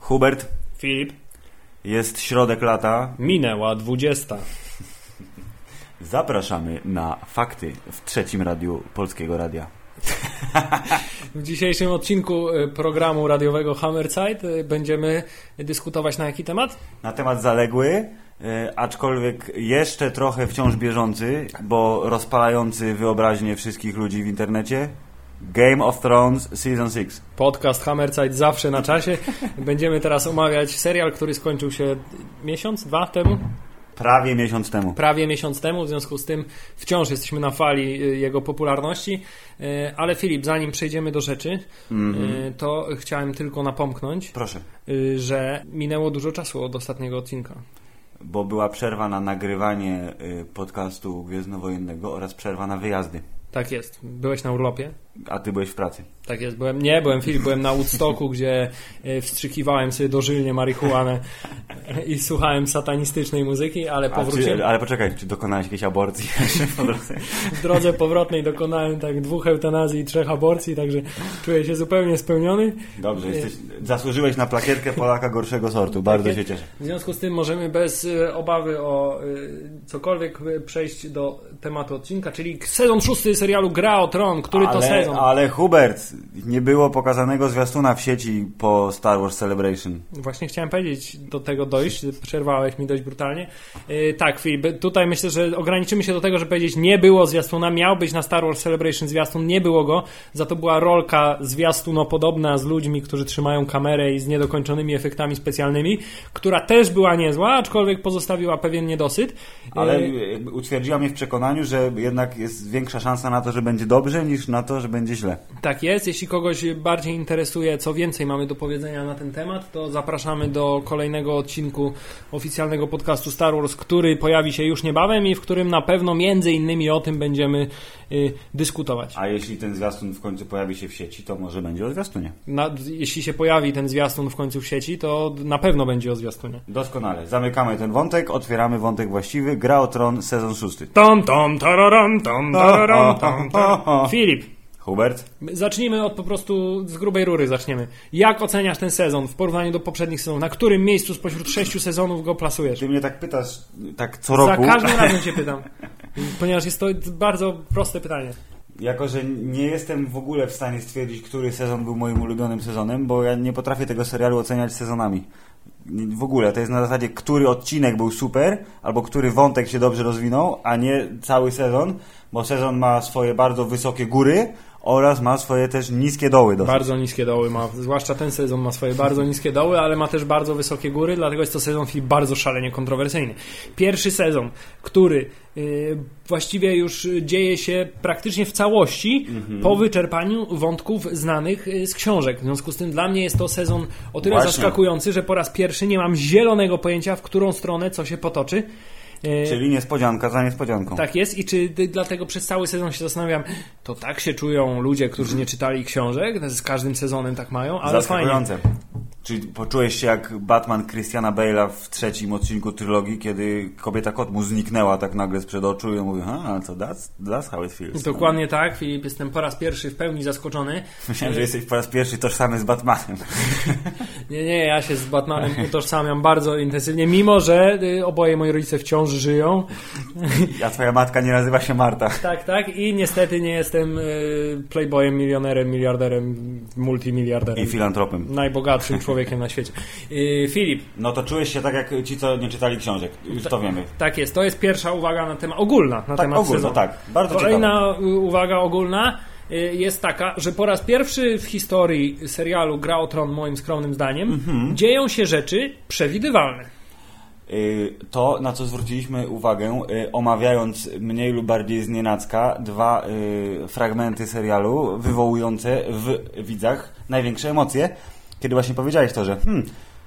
Hubert, Filip, jest środek lata. minęła 20. Zapraszamy na fakty w trzecim radiu Polskiego Radia. W dzisiejszym odcinku y, programu radiowego Hammerside y, będziemy dyskutować na jaki temat? Na temat zaległy, aczkolwiek jeszcze trochę wciąż bieżący, bo rozpalający wyobraźnię wszystkich ludzi w internecie. Game of Thrones Season 6. Podcast Hammerside zawsze na czasie. Będziemy teraz omawiać serial, który skończył się miesiąc, dwa temu? Prawie miesiąc temu. Prawie miesiąc temu, w związku z tym wciąż jesteśmy na fali y, jego popularności. Y, Ale Filip, zanim przejdziemy do rzeczy, y, to chciałem tylko napomknąć, Proszę. że minęło dużo czasu od ostatniego odcinka. Bo była przerwa na nagrywanie y, podcastu Gwiezdnowojennego oraz przerwa na wyjazdy. Tak jest. Byłeś na urlopie? A ty byłeś w pracy. Tak jest, byłem, nie, byłem Filip, byłem na Woodstocku, gdzie e, wstrzykiwałem sobie dożylnie marihuanę e, i słuchałem satanistycznej muzyki, ale powróciłem. czy, ale poczekaj, czy dokonałeś jakiejś aborcji po drodze? W drodze powrotnej dokonałem tak dwóch eutanazji i trzech aborcji, także czuję się zupełnie spełniony. Dobrze, jesteś, zasłużyłeś na plakietkę Polaka gorszego sortu. Bardzo Tak się cieszę. W związku z tym możemy bez e, obawy o e, cokolwiek e, przejść do tematu odcinka, czyli sezon szósty serialu Gra o Tron, który to ale, sezon. ale Hubert, nie było pokazanego zwiastuna w sieci po Star Wars Celebration. Właśnie chciałem powiedzieć, do tego dojść, przerwałeś mi dość brutalnie. Yy, tak, Filip, tutaj myślę, że ograniczymy się do tego, że powiedzieć nie było zwiastuna, miał być na Star Wars Celebration zwiastun, nie było go, za to była rolka zwiastunopodobna z ludźmi, którzy trzymają kamerę i z niedokończonymi efektami specjalnymi, która też była niezła, aczkolwiek pozostawiła pewien niedosyt. Ale Yy, jakby utwierdziła mnie w przekonaniu, że jednak jest większa szansa na to, że będzie dobrze, niż na to, że będzie źle. Tak jest. Jeśli kogoś bardziej interesuje, co więcej mamy do powiedzenia na ten temat, to zapraszamy do kolejnego odcinku oficjalnego podcastu Star Wars, który pojawi się już niebawem i w którym na pewno między innymi o tym będziemy y, dyskutować. A jeśli ten zwiastun w końcu pojawi się w sieci, to może będzie o zwiastunie. Na, jeśli się pojawi ten zwiastun w końcu w sieci, to na pewno będzie o zwiastunie. Doskonale. Zamykamy ten wątek, otwieramy wątek właściwy. Gra o Tron, sezon szósty. Tom, tom, tararam, tom, tararam, tom, tom. Filip, Hubert? zacznijmy od po prostu z grubej rury zaczniemy. Jak oceniasz ten sezon w porównaniu do poprzednich sezonów? Na którym miejscu spośród sześciu sezonów go plasujesz? Ty mnie tak pytasz, tak co roku. Za każdym razem cię pytam. Ponieważ jest to bardzo proste pytanie. Jako, że nie jestem w ogóle w stanie stwierdzić, który sezon był moim ulubionym sezonem, bo ja nie potrafię tego serialu oceniać sezonami. W ogóle to jest na zasadzie, który odcinek był super, albo który wątek się dobrze rozwinął, a nie cały sezon, bo sezon ma swoje bardzo wysokie góry oraz ma swoje też niskie doły. Dosyć. Bardzo niskie doły ma, zwłaszcza ten sezon ma swoje bardzo niskie doły, ale ma też bardzo wysokie góry, dlatego jest to sezon Filip bardzo szalenie kontrowersyjny. Pierwszy sezon, który y, właściwie już dzieje się praktycznie w całości po wyczerpaniu wątków znanych y, z książek. W związku z tym dla mnie jest to sezon o tyle Właśnie. zaskakujący, że po raz pierwszy nie mam zielonego pojęcia, w którą stronę co się potoczy. Y, Czyli niespodzianka za niespodzianką. Tak jest i czy dlatego przez cały sezon się zastanawiam, to tak się czują ludzie, którzy nie czytali książek, z każdym sezonem tak mają, ale fajnie. Czyli poczułeś się jak Batman Christiana Bale'a w trzecim odcinku trylogii, kiedy kobieta kot mu zniknęła tak nagle sprzed oczu i on mówi, a co, that's, that's how it feels. Dokładnie tak, Filip, jestem po raz pierwszy w pełni zaskoczony. Myślałem, że jesteś po raz pierwszy tożsamy z Batmanem. Nie, nie, ja się z Batmanem utożsamiam bardzo intensywnie, mimo że y, oboje moi rodzice wciąż żyją. A twoja matka nie nazywa się Marta. Tak, tak i niestety nie jestem y, playboyem, milionerem, miliarderem, multimiliarderem. I filantropem. Najbogatszym człowiekiem na świecie. Y, Filip, No to czułeś się tak jak ci, co nie czytali książek. Już to wiemy. tak jest, to jest pierwsza uwaga na temat, ogólna na Tak, temat ogólno, sezonu. tak. Bardzo. Kolejna y, uwaga ogólna y, jest taka, że po raz pierwszy w historii serialu Gra o Tron, moim skromnym zdaniem, Mhm. dzieją się rzeczy przewidywalne. Y, To, na co zwróciliśmy uwagę, y, omawiając mniej lub bardziej znienacka dwa fragmenty serialu wywołujące w widzach największe emocje, kiedy właśnie powiedziałeś to, że, hmm,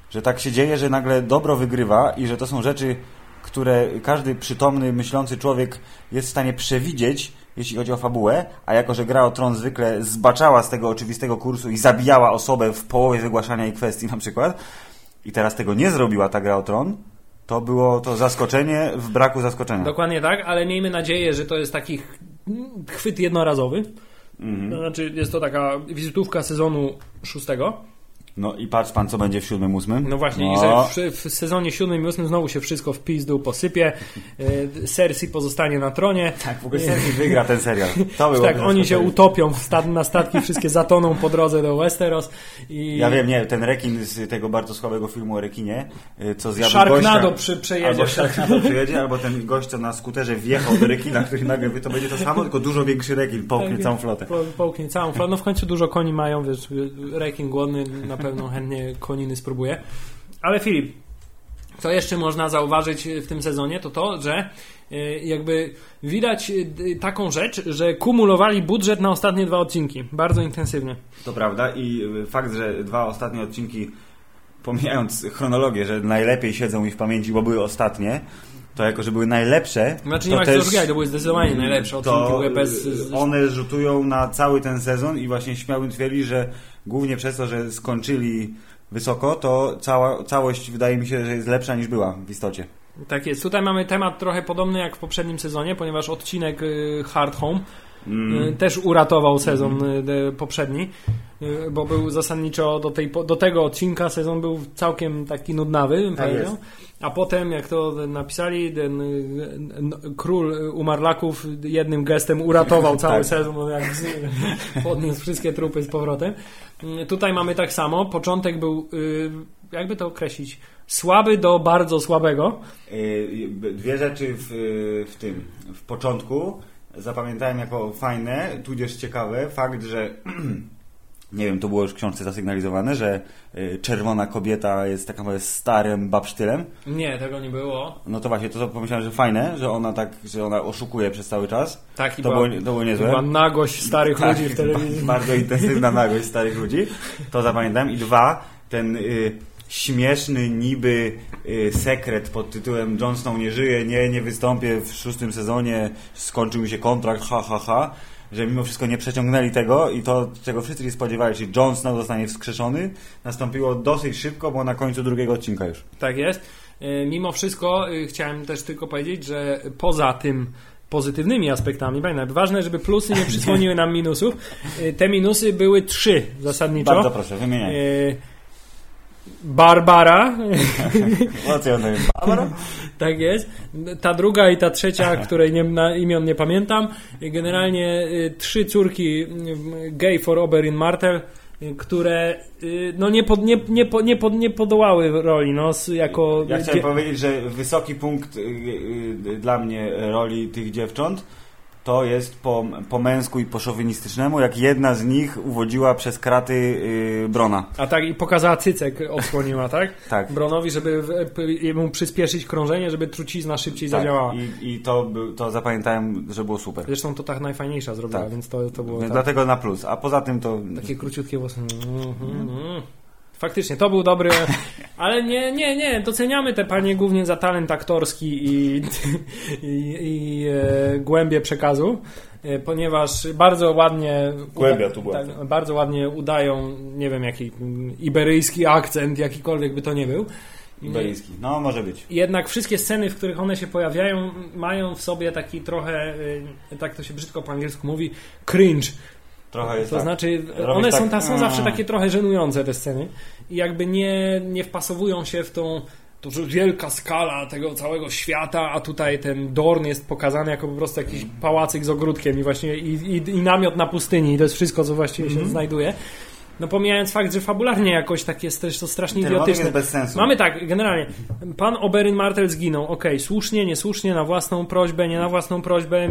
że tak się dzieje, że nagle dobro wygrywa i że to są rzeczy, które każdy przytomny, myślący człowiek jest w stanie przewidzieć, jeśli chodzi o fabułę, a jako, że gra o tron zwykle zbaczała z tego oczywistego kursu i zabijała osobę w połowie wygłaszania jej kwestii na przykład, i teraz tego nie zrobiła ta gra o tron, to było to zaskoczenie w braku zaskoczenia. Dokładnie tak, ale miejmy nadzieję, że to jest taki ch- chwyt jednorazowy. Mhm. Znaczy, jest to taka wizytówka sezonu szóstego. No i patrz pan, co będzie w siódmym, ósmym. No właśnie, i No. że w, w sezonie siódmym i ósmym znowu się wszystko w pizdu posypie. E, Cersei pozostanie na tronie. Tak, w ogóle Cersei wygra ten serial. To było Tak, oni się utopią na statki, wszystkie zatoną po drodze do Westeros. I Ja wiem, nie, ten rekin z tego bardzo słabego filmu o rekinie, y, co zjadł Sharknado gościa... przy, przejedzie. Albo Sharknado przyjedzie, albo ten gość, co na skuterze wjechał do rekina, który nagle to będzie to samo, tylko dużo większy rekin, połknie Tak, całą flotę. Po, połknie całą flotę. No w końcu dużo koni mają, wiesz, rekin głodny na pewno chętnie koniny spróbuje. Ale Filip, co jeszcze można zauważyć w tym sezonie, to to, że y, jakby widać y, taką rzecz, że kumulowali budżet na ostatnie dwa odcinki. Bardzo intensywnie. To prawda i y, fakt, że dwa ostatnie odcinki, pomijając chronologię, że najlepiej siedzą mi w pamięci, bo były ostatnie, to jako, że były najlepsze, Znaczy nie ma się to były zdecydowanie najlepsze odcinki. to były bez, z- one rzutują na cały ten sezon i właśnie śmiałbym twierdzić, że głównie przez to, że skończyli wysoko, to cała, całość wydaje mi się, że jest lepsza niż była w istocie. Tak jest. Tutaj mamy temat trochę podobny jak w poprzednim sezonie, ponieważ odcinek y, Hard Home Mm. y, też uratował sezon y, poprzedni, y, bo był zasadniczo do, tej, do tego odcinka sezon był całkiem taki nudnawy, bym Tak powiedział. A potem, jak to napisali, ten król umarlaków jednym gestem uratował cały Tak. sezon, jak z, podniósł wszystkie trupy z powrotem. Tutaj mamy tak samo. Początek był, jakby to określić, słaby do bardzo słabego. Dwie rzeczy w, w tym, w początku zapamiętałem jako fajne, tudzież ciekawe. Fakt, że nie wiem, to było już w książce zasygnalizowane, że y, czerwona kobieta jest taką starym babsztylem. Nie, tego nie było. No to właśnie, to, to pomyślałem, że fajne, że ona tak, że ona oszukuje przez cały czas. Tak, i To była- było, to było niezłe. Była nagość starych Tak, ludzi w telewizji. Bardzo intensywna nagość starych ludzi. To zapamiętam. I dwa, ten y, śmieszny niby y, sekret pod tytułem Jon Snow nie żyje, nie, nie wystąpię w szóstym sezonie, skończył mi się kontrakt, ha, ha, ha. Że mimo wszystko nie przeciągnęli tego i to, czego wszyscy się spodziewali, czyli Jon Snow zostanie wskrzeszony, nastąpiło dosyć szybko, bo na końcu drugiego odcinka już. Tak jest. E, Mimo wszystko e, chciałem też tylko powiedzieć, że poza tym pozytywnymi aspektami, pamiętaj, ważne, żeby plusy nie przysłoniły nam minusów. Te minusy były trzy zasadniczo. Bardzo proszę, wymieniaj. Barbara, ja mówię? Barbara? tak jest. Ta druga i ta trzecia, której nie, na imion nie pamiętam. Generalnie e, trzy córki e, gay for Oberyn Martel, e, które no nie, pod, nie, nie, po- nie, pod, nie podołały roli no, jako Ja chciałem dzie- powiedzieć, że wysoki punkt y, y, dla mnie roli tych dziewcząt to jest po, po męsku i po szowinistycznemu, jak jedna z nich uwodziła przez kraty y, Brona. A tak i pokazała cycek, odsłoniła, tak? Tak. Bronowi, żeby mu przyspieszyć krążenie, żeby trucizna szybciej Tak. zadziałała. I, I to, to zapamiętałem, że było super. Zresztą to tak najfajniejsza zrobiła, Tak. więc to, to było Więc tak, Dlatego na plus. A poza tym to... takie króciutkie włosy. Mhm, mhm. Faktycznie, to był dobry, ale nie, nie, nie, doceniamy te panie głównie za talent aktorski i, i, i e, głębie przekazu, e, ponieważ bardzo ładnie Głębia tu była. tak, bardzo ładnie udają, nie wiem jaki iberyjski akcent, jakikolwiek by to nie był. Iberyjski. No, może być. Jednak wszystkie sceny, w których one się pojawiają, mają w sobie taki trochę, y, tak to się brzydko po angielsku mówi, cringe. Trochę jest To tak. znaczy, one są, tak, ta, są a. zawsze takie trochę żenujące te sceny i jakby nie, nie wpasowują się w tą to że wielka skala tego całego świata, a tutaj ten Dorn jest pokazany jako po prostu jakiś pałacyk z ogródkiem i właśnie i, i, i namiot na pustyni i to jest wszystko, co właściwie się znajduje. No pomijając fakt, że fabularnie jakoś tak jest też to strasznie Ten idiotyczne. jest bez sensu. Mamy tak, generalnie, pan Oberyn Martel zginął, okej, słusznie, niesłusznie, na własną prośbę, nie na własną prośbę,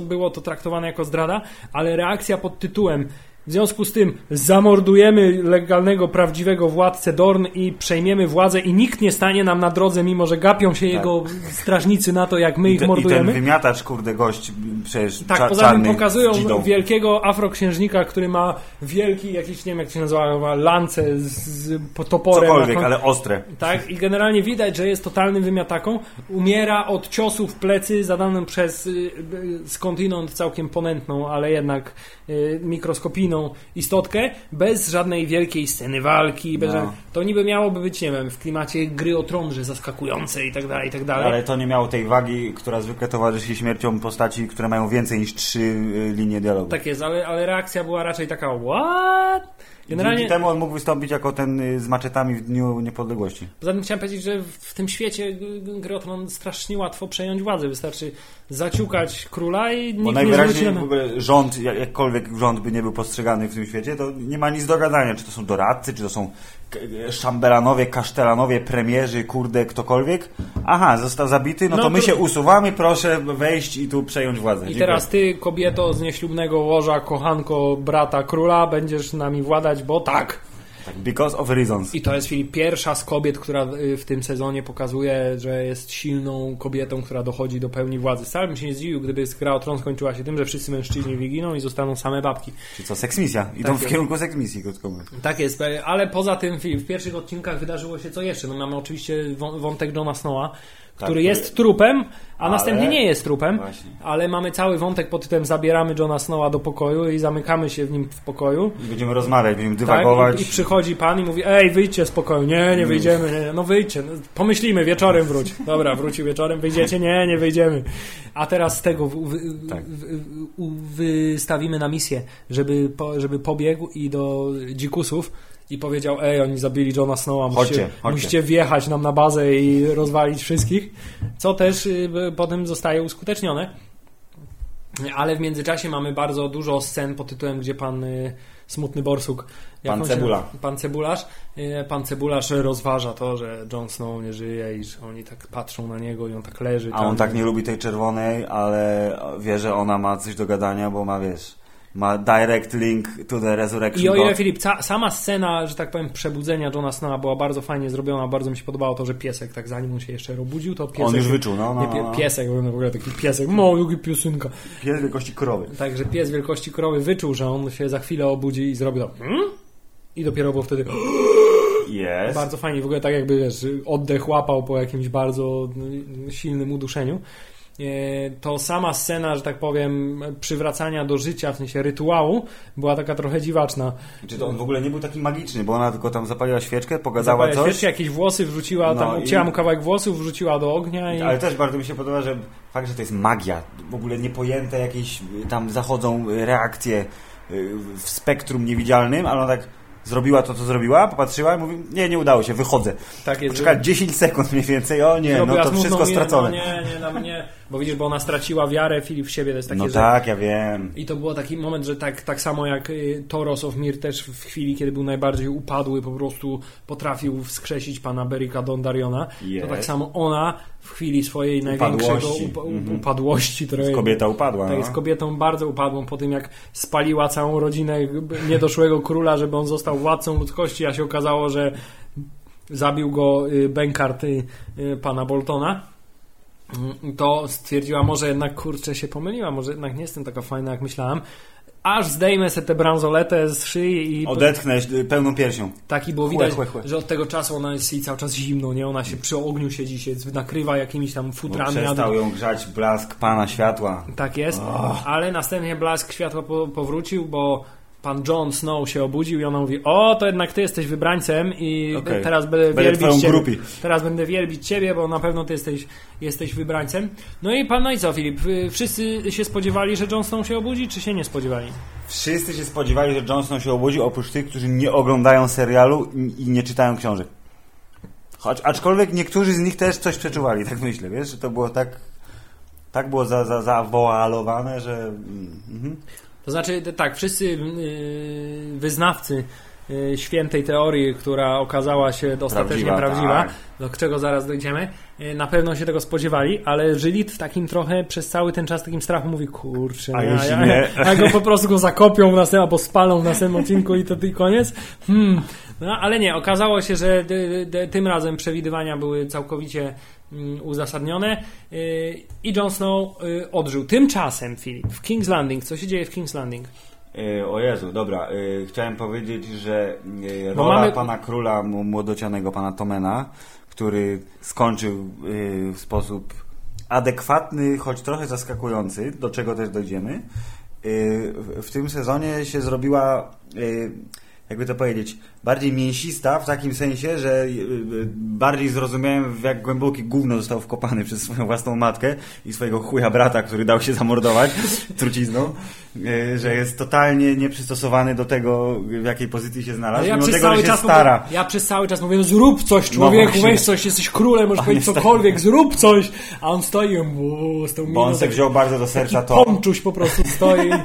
było to traktowane jako zdrada, ale reakcja pod tytułem w związku z tym zamordujemy legalnego, prawdziwego władcę Dorn i przejmiemy władzę i nikt nie stanie nam na drodze, mimo że gapią się jego strażnicy na to, jak my I, ich te, I ten mordujemy. wymiatacz, kurde, gość przecież Tak, poza tym pokazują dzidą. wielkiego afroksiężnika, który ma wielki, jakiś, nie wiem jak się nazywa, lance z, z po- toporem. Cokolwiek, ale ostre. Tak, i generalnie widać, że jest totalnym wymiataką. Umiera od ciosu w plecy zadanym przez y, y, skądinąd całkiem ponętną, ale jednak y, mikroskopijną istotkę, bez żadnej wielkiej sceny walki, No. żadnej... to niby miałoby być, nie wiem, w klimacie gry o tron, że zaskakujące i tak dalej, i tak dalej. Ale to nie miało tej wagi, która zwykle towarzyszy śmiercią postaci, które mają więcej niż trzy y, linie dialogu. Tak jest, ale, ale reakcja była raczej taka, what? Generalnie, Dzięki temu on mógł wystąpić jako ten y, z maczetami w Dniu Niepodległości. poza tym chciałem powiedzieć, że w, tym świecie g- g- gry o tron strasznie łatwo przejąć władzę. Wystarczy zaciukać króla i Bo nikt nie zwróci najwyraźniej na... w ogóle rząd, jak- jakkolwiek rząd by nie był postrzegany w tym świecie, to nie ma nic do gadania. Czy to są doradcy, czy to są szambelanowie, kasztelanowie, premierzy, kurde, ktokolwiek. Aha, został zabity, no, No to my to- się usuwamy, proszę wejść i tu przejąć władzę. I Dziękuję. teraz ty, kobieto z nieślubnego łoża, kochanko brata króla, będziesz nami władać, bo tak. Because of reasons. I to jest Filip pierwsza z kobiet, która y, w tym sezonie pokazuje, że jest silną kobietą, która dochodzi do pełni władzy. Wcale bym się nie zdziwił, gdyby gra o tron skończyła się tym, że wszyscy mężczyźni wyginą i zostaną same babki. Czy co, seksmisja. Idą Tak w kierunku seksmisji, krótko mówiąc. Tak jest, ale poza tym w pierwszych odcinkach wydarzyło się co jeszcze? No mamy oczywiście wą- wątek Johna Snowa, który który- jest trupem, a Ale- następnie nie jest trupem, Właśnie. ale mamy cały wątek pod tytułem zabieramy Johna Snowa do pokoju i zamykamy się w nim w pokoju. I będziemy rozmawiać, będziemy Tak, dywagować. i, I przychodzi pan i mówi, ej, wyjdźcie z pokoju. Nie, nie wyjdziemy. Nie, no wyjdźcie. No, pomyślimy, wieczorem wróć. Dobra, wrócił wieczorem, wyjdziecie? Nie, nie wyjdziemy. A teraz z tego Tak. wystawimy na misję, żeby, po, żeby pobiegł i do dzikusów i powiedział, ej, oni zabili Johna Snowa, musicie, Chodźcie, musicie wjechać nam na bazę i rozwalić wszystkich, co też y, potem zostaje uskutecznione. Ale w międzyczasie mamy bardzo dużo scen pod tytułem, gdzie pan y, Smutny Borsuk, Pan Cebula. pan Cebularz, y, pan Cebularz rozważa to, że Jon Snow nie żyje i że oni tak patrzą na niego i on tak leży. A on tak nie lubi tej czerwonej, ale wie, że ona ma coś do gadania, bo ma, wiesz, ma direct link to the resurrection I o ile. Filip, ca- sama scena, że tak powiem, przebudzenia Johna Snowa była bardzo fajnie zrobiona, bardzo mi się podobało to, że piesek, tak zanim on się jeszcze obudził, to piesek... On już wyczuł, no, no, pie, no. Piesek, w ogóle taki piesek, mojugi piosenka. Pies wielkości krowy. Także pies wielkości krowy wyczuł, że on się za chwilę obudzi i zrobi to hmm? i dopiero było wtedy Jest. bardzo fajnie, w ogóle tak jakby wiesz, oddech łapał po jakimś bardzo silnym uduszeniu. To sama scena, że tak powiem, przywracania do życia, w sensie rytuału, była taka trochę dziwaczna. Czy to on w ogóle nie był taki magiczny, bo ona tylko tam zapaliła świeczkę, pogadała Zapaliła coś. świeczkę, jakieś włosy wrzuciła, No tam i- obcięła mu kawałek włosów, wrzuciła do ognia i... Ale też bardzo mi się podoba, że fakt, że to jest magia, w ogóle niepojęte jakieś y, tam zachodzą y, reakcje y, w spektrum niewidzialnym, ale ona tak zrobiła to, co zrobiła, popatrzyła i mówi, nie, nie udało się, wychodzę. tak jest. Poczeka 10 sekund mniej więcej, o nie, no to wszystko stracone. No nie, nie, na mnie. Bo widzisz, bo ona straciła wiarę, Filip, w siebie. To jest takie, No że tak, ja wiem. I to był taki moment, że tak, tak samo jak y, Toros of Mir też w chwili, kiedy był najbardziej upadły, po prostu potrafił wskrzesić pana Berika Dondariona. Jest. To tak samo ona w chwili swojej Upadłości. największego upa- Mhm. upadłości, której Kobieta upadła. tak, no. jest kobietą bardzo upadłą po tym, jak spaliła całą rodzinę niedoszłego króla, żeby on został władcą ludzkości, a się okazało, że zabił go y, Benkart y, pana Boltona. Mm, To stwierdziła, może jednak kurczę się pomyliła, może jednak nie jestem taka fajna jak myślałam. Aż zdejmę sobie tę bransoletę z szyi i Odetchnę pełną piersią. taki było Chłe, widać, chłe, chłe. że od tego czasu ona jest jej cały czas zimno, nie? Ona się przy ogniu siedzi, się nakrywa jakimiś tam Bo futrami. przestał ją grzać blask pana światła. Tak jest, ale następnie blask światła po, powrócił, bo pan Jon Snow się obudził i ona mówi, o, to jednak ty jesteś wybrańcem i Okej. teraz będę, Będę wielbić ciebie. grupi. Teraz będę wielbić ciebie, bo na pewno ty jesteś, jesteś wybrańcem. No i pan, no i co Filip, wszyscy się spodziewali, że Jon Snow się obudzi, czy się nie spodziewali? Wszyscy się spodziewali, że Johnson się obudził, oprócz tych, którzy nie oglądają serialu i- i nie czytają książek. Choć, aczkolwiek niektórzy z nich też coś przeczuwali, tak myślę, wiesz, że to było tak tak było za, za, zawoalowane, że mm, mhm. To znaczy, tak, wszyscy yy, wyznawcy yy, świętej teorii, która okazała się ostatecznie Prawdziwa, tak. do czego zaraz dojdziemy, yy, na pewno się tego spodziewali, ale żyli w takim trochę przez cały ten czas takim strachu, mówi, kurczę, A ja, nie? a go po prostu go zakopią w następnym, albo spalą w następnym odcinku i to i koniec. Hmm. No, ale nie, okazało się, że tym razem przewidywania były całkowicie mm, uzasadnione yy, i Jon Snow yy, odżył. Tymczasem, Filip, w King's Landing, co się dzieje w King's Landing? E, O Jezu, dobra. Chciałem powiedzieć, że rola mamy- pana króla młodocianego, pana Tomena, który skończył w sposób adekwatny, choć trochę zaskakujący, do czego też dojdziemy, y, w- tym sezonie się zrobiła, y, jakby to powiedzieć, bardziej mięsista w takim sensie, że y, y, bardziej zrozumiałem w jak głęboki gówno został wkopany przez swoją własną matkę i swojego chuja brata, który dał się zamordować trucizną, y, że jest totalnie nieprzystosowany do tego, w jakiej pozycji się znalazł, Ale ja mimo tego, że się stara. mówię, ja przez cały czas mówię, zrób coś człowieku, właśnie. weź coś, jesteś królem, możesz powiedzieć cokolwiek, zrób coś, a on stoi uuu, z tą Bo miną, on se tak- wziął bardzo do serca to, pomczuś po prostu stoi.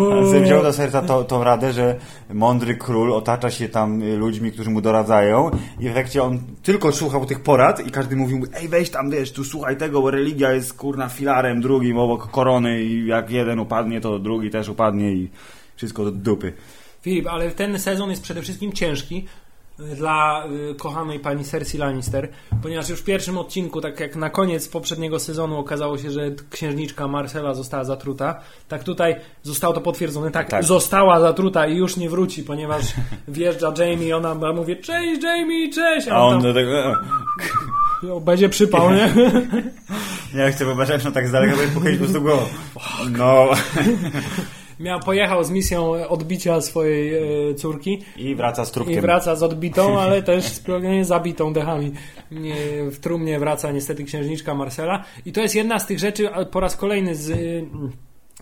On sobie wziął do serca to, tą radę, że mądry król otacza się tam y, ludźmi, którzy mu doradzają i w efekcie on tylko słuchał tych porad i każdy mówił ej weź tam, wiesz, tu słuchaj tego, bo religia jest kurna filarem drugim obok korony i jak jeden upadnie, to drugi też upadnie i wszystko do dupy. Filip, ale ten sezon jest przede wszystkim ciężki dla y, kochanej pani Cersei Lannister, ponieważ już w pierwszym odcinku, tak jak na koniec poprzedniego sezonu okazało się, że księżniczka Marcela została zatruta, tak tutaj zostało to potwierdzone, tak, Tak. została zatruta i już nie wróci, ponieważ wjeżdża Jamie i ona mówi cześć Jamie, cześć, A on tam, do tego, e, "Jo, będzie przypał, nie? ja chcę wyobrażać, no tak z daleka, pochylić po prostu głową. No. Miał, pojechał z misją odbicia swojej e, córki I wraca z trupkiem. I wraca z odbitą, ale też z zabitą dechami. W trumnie wraca niestety księżniczka Marcela. I to jest jedna z tych rzeczy, po raz kolejny z, y,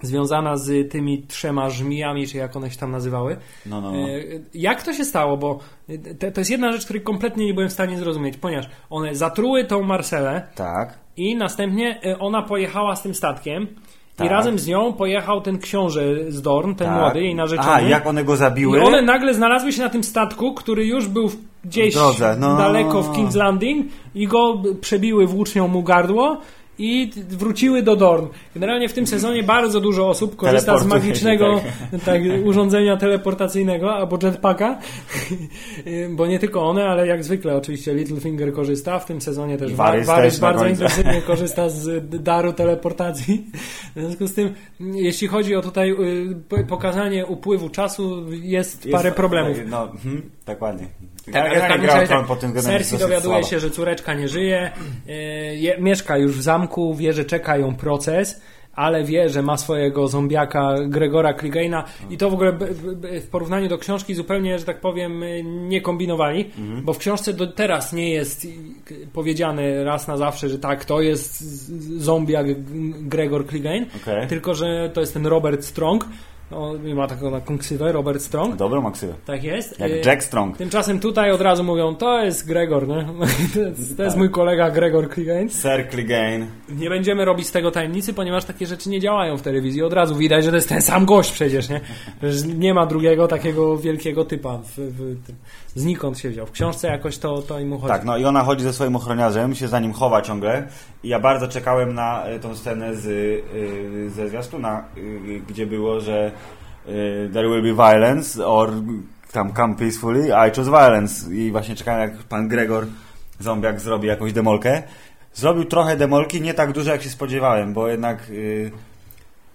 związana z tymi trzema żmijami, czy jak one się tam nazywały. No, no, no. E, Jak to się stało? Bo te, to jest jedna rzecz, której kompletnie nie byłem w stanie zrozumieć, ponieważ one zatruły tą Marcelę Tak. i następnie e, ona pojechała z tym statkiem. Tak. I razem z nią pojechał ten książę z Dorn, ten tak. młody, jej narzeczony. A, jak one go zabiły? I one nagle znalazły się na tym statku, który już był gdzieś W no. daleko w King's Landing i go przebiły włócznią mu gardło i wróciły do Dorn. Generalnie w tym sezonie bardzo dużo osób korzysta z magicznego tak, urządzenia teleportacyjnego albo jetpacka, bo nie tylko one, ale jak zwykle oczywiście Littlefinger korzysta. W tym sezonie też Varys Varys bardzo intensywnie korzysta z daru teleportacji. W związku z tym, jeśli chodzi o tutaj y, po- pokazanie upływu czasu, jest, Jest- parę problemów. No, mhm, dokładnie. Tak, ale w Generalnie każdym gra o razie Tron tak, pod tym Cersei dowiaduje słaba. się, że córeczka nie żyje, e, je, mieszka już w zamku, wie, że czeka ją proces, ale wie, że ma swojego zombiaka Gregora Clegane'a i to w ogóle w porównaniu do książki zupełnie, że tak powiem, e, nie kombinowali, Mhm. bo w książce do teraz nie jest powiedziane raz na zawsze, że tak, to jest zombiak Gregor Clegane, Okej. tylko, że to jest ten Robert Strong, on ma taką taką ksywę, Robert Strong, Dobrą maksywę. tak jest. Jak E, Jack Strong. Tymczasem tutaj od razu mówią, to jest Gregor, nie? To jest, to jest mój kolega Gregor Clegane. Sir Clegane. Nie będziemy robić z tego tajemnicy, ponieważ takie rzeczy nie działają w telewizji. Od razu widać, że to jest ten sam gość przecież, nie? Że nie ma drugiego takiego wielkiego typa. W, w. Znikąd się wziął. W książce jakoś to, to im uchodzi. Tak, no i ona chodzi ze swoim ochroniarzem, się za nim chowa ciągle. I ja bardzo czekałem na e, tą scenę z, y, ze zwiastuna, y, gdzie było, że y, there will be violence or tam come peacefully, I choose violence. I właśnie czekałem, jak pan Gregor Zombiak zrobi jakąś demolkę. Zrobił trochę demolki, nie tak dużo jak się spodziewałem, bo jednak y,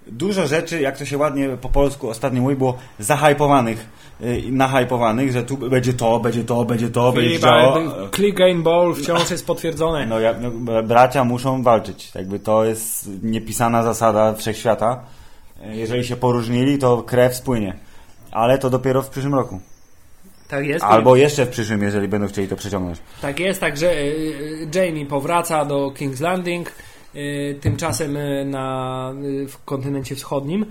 dużo rzeczy, jak to się ładnie po polsku ostatnio mówi, było zahypowanych, y, nahypowanych, że tu będzie to, będzie to, będzie to, będzie Filip, działo. ale Clegane Ball wciąż jest potwierdzone. No, ja, no, bracia muszą walczyć. Jakby to jest niepisana zasada wszechświata. Jeżeli się poróżnili, to krew spłynie. Ale to dopiero w przyszłym roku. Tak jest. Albo jeszcze w przyszłym, jeżeli będą chcieli to przeciągnąć. Tak jest, także y, Jamie powraca do King's Landing, y, tymczasem na, w kontynencie wschodnim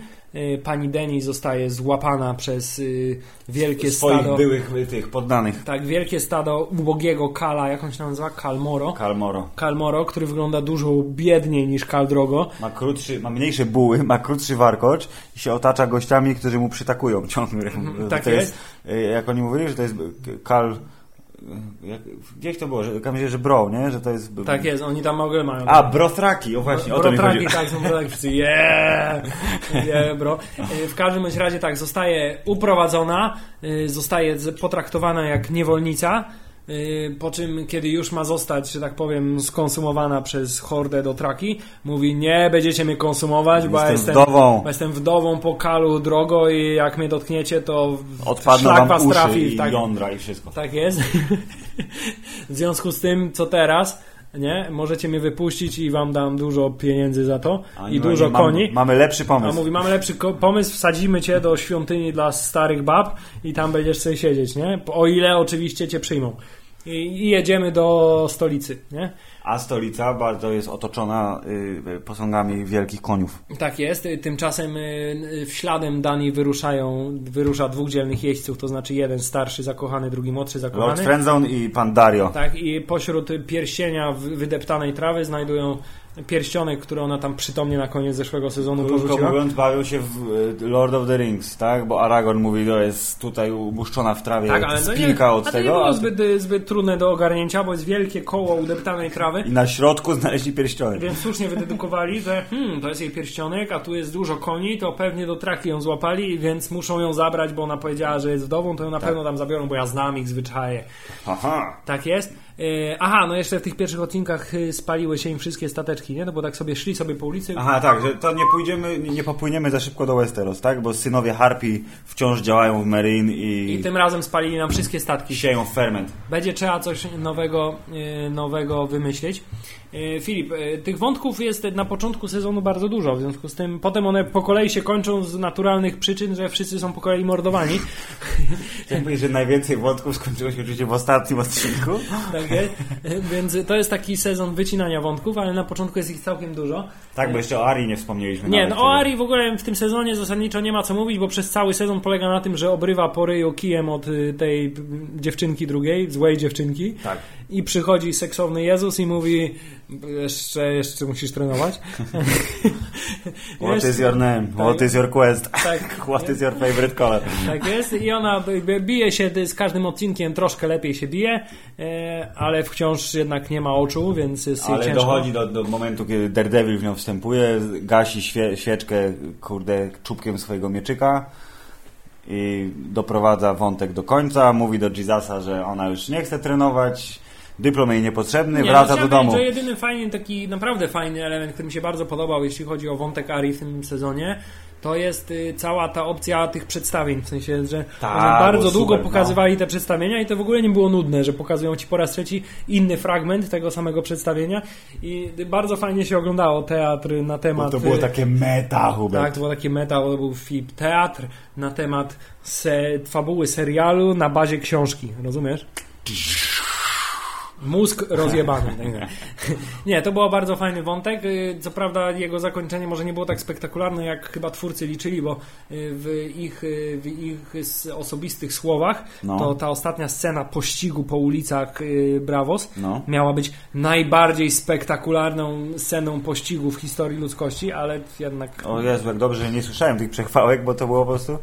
pani Denny zostaje złapana przez y, wielkie Swoich stado. byłych y, tych poddanych. Tak, wielkie stado ubogiego Kala, jak on się nazywa? Kalmoro. Kalmoro. Kalmoro, który wygląda dużo biedniej niż Kal Drogo. Ma, krótszy, ma mniejsze buły, ma krótszy warkocz i się otacza gościami, którzy mu przytakują ciągle. tak to jest. y, Jak oni mówili, że to jest Kal... Jak, gdzieś to było, że, że, że bro, nie? Że to jest... Tak jest, oni tam ogóle mają. A, brothraki, o właśnie, o to mi Brotraki, chodzi. tak, są brotraki, wszyscy yeah, yeah, bro. Y, W każdym bądź razie tak, zostaje uprowadzona, y, zostaje potraktowana jak niewolnica, po czym kiedy już ma zostać, że tak powiem, skonsumowana przez hordę do traki, mówi nie będziecie mnie konsumować, bo ja Jestem jestem wdową. bo jestem wdową po kalu drogo i jak mnie dotkniecie, to Odpadną szlak was trafi. i tak, jądra i wszystko. tak jest. w związku z tym, co teraz? nie? Możecie mnie wypuścić i wam dam dużo pieniędzy za to A i dużo koni. Mamy lepszy A pomysł. mówi, mamy lepszy pomysł, wsadzimy cię do świątyni dla starych bab i tam będziesz sobie siedzieć, nie? O ile oczywiście cię przyjmą. I, jedziemy do stolicy, nie? A stolica bardzo jest otoczona y, posągami wielkich koniów. Tak jest. Y, Tymczasem y, y, w śladem Dani wyruszają, wyrusza dwóch dzielnych jeźdźców, to znaczy jeden starszy zakochany, drugi młodszy Lord zakochany. Friendzone i pan Dario. Tak, i pośród pierścienia wydeptanej trawy znajdują pierścionek, który ona tam przytomnie na koniec zeszłego sezonu Krótko porzuciła. mówiąc, bawią się w y, Lord of the Rings, tak? Bo Aragorn mówi, to jest tutaj ubuszczona w trawie Tak, ale no nie, spinka a od to nie tego. było a- zbyt, zbyt trudne do ogarnięcia, bo jest wielkie koło udeptanej trawy. I na środku znaleźli pierścionek. Więc słusznie wydedukowali, że hmm, to jest jej pierścionek, a tu jest dużo koni, to pewnie do traki ją złapali, więc muszą ją zabrać, bo ona powiedziała, że jest wdową, to ją na pewno tam zabiorą, bo ja znam ich zwyczaje. Aha. Tak jest. E, aha, no jeszcze w tych pierwszych odcinkach y, spaliły się im wszystkie stateczki, nie? No bo tak sobie szli sobie po ulicy. Aha, tak, że to nie pójdziemy, nie popłyniemy za szybko do Westeros, tak? Bo synowie Harpi wciąż działają w Merin i, I tym razem spalili nam wszystkie statki. sieją ferment. Będzie trzeba coś nowego, e, nowego wymyślić. E, Filip, e, tych wątków jest na początku sezonu bardzo dużo, w związku z tym potem one po kolei się kończą z naturalnych przyczyn, że wszyscy są po kolei mordowani. Chciałem powiedzieć, że najwięcej wątków skończyło się oczywiście w ostatnim odcinku. Tak jest. E, Więc to jest taki sezon wycinania wątków, ale na początku jest ich całkiem dużo. Tak, bo jeszcze o Ari nie wspomnieliśmy. Nie, nawet no o. Ari w ogóle w tym sezonie zasadniczo nie ma co mówić, bo przez cały sezon polega na tym, że obrywa po ryju kijem od y, tej dziewczynki drugiej, złej dziewczynki. Tak. I przychodzi seksowny Jezus i mówi jeszcze, jeszcze musisz trenować. What is your name? What is your quest? Tak. What is your favorite color? Tak jest i ona bije się z każdym odcinkiem, troszkę lepiej się bije, e, ale wciąż jednak nie ma oczu, więc jest Ale ciężko. dochodzi do, do momentu, kiedy Daredevil w nią wstępuje, gasi świe, świeczkę, kurde, czubkiem swojego mieczyka i doprowadza wątek do końca, mówi do Jezusa, że ona już nie chce trenować, dyplom jej niepotrzebny, Nie, wraca no, do domu. że jedyny fajny, taki naprawdę fajny element, który mi się bardzo podobał, jeśli chodzi o wątek Ari w tym sezonie, to jest y, cała ta opcja tych przedstawień, w sensie, że Tak, oni bardzo długo super, no. pokazywali te przedstawienia i to w ogóle nie było nudne, że pokazują ci po raz trzeci inny fragment tego samego przedstawienia i bardzo fajnie się oglądało teatr na temat... Bo to było y, takie meta, Hubert. tak, to było takie meta, to był film teatr na temat se, fabuły serialu na bazie książki, rozumiesz? Mózg rozjebany. Tak. Nie, to był bardzo fajny wątek. Y, Co prawda jego zakończenie może nie było tak spektakularne, jak chyba twórcy liczyli, bo y, w ich, y, w ich osobistych słowach No. to ta ostatnia scena pościgu po ulicach Bravos No. miała być najbardziej spektakularną sceną pościgu w historii ludzkości, ale jednak O Jezu, jak dobrze, że nie słyszałem tych przechwałek, bo to było po prostu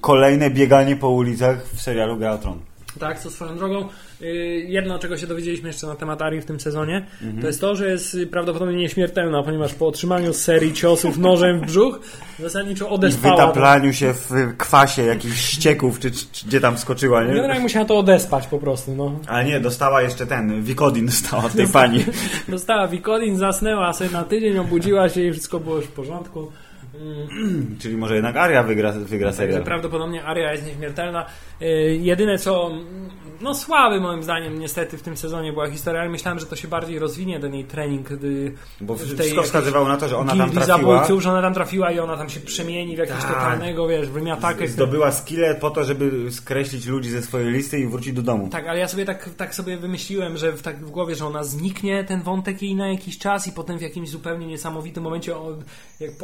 kolejne bieganie po ulicach w serialu Gra o Tron. Tak, co swoją drogą. y, Jedno, czego się dowiedzieliśmy jeszcze na temat Ari w tym sezonie, Mhm. to jest to, że jest y, prawdopodobnie nieśmiertelna, ponieważ po otrzymaniu serii ciosów nożem w brzuch zasadniczo I odespała. wytaplaniu się w kwasie jakichś ścieków, czy, czy gdzie tam skoczyła, nie? Generalnie musiała to odespać po prostu, no. Ale nie, dostała jeszcze ten, Wikodin dostała od tej pani. Dostała Wikodin, zasnęła sobie na tydzień, obudziła się i wszystko było już w porządku. Czyli może jednak Aria wygra, wygra Także serial. prawdopodobnie Aria jest nieśmiertelna. Y, Jedyne co, mm, no słaby moim zdaniem niestety w tym sezonie była historia, ale myślałem, że to się bardziej rozwinie, ten jej trening. y, Bo wszystko wskazywało na to, że ona tam trafiła, zabójców, że ona tam trafiła i ona tam się przemieni w jakiegoś Tak. totalnego, wiesz, wymiatakę. zdobyła skille po to, żeby skreślić ludzi ze swojej listy i wrócić do domu. Tak, ale ja sobie tak, tak sobie wymyśliłem, że w, tak w głowie, że ona zniknie, ten wątek jej na jakiś czas i potem w jakimś zupełnie niesamowitym momencie on,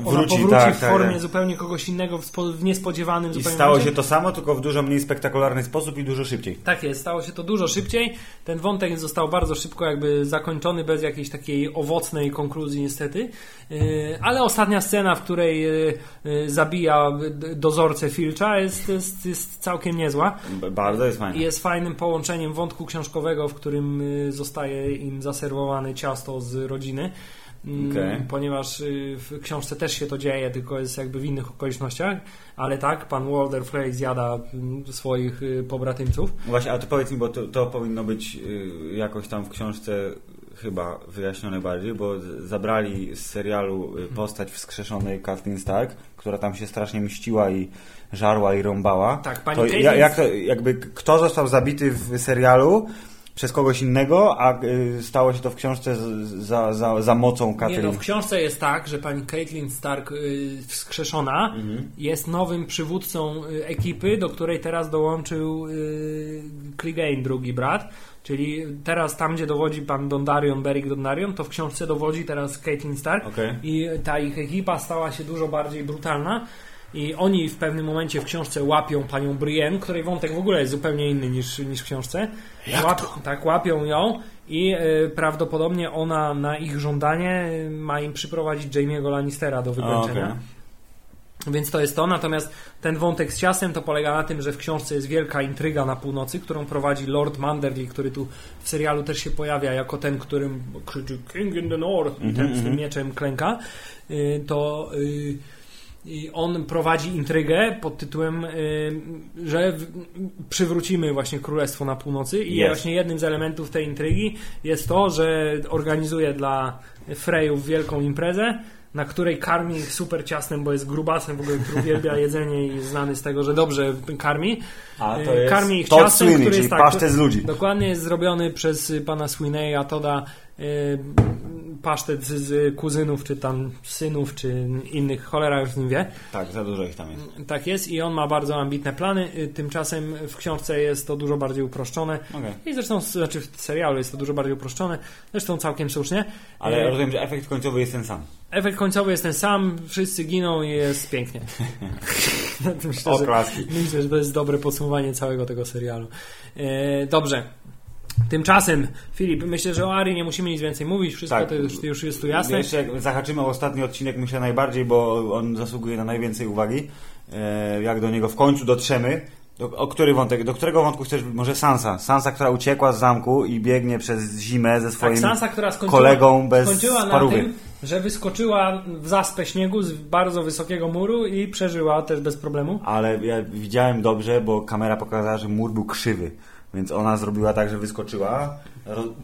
ona Wróci, powróci tak, w tak, formie tak. zupełnie kogoś innego, w, spo, w niespodziewanym I zupełnie stało momencie. się to samo, tylko w dużo mniej spektakularny sposób i dużo szybciej. Tak jest, stało się to dużo szybciej. Ten wątek został bardzo szybko jakby zakończony bez jakiejś takiej owocnej konkluzji niestety. Yy, Ale ostatnia scena, w której yy, yy, zabija dozorcę Filcza jest, jest, jest całkiem niezła. Bardzo jest I fajnie. jest fajnym połączeniem wątku książkowego, w którym zostaje im zaserwowane ciasto z rodziny. Mm, Okej. Ponieważ y, w książce też się to dzieje, tylko jest jakby w innych okolicznościach. Ale tak, pan Walder Frey zjada mm, swoich y, pobratymców. Właśnie, ale to powiedz mi, bo to, to powinno być y, jakoś tam w książce chyba wyjaśnione bardziej, bo zabrali z serialu y, postać wskrzeszonej Kathleen Stark, która tam się strasznie mściła i żarła i rąbała. Tak, pani to jak to, jakby kto został zabity w serialu, przez kogoś innego, a y, stało się to w książce za, za, za mocą Nie Catherine. no, w książce jest tak, że pani Caitlin Stark y, wskrzeszona Mhm. jest nowym przywódcą y, ekipy, do której teraz dołączył Clegane, drugi brat. Czyli teraz tam, gdzie dowodzi pan Dondarion, Beric Dondarion, to w książce dowodzi teraz Caitlin Stark. Okej. I ta ich ekipa stała się dużo bardziej brutalna. I oni w pewnym momencie w książce łapią panią Brienne, której wątek w ogóle jest zupełnie inny niż, niż w książce. Łap, tak, łapią ją i y, prawdopodobnie ona na ich żądanie ma im przyprowadzić Jamie'ego Lannistera do A, wykończenia. okej. Więc to jest to. Natomiast ten wątek z ciasem to polega na tym, że w książce jest wielka intryga na północy, którą prowadzi Lord Manderly, który tu w serialu też się pojawia jako ten, którym krzyczy King in the North i ten z tym mieczem klęka. Y, To y, i on prowadzi intrygę pod tytułem, y, że przywrócimy właśnie Królestwo na północy i Jest. właśnie jednym z elementów tej intrygi jest to, że organizuje dla Frejów wielką imprezę, na której karmi ich super ciastem, bo jest grubasem w ogóle, który uwielbia jedzenie i znany z tego, że dobrze karmi. A to Y, jest karmi ich Todd ciastem, Sweeney, który jest tak, z ludzi. Dokładnie jest zrobiony przez pana Sweeneya Toda y, pasztet z, z kuzynów, czy tam synów, czy innych, cholera już nie wie. Tak, za dużo ich tam jest. Tak jest i on ma bardzo ambitne plany. Y, Tymczasem w książce jest to dużo bardziej uproszczone. Okej. I zresztą, znaczy w serialu jest to dużo bardziej uproszczone. Zresztą całkiem słusznie. Ale Y, rozumiem, że efekt końcowy jest ten sam. Efekt końcowy jest ten sam, wszyscy giną i jest pięknie. myślę, że, myślę, że to jest dobre podsumowanie całego tego serialu. E, dobrze. Tymczasem, Filip, myślę, że o Ari nie musimy nic więcej mówić, wszystko Tak. to już, już jest tu jasne. Jeszcze zahaczymy o ostatni odcinek, myślę najbardziej, bo on zasługuje na najwięcej uwagi. E, jak do niego w końcu dotrzemy. Do, o który wątek? Do którego wątku chcesz? Może Sansa. Sansa, która uciekła z zamku i biegnie przez zimę ze swoim Tak, Sansa, która skończyła, kolegą bez skończyła na tym, że wyskoczyła w zaspę śniegu z bardzo wysokiego muru i przeżyła też bez problemu. Ale ja widziałem dobrze, bo kamera pokazała, że mur był krzywy. Więc ona zrobiła tak, że wyskoczyła.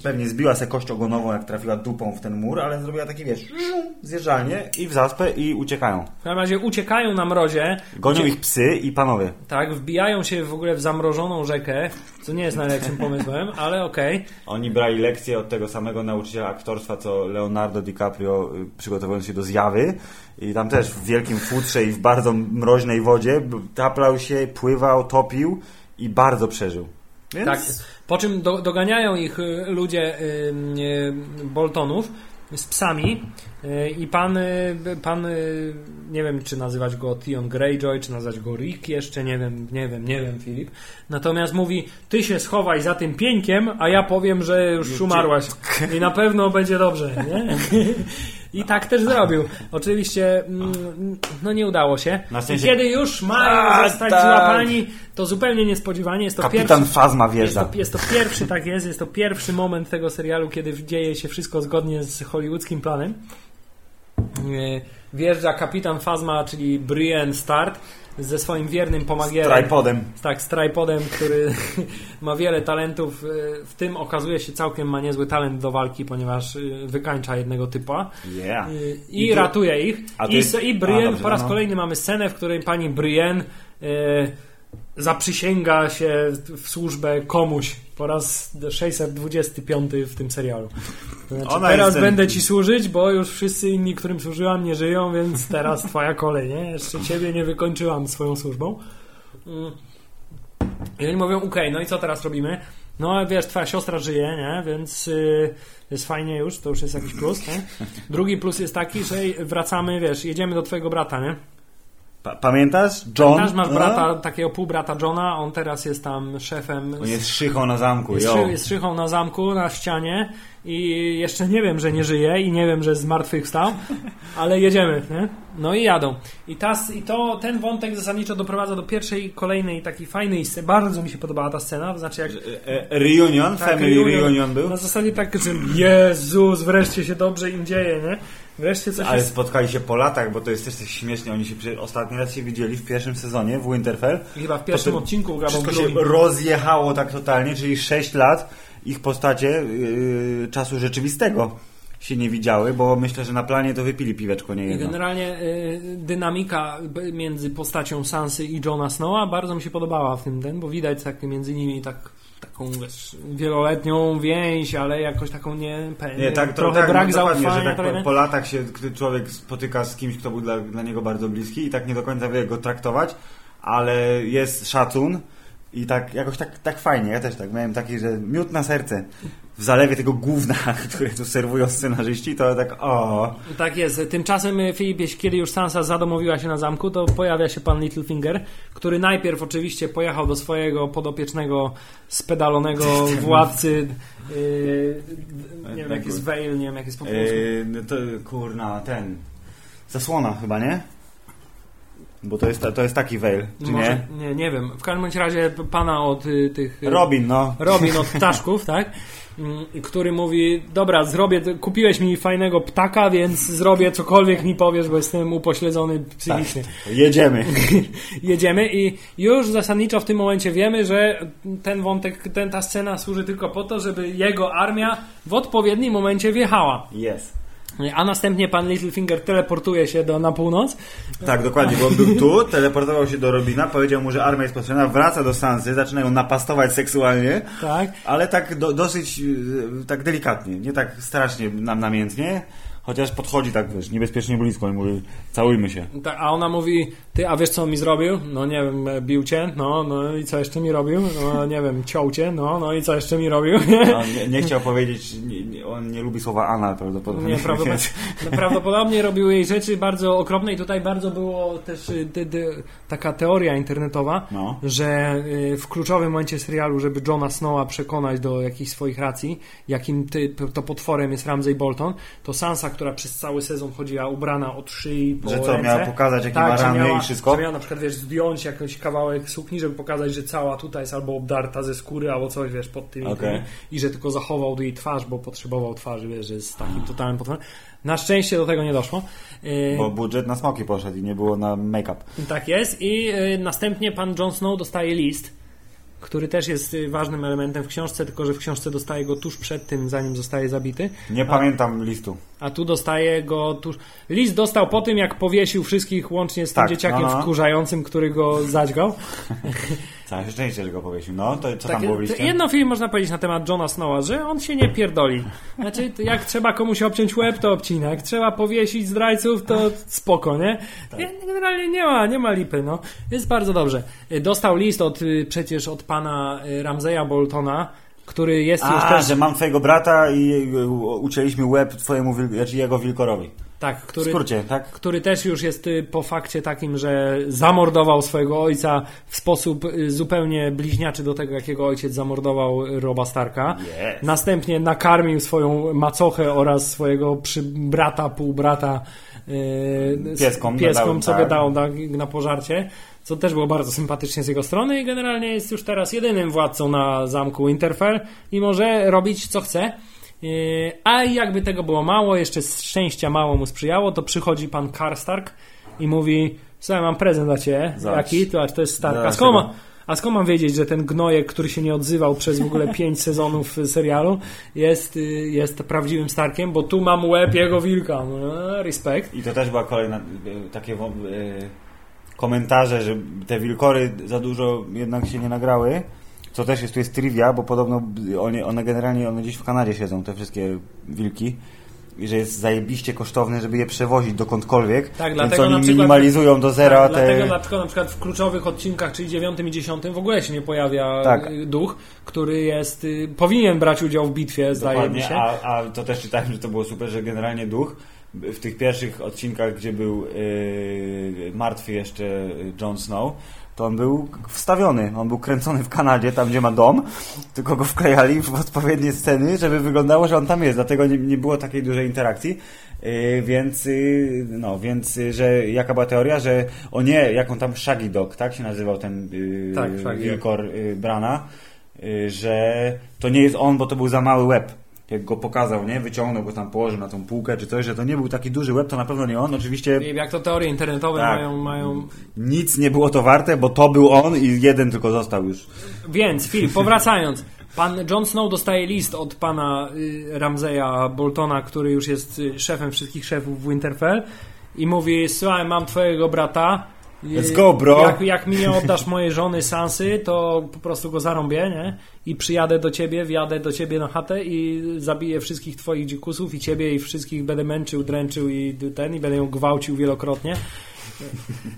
Pewnie zbiła se kość ogonową, jak trafiła dupą w ten mur, ale zrobiła takie, wiesz, zjeżdżalnie i w zaspę i uciekają. W każdym razie uciekają na mrozie. Gonią Ucie- ich psy i panowie. Tak, wbijają się w ogóle w zamrożoną rzekę, co nie jest najlepszym pomysłem, ale okej. Oni brali lekcje od tego samego nauczyciela aktorstwa, co Leonardo DiCaprio, y, przygotowując się do zjawy. I tam też w wielkim futrze i w bardzo mroźnej wodzie taplał się, pływał, topił i bardzo przeżył. Więc Tak. Po czym do, doganiają ich y, ludzie y, y, Boltonów z psami i pan, pan nie wiem czy nazywać go Tion Greyjoy, czy nazywać go Rick jeszcze, nie wiem, nie wiem, nie wiem Filip. Natomiast mówi, ty się schowaj za tym pieńkiem, a ja powiem, że już umarłaś i na pewno będzie dobrze, nie? I tak też zrobił. Oczywiście, mm, no nie udało się. Na I szczęście- kiedy już mają A, zostać tak. złapani, to zupełnie niespodziewanie jest to pierwszy kapitan Fazma jest wjeżdża. to, jest to pierwszy, tak jest, jest to pierwszy moment tego serialu, kiedy dzieje się wszystko zgodnie z hollywoodzkim planem. E, Wjeżdża kapitan Fazma, czyli Brienne Start ze swoim wiernym pomagierem. Tripodem. Tak, z tripodem, który ma wiele talentów. E, W tym okazuje się całkiem ma niezły talent do walki, ponieważ e, wykańcza jednego typa. Yeah. Y, I, I tu- ratuje ich. I, jest- I Brienne, A, dobrze, po raz no. kolejny mamy scenę, w której pani Brienne e, zaprzysięga się w służbę komuś po raz 625 w tym serialu. To znaczy, Ona teraz ten- będę ci służyć, bo już wszyscy inni, którym służyłam, nie żyją, więc teraz twoja kolej, nie? Jeszcze ciebie nie wykończyłam swoją służbą. Mm. I oni mówią, okej, no i co teraz robimy? No, wiesz, twoja siostra żyje, nie? Więc y, jest fajnie już, to już jest jakiś plus, nie? Drugi plus jest taki, że wracamy, wiesz, jedziemy do twojego brata, nie? Pa pamiętasz? John? Nasz masz No? brata, takiego półbrata Johna, on teraz jest tam szefem. On jest szychą na zamku, jest, szy- jest szychą na zamku, na ścianie i jeszcze nie wiem, że nie żyje i nie wiem, że zmartwychwstał, ale jedziemy, nie? No i jadą. I, ta, I to, ten wątek zasadniczo doprowadza do pierwszej, kolejnej takiej fajnej sceny. Bardzo mi się podobała ta scena, to znaczy jak E, e, Reunion, tak, family reunion był. Na zasadzie tak, że Jezus, wreszcie się dobrze im dzieje, nie? Wreszcie coś Ale jest... spotkali się po latach, bo to jest też coś śmiesznie. Oni się przy... ostatni raz się widzieli w pierwszym sezonie w Winterfell. Chyba w pierwszym Potem odcinku grał Wszystko się rozjechało tak totalnie, czyli 6 lat ich postacie yy, czasu rzeczywistego się nie widziały, bo myślę, że na planie to wypili piweczko nie I jedno. generalnie y, dynamika między postacią Sansy i Johna Snowa bardzo mi się podobała w tym ten, bo widać tak między nimi tak taką wiesz, wieloletnią więź, ale jakoś taką nie, Nie, tak, to, trochę tak, brak no, zaufania. że tak po, po latach się człowiek spotyka z kimś, kto był dla, dla niego bardzo bliski i tak nie do końca wie go traktować, ale jest szacun i tak jakoś tak, tak fajnie. Ja też tak miałem taki, że miód na serce w zalewie tego gówna, które tu serwują scenarzyści, to tak o. Tak jest. Tymczasem e, Filip, jeśli kiedy już Sansa zadomowiła się na zamku, to pojawia się pan Littlefinger, który najpierw oczywiście pojechał do swojego podopiecznego, spedalonego władcy. Yy, nie wiem, jak jest Vale, nie wiem, jak jest po polsku. Yy, to kurna, ten. Zasłona chyba, nie? Bo to jest, to jest taki veil, czy Może, nie? nie? Nie wiem. W każdym razie pana od y, tych. y, Robin, no. Robin od ptaszków, tak? Mm, Który mówi, dobra, zrobię, kupiłeś mi fajnego ptaka, więc zrobię cokolwiek mi powiesz, bo jestem upośledzony psychicznie. Jedziemy. Jedziemy i już zasadniczo w tym momencie wiemy, że ten wątek, ten, ta scena służy tylko po to, żeby jego armia w odpowiednim momencie wjechała. Jest. A następnie pan Littlefinger teleportuje się do, na północ. Tak, dokładnie, bo on był tu, teleportował się do Robina, powiedział mu, że armia jest potrzebna, wraca do Sansy, zaczyna ją napastować seksualnie, Tak. ale tak do, dosyć e, tak delikatnie, nie tak strasznie nam namiętnie, chociaż podchodzi tak, wiesz, niebezpiecznie blisko i mówi, całujmy się. Tak, a ona mówi, ty, a wiesz co on mi zrobił? No nie wiem, bił cię, no, no i co jeszcze mi robił? No nie wiem, ciął cię, no, no i co jeszcze mi robił? On nie, nie chciał powiedzieć, nie, on nie lubi słowa Anna prawdopodobnie. Nie, prawdopodobnie, więc- prawdopodobnie robił jej rzeczy bardzo okropne i tutaj bardzo było też y, ty, ty, taka teoria internetowa, No. że y, w kluczowym momencie serialu, żeby Johna Snowa przekonać do jakichś swoich racji, jakim ty, to potworem jest Ramsay Bolton, to Sansa, która przez cały sezon chodziła ubrana od szyi po Że co, ręce, miała pokazać, jakie ma że rany miała, i wszystko? Że miała na przykład, wiesz, zdjąć jakiś kawałek sukni, żeby pokazać, że cała tutaj jest albo obdarta ze skóry, albo coś, wiesz, pod tymi, tymi i że tylko zachował jej twarz, bo potrzebował twarzy, wiesz, że jest takim totalnym potworem. Na szczęście do tego nie doszło. Yy, Bo budżet na smoki poszedł i nie było na make-up. tak jest. I y, następnie pan Jon Snow dostaje list, który też jest y, ważnym elementem w książce, tylko że w książce dostaje go tuż przed tym, zanim zostaje zabity. Nie A- pamiętam listu. A tu dostaje go tuż. List dostał po tym, jak powiesił wszystkich, łącznie z tym Tak, dzieciakiem no, no. wkurzającym, który go zadźgał. Całe szczęście, że go powiesił. No, to co tam Takie- było w jedno film można powiedzieć na temat Johna Snowa, że on się nie pierdoli. Znaczy, jak trzeba komuś obciąć łeb, to obcina. Jak trzeba powiesić zdrajców, to spoko, nie? Tak. Nie, Generalnie nie ma, nie ma lipy, no. Jest bardzo dobrze. Dostał list od, y, przecież od pana y, Ramseya Boltona, który jest już A, też... że mam twojego brata i y, ucięliśmy łeb twojemu, znaczy jego wilkorowi. Tak, który, tak? który też już jest y, po fakcie takim, że zamordował swojego ojca w sposób y, zupełnie bliźniaczy do tego, jakiego ojciec zamordował Roba Starka. Yes. Następnie nakarmił swoją macochę oraz swojego przy brata, półbrata yy, Pieskom pieskom dodałem, sobie tak. dał na, na pożarcie. Co też było bardzo sympatycznie z jego strony i generalnie jest już teraz jedynym władcą na zamku Winterfell i może robić co chce. Yy, A jakby tego było mało, jeszcze szczęścia mało mu sprzyjało, to przychodzi pan Karstark i mówi: Słuchaj, mam prezent dla ciebie. Zobacz. Jaki? To, a to jest Stark. A skąd, ma, a skąd mam wiedzieć, że ten gnojek, który się nie odzywał przez w ogóle pięć sezonów serialu, jest, y, jest prawdziwym Starkiem? Bo tu mam łeb jego wilka. No, respekt. I to też była kolejna y, takie wo- y, komentarze, że te wilkory za dużo jednak się nie nagrały. Co też jest, tu jest trivia, bo podobno one, one generalnie one gdzieś w Kanadzie siedzą, te wszystkie wilki. I że jest zajebiście kosztowne, żeby je przewozić dokądkolwiek. Tak, więc dlatego oni na przykład- minimalizują do zera Tak, te... Dlatego dlatego na przykład w kluczowych odcinkach, czyli dziewiątym i dziesiątym, w ogóle się nie pojawia Tak. y, duch, który jest, y, powinien brać udział w bitwie, zdaje mi Dokładnie, się. a, a to też czytałem, że to było super, że generalnie duch w tych pierwszych odcinkach, gdzie był yy, martwy jeszcze Jon Snow, to on był wstawiony, on był kręcony w Kanadzie, tam gdzie ma dom, tylko go wklejali w odpowiednie sceny, żeby wyglądało, że on tam jest, dlatego nie, nie było takiej dużej interakcji. Yy, więc, yy, no, więc, że jaka była teoria, że o nie, jak on tam Shaggy Dog, tak się nazywał ten yy, Tak, wilkor yy, Brana, yy, że to nie jest on, bo to był za mały łeb. Jak go pokazał, nie? Wyciągnął go tam, położył na tą półkę czy coś, że to nie był taki duży łeb, to na pewno nie on. Oczywiście Jak to teorie internetowe Tak. mają, mają nic nie było to warte, bo to był on i jeden tylko został już. Więc, Filip, powracając. Pan Jon Snow dostaje list od pana y, Ramseya Boltona, który już jest y, szefem wszystkich szefów w Winterfell i mówi, słuchaj, mam twojego brata, Let's go, bro. Jak, jak mi nie oddasz mojej żony Sansy, to po prostu go zarąbię, nie? I przyjadę do ciebie, wjadę do ciebie na chatę i zabiję wszystkich twoich dzikusów i ciebie i wszystkich będę męczył, dręczył i ten, i będę ją gwałcił wielokrotnie.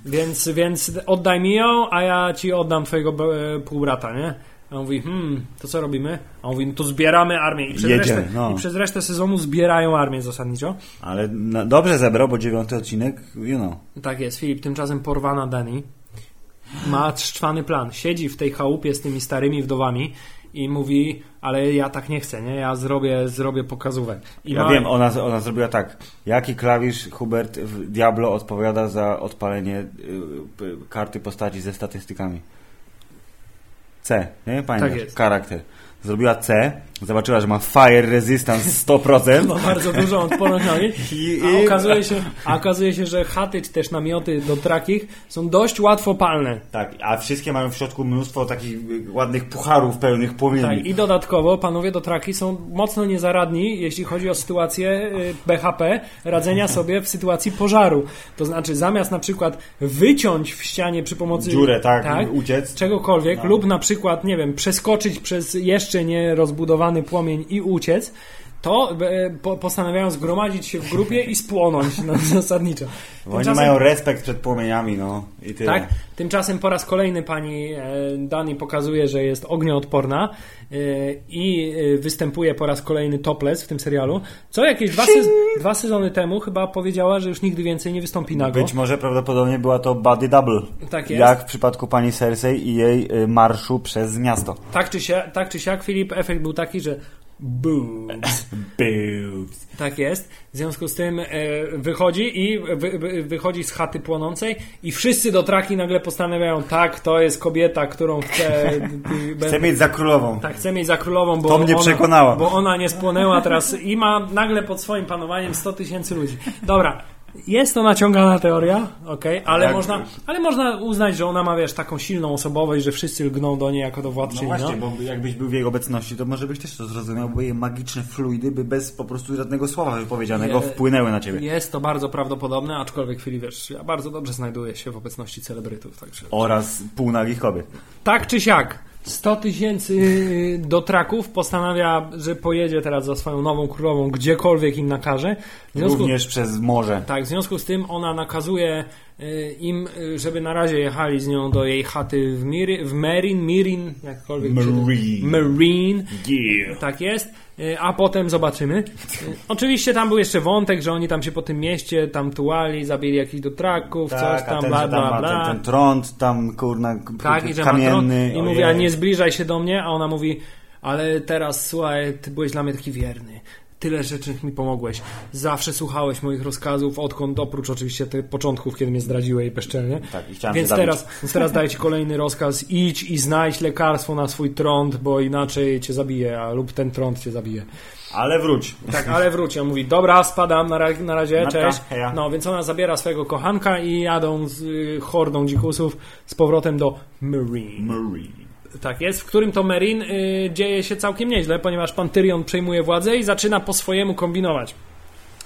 Więc, więc oddaj mi ją, a ja ci oddam twojego e, półbrata, nie? A on mówi, hmm, to co robimy? A on mówi, no to zbieramy armię. I przez, resztę, no. I przez resztę sezonu zbierają armię zasadniczo. Ale no, dobrze zebrał, bo dziewiąty odcinek, you know. Tak jest, Filip. Tymczasem porwana Dani ma szczwany plan. Siedzi w tej chałupie z tymi starymi wdowami i mówi, ale ja tak nie chcę, nie? Ja zrobię, zrobię pokazówek. I Ja ma- wiem, ona, ona zrobiła tak. Jaki klawisz Hubert w Diablo odpowiada za odpalenie y, y, karty postaci ze statystykami? C, nie? Pamiętasz? Tak jest. Charakter. Zrobiła C, zobaczyła, że ma Fire Resistance 100%. ma bardzo dużą odporność na. I, A okazuje, się, a okazuje się, że chaty czy też namioty do trakich są dość łatwo palne. tak, a wszystkie mają w środku mnóstwo takich ładnych pucharów pełnych płomieni. Tak, I dodatkowo panowie do traki są mocno niezaradni, jeśli chodzi o sytuację y, BHP, radzenia sobie w sytuacji pożaru. To znaczy, zamiast na przykład wyciąć w ścianie przy pomocy. Dziurę, tak, uciec. Czegokolwiek, No. lub na przykład, nie wiem, przeskoczyć przez jeszcze nie płomień i uciec. To e, po, postanawiają zgromadzić się w grupie i spłonąć no, zasadniczo. Bo oni mają respekt przed płomieniami, no i tyle. tak? Tymczasem po raz kolejny pani e, Dani pokazuje, że jest ognioodporna e, i występuje po raz kolejny topless w tym serialu. Co jakieś dwa, sez dwa sezony temu chyba powiedziała, że już nigdy więcej nie wystąpi nago. Być może prawdopodobnie była to body double. Tak jest. Jak w przypadku pani Cersei i jej y, marszu przez miasto. Tak czy, tak czy siak, Filip, efekt był taki, że boobs. Boobs. Tak jest. W związku z tym e, wychodzi i wy, wy, wychodzi z chaty płonącej i wszyscy do traki nagle postanawiają, tak, to jest kobieta, którą chcę... Chcę mieć za królową. Tak, chcę mieć za królową, bo To mnie ona, przekonała. Bo ona nie spłonęła teraz i ma nagle pod swoim panowaniem 100 tysięcy ludzi. Dobra, jest to naciągana teoria, okej, ale, Jak- można, ale można uznać, że ona ma, wiesz, taką silną osobowość, że wszyscy lgną do niej jako do No władczyni. właśnie, no. bo jakbyś był w jej obecności, to może byś też to zrozumiał, bo jej magiczne fluidy by bez po prostu żadnego słowa wypowiedzianego Je- wpłynęły na ciebie. Jest to bardzo prawdopodobne, aczkolwiek chwili, wiesz, ja bardzo dobrze znajduję się w obecności celebrytów, także... Oraz półnagich kobiet. Tak czy siak, 100 tysięcy do traków postanawia, że pojedzie teraz za swoją nową królową gdziekolwiek im nakaże. Związku, Również przez morze. tak, w związku z tym ona nakazuje y, im, y, żeby na razie jechali z nią do jej chaty w, Miri, w Merin, Mirin, jakkolwiek Marine. Marine, Yeah. tak jest, y, a potem zobaczymy. Y, Oczywiście tam był jeszcze wątek, że oni tam się po tym mieście tam tułali, zabili jakichś do traków, coś Tak, a tam, ten, bla, bla, bla. ten, ten trąd, tam kurna Tak, i że kamienny. i mówi, a nie zbliżaj się do mnie, a ona mówi, ale teraz słuchaj, ty byłeś dla mnie taki wierny. Tyle rzeczy mi pomogłeś. Zawsze słuchałeś moich rozkazów, odkąd oprócz oczywiście tych początków, kiedy mnie zdradziłeś bezczelnie. Tak, i chciałem Więc teraz, więc teraz daję ci kolejny rozkaz. Idź i znajdź lekarstwo na swój trąd, bo inaczej cię zabije, a lub ten trąd cię zabije. Ale wróć. Tak, ale wróci. On mówi, dobra, spadam, na, ra- na razie, Natka, cześć. heja. No, więc ona zabiera swojego kochanka i jadą z y, hordą dzikusów z powrotem do Marine. Marine. Tak jest, w którym to Merin y, dzieje się całkiem nieźle, ponieważ pan Tyrion przejmuje władzę i zaczyna po swojemu kombinować.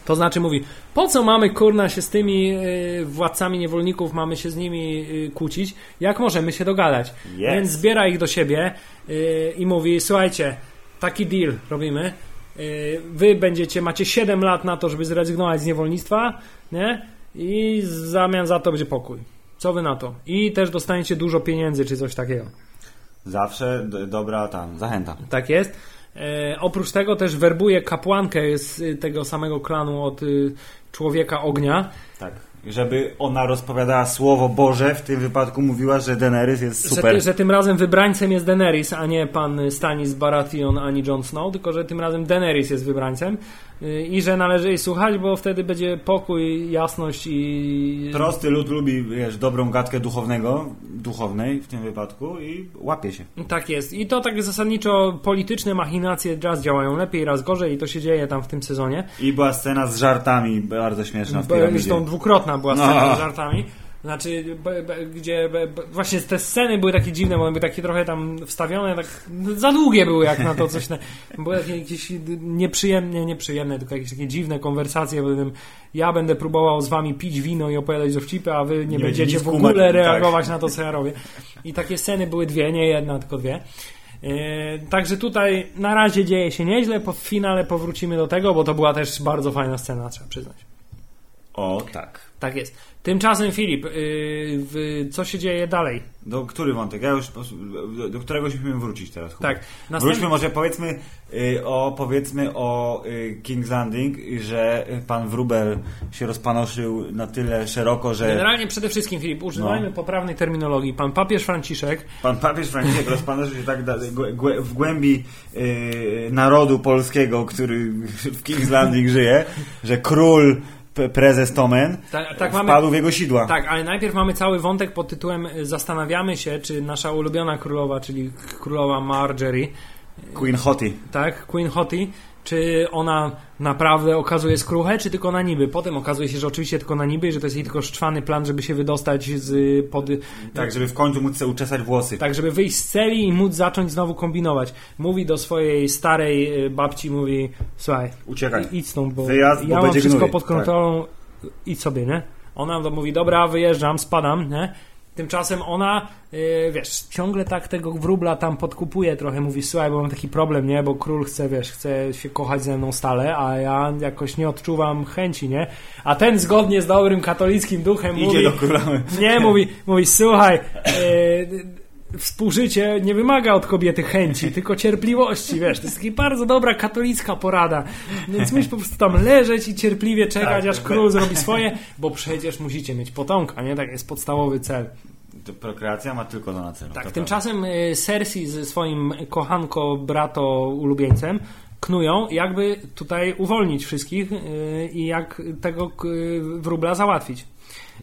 To znaczy mówi, po co mamy kurna się z tymi y, władcami niewolników, mamy się z nimi y, kłócić, jak możemy się dogadać. Yes. Więc zbiera ich do siebie y, i mówi, słuchajcie, taki deal robimy, y, wy będziecie, macie 7 lat na to, żeby zrezygnować z niewolnictwa, nie? I w zamian za to będzie pokój. Co wy na to? I też dostaniecie dużo pieniędzy, czy coś takiego. Zawsze dobra tam, zachęta. Tak jest. E, oprócz tego też werbuje kapłankę z y, tego samego klanu od y, człowieka ognia. Tak. Żeby ona rozpowiadała słowo Boże, w tym wypadku mówiła, że Daenerys jest super. Że, że tym razem wybrańcem jest Daenerys, a nie pan Stanis Baratheon ani Jon Snow, tylko że tym razem Daenerys jest wybrańcem y, i że należy jej słuchać, bo wtedy będzie pokój, jasność i... Prosty lud lubi, wiesz, dobrą gadkę duchownego, duchownej w tym wypadku i łapie się. Tak jest. I to tak zasadniczo polityczne machinacje raz działają lepiej, raz gorzej i to się dzieje tam w tym sezonie. I była scena z żartami, bardzo śmieszna w piramidzie. Zresztą dwukrotna była No. scena z żartami. Znaczy, b, b, gdzie b, właśnie te sceny były takie dziwne, bo one były takie trochę tam wstawione, tak za długie były jak na to coś. Na, były takie jakieś nieprzyjemne, nieprzyjemne, tylko jakieś takie dziwne konwersacje, w tym ja będę próbował z wami pić wino i opowiadać dowcipy, a wy nie, Nie będziecie w kumać, ogóle tak. reagować na to, co ja robię. I takie sceny były dwie, nie jedna, tylko dwie. Yy, także tutaj na razie dzieje się nieźle, po w finale powrócimy do tego, bo to była też bardzo fajna scena, trzeba przyznać. O, tak. Tak jest. Tymczasem Filip, yy, co się dzieje dalej? Do który wątek? Ja już do, do którego musimy wrócić teraz. Tak, Wróćmy może powiedzmy y, o powiedzmy o y, King's Landing, że pan Wrubel się rozpanoszył na tyle szeroko, że generalnie przede wszystkim Filip, używajmy No. poprawnej terminologii. Pan papież Franciszek, pan papież Franciszek rozpanoszył się tak w głębi y, narodu polskiego, który w King's Landing żyje, że król prezes Tomen tak, tak mamy, wpadł w jego sidła. tak, ale najpierw mamy cały wątek pod tytułem Zastanawiamy się, czy nasza ulubiona królowa, czyli królowa Marjorie, Queen Hottie. tak, Queen Hottie, czy ona naprawdę okazuje skruchę, czy tylko na niby. Potem okazuje się, że oczywiście tylko na niby i że to jest jej tylko szczwany plan, żeby się wydostać z y, pod... Tak, żeby w końcu móc sobie uczesać włosy. Tak, żeby wyjść z celi i móc zacząć znowu kombinować. Mówi do swojej starej y, babci, mówi, słuchaj, Uciekaj. idź stąd, bo Wyjazd, bo ja mam będzie wszystko gnój. pod kontrolą, idź sobie, nie? Ona mówi, dobra, wyjeżdżam, spadam, nie? Tymczasem ona, y, wiesz, ciągle tak tego wróbla tam podkupuje trochę, mówi, słuchaj, bo mam taki problem, nie? Bo król chce, wiesz, chce się kochać ze mną stale, a ja jakoś nie odczuwam chęci, nie? A ten zgodnie z dobrym katolickim duchem Idzie mówi... do króla. Nie, mówi, mówi słuchaj, e, współżycie nie wymaga od kobiety chęci, tylko cierpliwości, wiesz, to jest taka bardzo dobra katolicka porada, więc musisz po prostu tam leżeć i cierpliwie czekać, Tak. aż król zrobi swoje, bo przecież musicie mieć potomka, nie? Tak jest podstawowy cel. To prokreacja ma tylko to na celu. Tak, tymczasem e, Cersei ze swoim kochanko, brato, ulubieńcem knują, jakby tutaj uwolnić wszystkich e, i jak tego wróbla załatwić.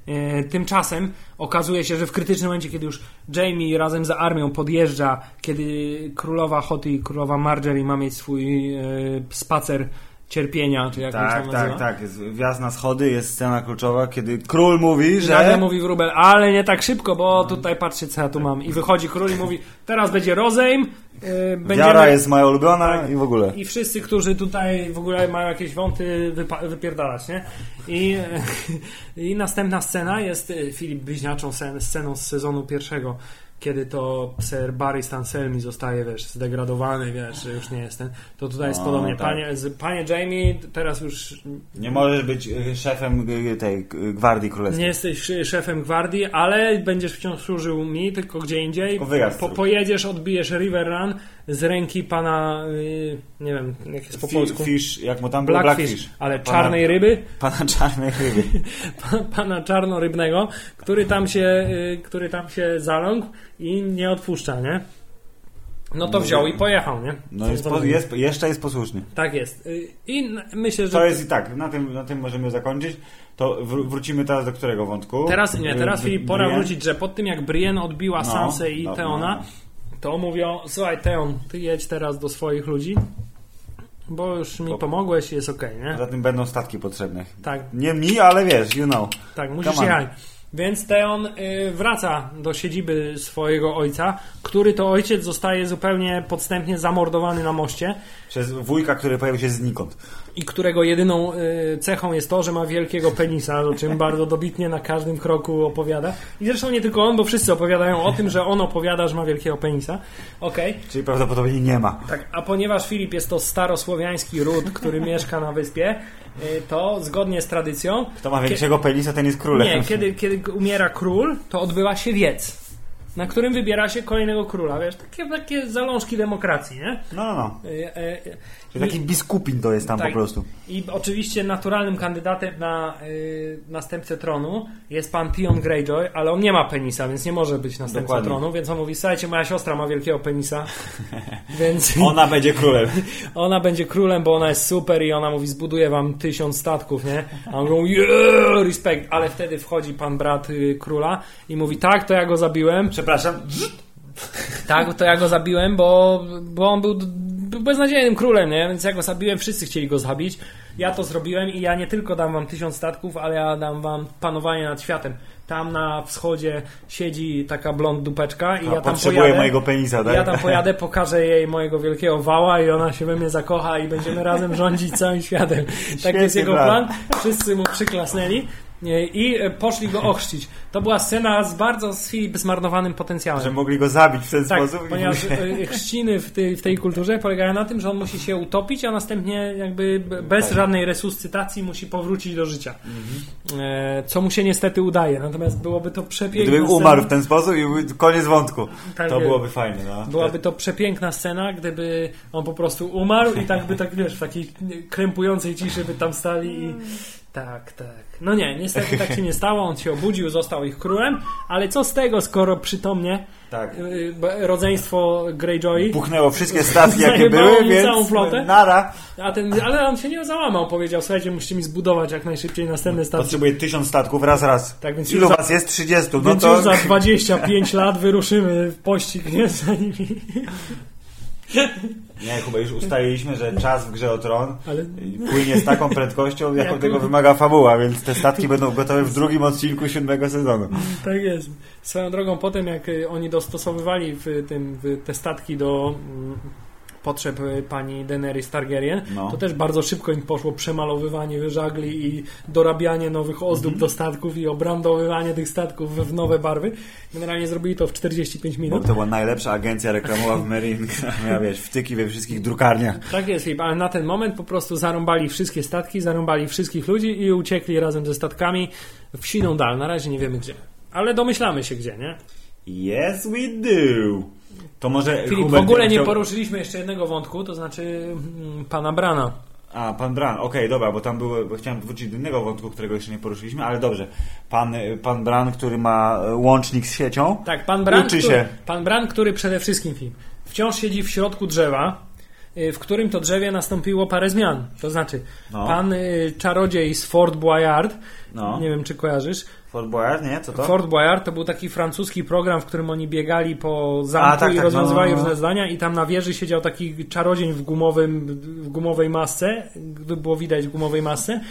E, Tymczasem okazuje się, że w krytycznym momencie, kiedy już Jamie razem z armią podjeżdża, kiedy królowa Hottie, królowa Marjorie ma mieć swój spacer cierpienia, czy jak Tak, tam tak, tak. Jest wjazd na schody, jest scena kluczowa, kiedy król mówi, Że... Nagle mówi wróbel, ale nie tak szybko, bo tutaj patrzcie co ja tu mam. I wychodzi król i mówi, teraz będzie rozejm, yy, będziemy... Wiara jest moja ulubiona Tak. i w ogóle. I wszyscy, którzy tutaj w ogóle mają jakieś wąty, wypa- wypierdalać, nie? I, I następna scena jest y, Filip Bliźniaczą scen- sceną z sezonu pierwszego, kiedy to Sir Barry Stanselmi zostaje, wiesz, zdegradowany, wiesz, że już nie jest ten. To tutaj jest O, podobnie. tak. Panie, panie Jamie, teraz już Nie możesz być y, szefem y, tej y, gwardii królewskiej. nie jesteś szefem gwardii, ale będziesz wciąż służył mi, tylko gdzie indziej. Po, pojedziesz, odbijesz River Run z ręki pana, nie wiem, jak jest po polsku. Fish, jak mu tam było? Blackfish, Blackfish. ale Pana- czarnej ryby, Pana czarnej ryby. pa- pana czarnorybnego, który tam się, który tam się zaląkł i nie odpuszcza, nie? No to wziął i pojechał, nie? No jest, po, jest, jeszcze jest posłuszny. Tak jest. Y, I myślę, że To jest i tak, na tym, na tym możemy zakończyć. To wr- wrócimy teraz do którego wątku? Teraz nie, teraz Y, Filip, pora Brienne? wrócić, że po tym jak Brienne odbiła No, Sansę i no, Teona, no, to mówią, słuchaj Teon, ty jedź teraz do swoich ludzi, bo już mi pomogłeś i jest okej, nie? Poza tym będą statki potrzebne. Tak, Nie mi, ale wiesz, you know. tak, musisz jechać. Więc Teon y, wraca do siedziby swojego ojca, który to ojciec zostaje zupełnie podstępnie zamordowany na moście Przez wujka, który pojawił się znikąd. I którego jedyną y, cechą jest to, że ma wielkiego penisa, o czym bardzo dobitnie na każdym kroku opowiada. I zresztą nie tylko on, bo wszyscy opowiadają o tym, że on opowiada, że ma wielkiego penisa. Okej. Czyli prawdopodobnie nie ma. Tak, a ponieważ Filip jest to starosłowiański ród, który mieszka na wyspie, y, to zgodnie z tradycją. Kto ma większego penisa, ten jest królem. Nie, kiedy, kiedy umiera król, to odbywa się wiec, na którym wybiera się kolejnego króla. Wiesz, takie, takie zalążki demokracji, nie? No, no, no. Czyli taki biskupin to jest tam Tak. po prostu. I oczywiście naturalnym kandydatem na y, następcę tronu jest pan Tion Greyjoy, ale on nie ma penisa, więc nie może być następcą Dokładnie. tronu, więc on mówi, słuchajcie, moja siostra ma wielkiego penisa, więc Ona będzie królem. ona będzie królem, bo ona jest super i ona mówi, zbuduję wam tysiąc statków, nie? A on mówi, yeah, respekt, ale wtedy wchodzi pan brat y, króla i mówi, tak, to ja go zabiłem, Przepraszam. Tak, to ja go zabiłem, bo, bo on był, był beznadziejnym królem, nie? Więc ja go zabiłem, wszyscy chcieli go zabić. Ja to zrobiłem i ja nie tylko dam wam tysiąc statków, ale ja dam wam panowanie nad światem. Tam na wschodzie siedzi taka blond dupeczka i A, ja tam pojadę. mojego penisa, tak? Ja tam pojadę, pokażę jej mojego wielkiego wała i ona się we mnie zakocha i będziemy razem rządzić całym światem. Tak Świetny jest jego plan. plan. Wszyscy mu przyklasnęli i e, poszli go ochrzcić. To była scena z bardzo z Filip zmarnowanym potencjałem. Że mogli go zabić w ten Tak, sposób. ponieważ e, chrzciny w tej, w tej kulturze polegają na tym, że on musi się utopić, a następnie jakby bez Tak. żadnej resuscytacji musi powrócić do życia. Mhm. E, co mu się niestety udaje. Natomiast byłoby to przepiękne. Gdyby umarł w ten sposób i koniec wątku. Tak to byłoby fajne, no. Byłaby to przepiękna scena, gdyby on po prostu umarł i tak by tak, wiesz, w takiej krępującej ciszy by tam stali i tak, tak. No nie, niestety tak się nie stało, on się obudził, został ich królem, ale co z tego, skoro przytomnie Tak. y, rodzeństwo Greyjoy, Puchnęło wszystkie statki, jakie były, więc całą flotę. nara. a ten, ale on się nie załamał, powiedział, słuchajcie, musicie mi zbudować jak najszybciej następne stacje. Potrzebuję tysiąc statków, raz, raz. Tak, więc Ilu za- was jest? 30. No Więc to... już za 25 lat wyruszymy w pościg, nie? Za nimi. Nie, chyba już ustaliliśmy, że czas w grze o tron Ale płynie z taką prędkością, jaką Jak- tego wymaga fabuła, więc te statki będą gotowe w drugim odcinku siódmego sezonu. Tak jest. Swoją drogą, potem jak y, oni dostosowywali w tym, w te statki do mm, potrzeb pani Daenerys Targaryen, No. to też bardzo szybko im poszło przemalowywanie żagli i dorabianie nowych ozdób Mhm. do statków i obrandowywanie tych statków w nowe barwy. Generalnie zrobili to w 45 Bo minut. to była najlepsza agencja reklamowa w Merin, która miała, wiesz, wtyki we wszystkich drukarniach. Tak jest, ale na ten moment po prostu zarąbali wszystkie statki, zarąbali wszystkich ludzi i uciekli razem ze statkami w siną dal. Na razie nie wiemy gdzie. Ale domyślamy się gdzie, nie? Yes, we do! To może Filip, w Hubert ogóle nie chciał- poruszyliśmy jeszcze jednego wątku, to znaczy mm, pana Brana. A, pan Bran, okej, dobra, bo tam było, bo chciałem wrócić do innego wątku, którego jeszcze nie poruszyliśmy, ale dobrze. Pan, pan Bran, który ma e, łącznik z siecią, Tak, pan Bran, Uczy który, się. pan Bran, który przede wszystkim film, wciąż siedzi w środku drzewa, y, w którym to drzewie nastąpiło parę zmian. To znaczy, No. pan y, czarodziej z Fort Boyard, no, nie wiem czy kojarzysz, Fort Boyard, nie? Co to? Fort Boyard to był taki francuski program, w którym oni biegali po zamku A, tak, i tak, rozwiązywali no, no, no. różne zdania i tam na wieży siedział taki czarodziej w, gumowym, w gumowej masce, gdy było widać w gumowej masce,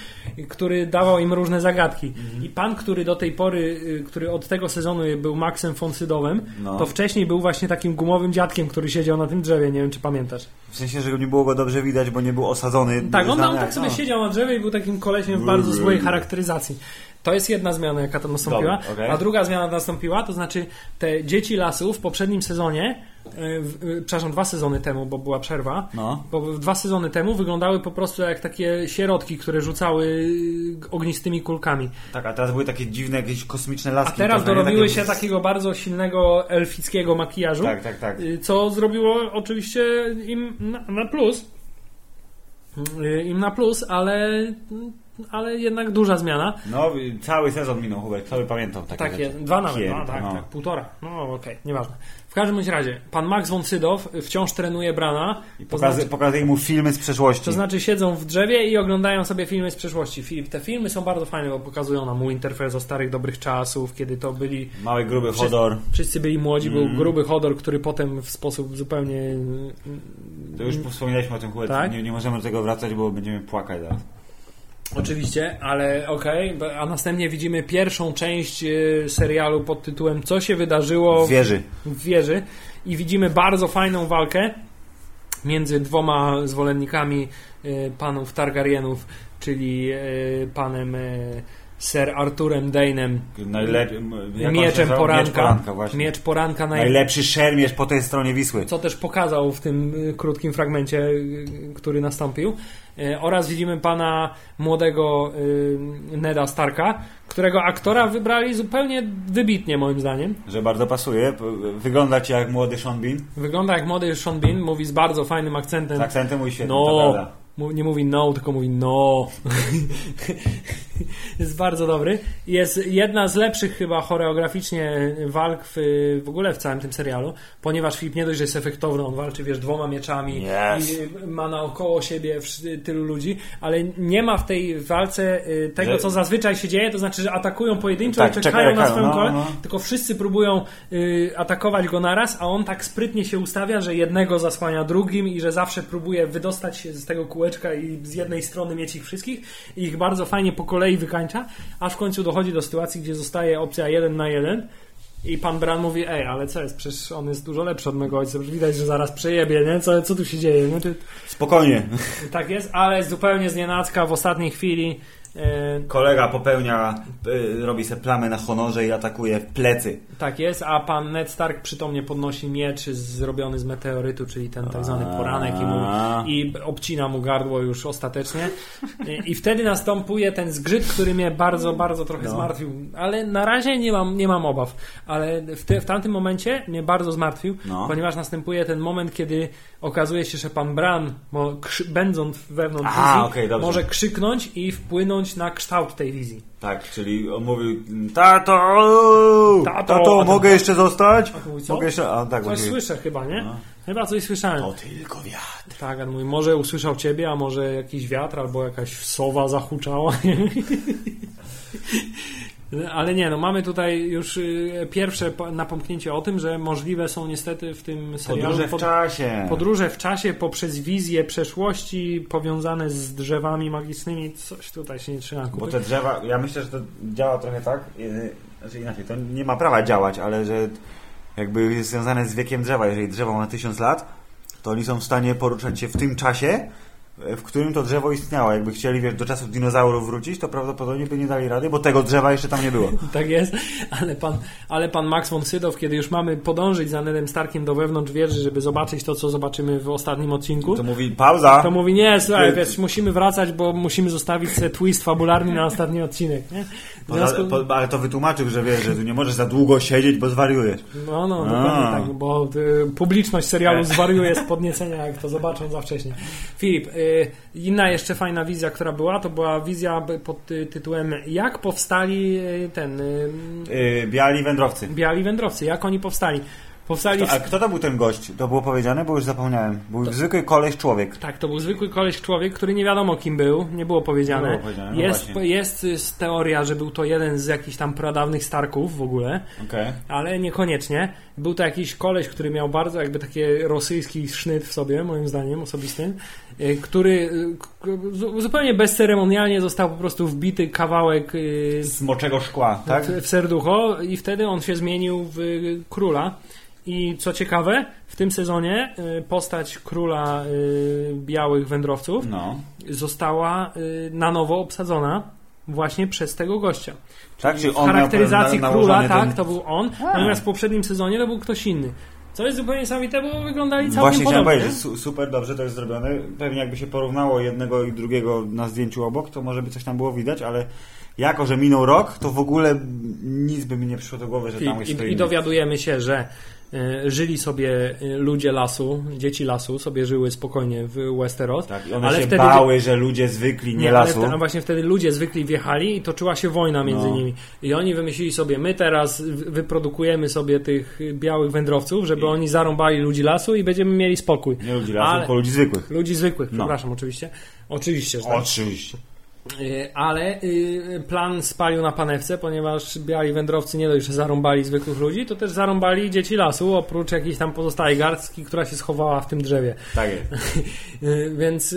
który dawał im różne zagadki. Mhm. I pan, który do tej pory, y, który od tego sezonu był Maxem Fonsydowym, No. to wcześniej był właśnie takim gumowym dziadkiem, który siedział na tym drzewie, nie wiem czy pamiętasz. W sensie, że nie było go dobrze widać, bo nie był osadzony. Tak, on, znany on tak sobie no. siedział na drzewie i był takim kolesiem w bardzo złej charakteryzacji. To jest jedna zmiana, jaka tam nastąpiła. Dobra, okej. A druga zmiana nastąpiła, to znaczy te dzieci lasu w poprzednim sezonie, e, w, e, przepraszam, dwa sezony temu, bo była przerwa, No. bo dwa sezony temu wyglądały po prostu jak takie sierotki, które rzucały e, ognistymi kulkami. Tak, a teraz były takie dziwne, jakieś kosmiczne A laski. teraz trochę, nie? dorobiły Takie- się takiego bardzo silnego elfickiego makijażu, Tak, tak, tak. co zrobiło oczywiście im na, na plus. Im na plus, ale, ale jednak duża zmiana. No, cały sezon minął, Hubert, cały pamiętam takie Tak jest, dwa nawet, Piękne, no, tak, no. tak, półtora. No okej, nieważne. W każdym razie, pan Max von Sydow wciąż trenuje Brana. I To pokazy, znaczy, pokazuje mu filmy z przeszłości. to znaczy siedzą w drzewie i oglądają sobie filmy z przeszłości. Te filmy są bardzo fajne, bo pokazują nam Winterfell ze starych dobrych czasów, kiedy to byli Mały, gruby Wszyscy- Hodor. Wszyscy byli młodzi, Mm. był gruby Hodor, który potem w sposób zupełnie. To już wspominaliśmy o tym, Hubert. Tak? Nie, nie możemy do tego wracać, bo będziemy płakać zaraz. Oczywiście, ale okej. b- A następnie widzimy pierwszą część y, serialu pod tytułem Co się wydarzyło W wieży. w wieży i widzimy bardzo fajną walkę między dwoma zwolennikami y, panów Targaryenów, czyli y, panem Sir Arturem Dane'em, się mieczem poranka. Miecz poranka, właśnie. Miecz poranka naj... Najlepszy szermierz po tej stronie Wisły. co też pokazał w tym y, krótkim fragmencie, y, który nastąpił. Y, Oraz widzimy pana młodego Neda Starka, którego aktora wybrali zupełnie wybitnie, moim zdaniem. Że bardzo pasuje. Wygląda ci jak młody Sean Bean. Wygląda jak młody Sean Bean, mówi z bardzo fajnym akcentem. Z akcentem mój świetny, No, nie mówi no, tylko mówi no. jest bardzo dobry. Jest jedna z lepszych chyba choreograficznie walk w, w ogóle w całym tym serialu, ponieważ Filip nie dość, że jest efektowny, on walczy, wiesz, dwoma mieczami Yes. i ma naokoło siebie tylu ludzi, ale nie ma w tej walce y, tego, co zazwyczaj się dzieje, to znaczy, że atakują pojedynczo Tak, i czekają czekają, na swoją no, kolej, no. tylko wszyscy próbują y, atakować go naraz, a on tak sprytnie się ustawia, że jednego zasłania drugim i że zawsze próbuje wydostać się z tego kółeczka i z jednej strony mieć ich wszystkich i ich bardzo fajnie po kolei wykańcza, aż w końcu dochodzi do sytuacji, gdzie zostaje opcja jeden na jeden i pan Bran mówi, ej, ale co jest, przecież on jest dużo lepszy od mego ojca, widać, że zaraz przejebie, nie? Co, co tu się dzieje? Nie? Ty, Spokojnie. tak jest, ale zupełnie znienacka w ostatniej chwili Kolega popełnia, y, robi se plamę na honorze i atakuje w plecy. Tak jest, a pan Ned Stark przytomnie podnosi miecz zrobiony z meteorytu, czyli ten tak zwany poranek i, mu, i obcina mu gardło już ostatecznie. I wtedy następuje ten zgrzyt, który mnie bardzo, bardzo trochę No. zmartwił. Ale na razie nie mam, nie mam obaw. Ale w, te, w tamtym momencie mnie bardzo zmartwił, No. ponieważ następuje ten moment, kiedy okazuje się, że pan Bran, mo, krzy, będąc wewnątrz Aha, wizji, dobrze. może krzyknąć i wpłynąć na kształt tej wizji. Tak, czyli on mówił, tato, Tato, tato, mogę jeszcze zostać? Mówi, co? Mogę jeszcze, a tak, Coś mówi, słyszę chyba, nie? No. Chyba coś słyszałem. to tylko wiatr. Tak, on mówi, może usłyszał ciebie, a może jakiś wiatr, albo jakaś sowa zahuczała. Ale nie, no mamy tutaj już y, pierwsze po- napomknięcie o tym, że możliwe są niestety w tym serialu Podróże w pod- czasie. podróże w czasie poprzez wizje przeszłości powiązane z drzewami magicznymi. Coś tutaj się nie trzyma Bo te drzewa, ja myślę, że to działa trochę tak, yy, znaczy inaczej, to nie ma prawa działać, ale że jakby jest związane z wiekiem drzewa. Jeżeli drzewo ma tysiąc lat, to oni są w stanie poruszać się w tym czasie, w którym to drzewo istniało. Jakby chcieli, wiesz, do czasów dinozaurów wrócić, to prawdopodobnie by nie dali rady, bo tego drzewa jeszcze tam nie było. Tak jest, ale pan, ale pan Max von Sydow, kiedy już mamy podążyć za Nedem Starkiem do wewnątrz wieży, żeby zobaczyć to, co zobaczymy w ostatnim odcinku, To mówi pauza. To mówi, nie, słuchaj, wiesz, musimy wracać, bo musimy zostawić sobie twist fabularny na ostatni odcinek, nie? Związku- po, ale to wytłumaczył, że wiesz, że tu nie możesz za długo siedzieć, bo zwariujesz. No, no, A. dokładnie tak, bo y, publiczność serialu zwariuje z podniecenia, jak to zobaczą za wcześnie. Filip, y, inna jeszcze fajna wizja, która była, to była wizja pod ty, tytułem Jak powstali y, ten y, Yy, biali wędrowcy. biali wędrowcy, jak oni powstali? Powstali To, a kto to był ten gość? To było powiedziane, bo już zapomniałem. Był zwykły koleś człowiek. Tak, to był zwykły koleś człowiek, który nie wiadomo kim był, nie było powiedziane. Nie było powiedziane, no jest, właśnie. jest y, teoria, że był to jeden z jakichś tam pradawnych Starków w ogóle, Okej. ale niekoniecznie. Był to jakiś koleś, który miał bardzo jakby taki rosyjski sznyt w sobie, moim zdaniem osobistym, y, który y, zupełnie bezceremonialnie został po prostu wbity kawałek y, Z moczego szkła, tak? w, serducho i wtedy on się zmienił w króla. I co ciekawe, w tym sezonie y, postać króla y, białych wędrowców No. została y, na nowo obsadzona właśnie przez tego gościa. Tak, czyli W on charakteryzacji na- króla, tak, ten... to był on, A. natomiast w poprzednim sezonie to był ktoś inny. Co jest zupełnie niesamowite, bo wyglądali całkiem Właśnie chciałem podobnie. powiedzieć, su- super dobrze to jest zrobione. Pewnie jakby się porównało jednego i drugiego na zdjęciu obok, to może by coś tam było widać, ale jako, że minął rok, to w ogóle nic by mi nie przyszło do głowy, że tam jest I, kto i, I dowiadujemy się, że żyli sobie y, ludzie lasu, dzieci lasu, sobie żyły spokojnie w Westeros. Tak, i one ale się wtedy- bały, że ludzie zwykli, nie, ale lasu. wte- a właśnie wtedy ludzie zwykli wjechali i toczyła się wojna między No. nimi. I oni wymyślili sobie, my teraz wyprodukujemy sobie tych białych wędrowców, żeby I- oni zarąbali ludzi lasu i będziemy mieli spokój. Nie ludzi lasu, Ale- tylko ludzi zwykłych. Ludzi zwykłych, No. przepraszam, oczywiście. Oczywiście, że tak. Oczywiście. Y, Ale y, plan spalił na panewce, ponieważ biali wędrowcy nie dość, że zarąbali zwykłych ludzi, to też zarąbali dzieci lasu, oprócz jakiejś tam pozostałej garstki, która się schowała w tym drzewie. Tak jest. Y, Więc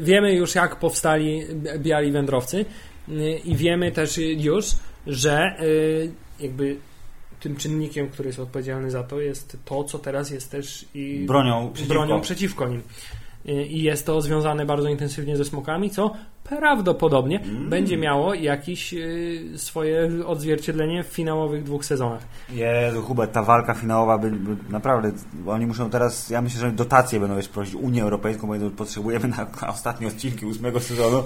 wiemy już, jak powstali biali wędrowcy i wiemy też już, że jakby tym czynnikiem, który jest odpowiedzialny za to, jest to, co teraz jest też i Bronią przeciwko. bronią przeciwko nim. Y, I jest to związane bardzo intensywnie ze smokami, co prawdopodobnie Mm. będzie miało jakieś y, swoje odzwierciedlenie w finałowych dwóch sezonach. Jezu, Hubert, ta walka finałowa, by, by, naprawdę, oni muszą teraz, ja myślę, że dotacje będą wiesz, prosić Unię Europejską, bo potrzebujemy na, na ostatnie odcinki ósmego sezonu,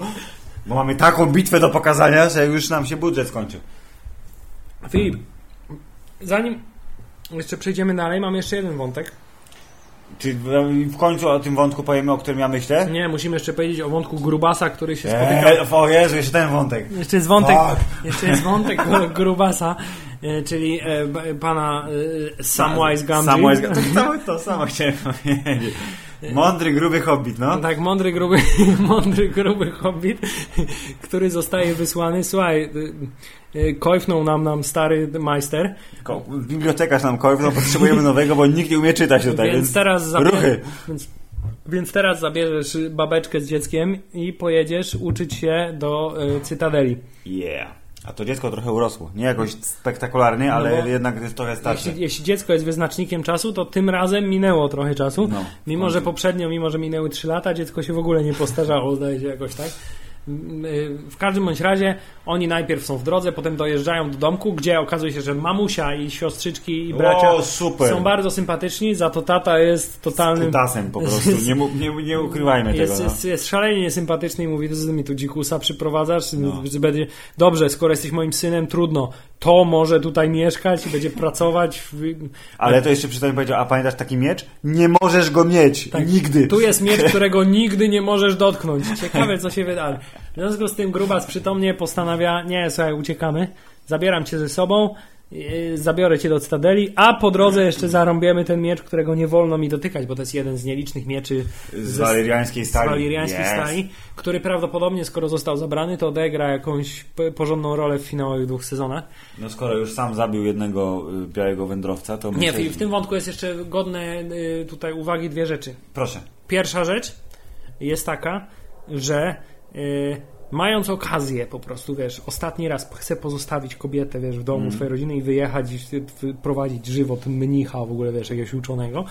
bo mamy taką bitwę do pokazania, że już nam się budżet skończy. Filip, zanim jeszcze przejdziemy dalej, mam jeszcze jeden wątek. Czy w- w końcu o tym wątku powiemy, o którym ja myślę? Nie, musimy jeszcze powiedzieć o wątku Grubasa, który się spotyka Eee, o Jezu, jeszcze ten wątek. Jeszcze jest wątek, jeszcze jest wątek Grubasa, e, czyli e, pana e, Samwise Gamgee. Samwise Gamgee. To, to samo chciałem powiedzieć. Mądry, gruby hobbit, no. Tak, mądry, gruby, mądry, gruby hobbit, który zostaje wysłany. Słuchaj, e, e, kojfnął nam nam stary majster, Ko- Bibliotekarz nam no potrzebujemy nowego, bo nikt nie umie czytać tutaj, więc więc, teraz ruchy. Więc, więc teraz zabierzesz babeczkę z dzieckiem i pojedziesz uczyć się do e, Cytadeli. Yeah. A to dziecko trochę urosło. Nie jakoś spektakularnie, ale No jednak jest trochę starsze. Jeśli, jeśli dziecko jest wyznacznikiem czasu, to tym razem minęło trochę czasu. No, mimo, w że poprzednio, mimo, że minęły 3 lata, dziecko się w ogóle nie postarzało, zdaje się jakoś tak. Mm, y, W każdym bądź razie oni najpierw są w drodze, potem dojeżdżają do domku, gdzie okazuje się, że mamusia i siostrzyczki i bracia O, są bardzo sympatyczni, za to tata jest totalnym. Kutasem po prostu. Nie, nie, nie ukrywajmy Jest, tego. No. jest, jest szalenie niesympatyczny i mówi, ty mi tu dzikusa przyprowadzasz, No. będzie, dobrze, skoro jesteś moim synem, trudno, to może tutaj mieszkać i będzie pracować. W... Ale to jeszcze przy tym powiedział, a pamiętasz taki miecz? Nie możesz go mieć. Tak. Nigdy. Tu jest miecz, którego nigdy nie możesz dotknąć. Ciekawe, co się wydarzy. W związku z tym Grubas przytomnie postanawia, nie, słuchaj, uciekamy, zabieram cię ze sobą, yy, zabiorę cię do Cytadeli, a po drodze jeszcze zarąbiemy ten miecz, którego nie wolno mi dotykać, bo to jest jeden z nielicznych mieczy Z z stali. Yes. stali, który prawdopodobnie, skoro został zabrany, to odegra jakąś porządną rolę w finałowych dwóch sezonach. No skoro już sam zabił jednego y, białego wędrowca, to Nie, myślę, w tym wątku jest jeszcze godne y, tutaj uwagi dwie rzeczy. Proszę. Pierwsza rzecz jest taka, że y, mając okazję po prostu, wiesz, ostatni raz chcę pozostawić kobietę, wiesz, w domu swojej rodziny i wyjechać i prowadzić żywot mnicha, w ogóle, wiesz, jakiegoś uczonego.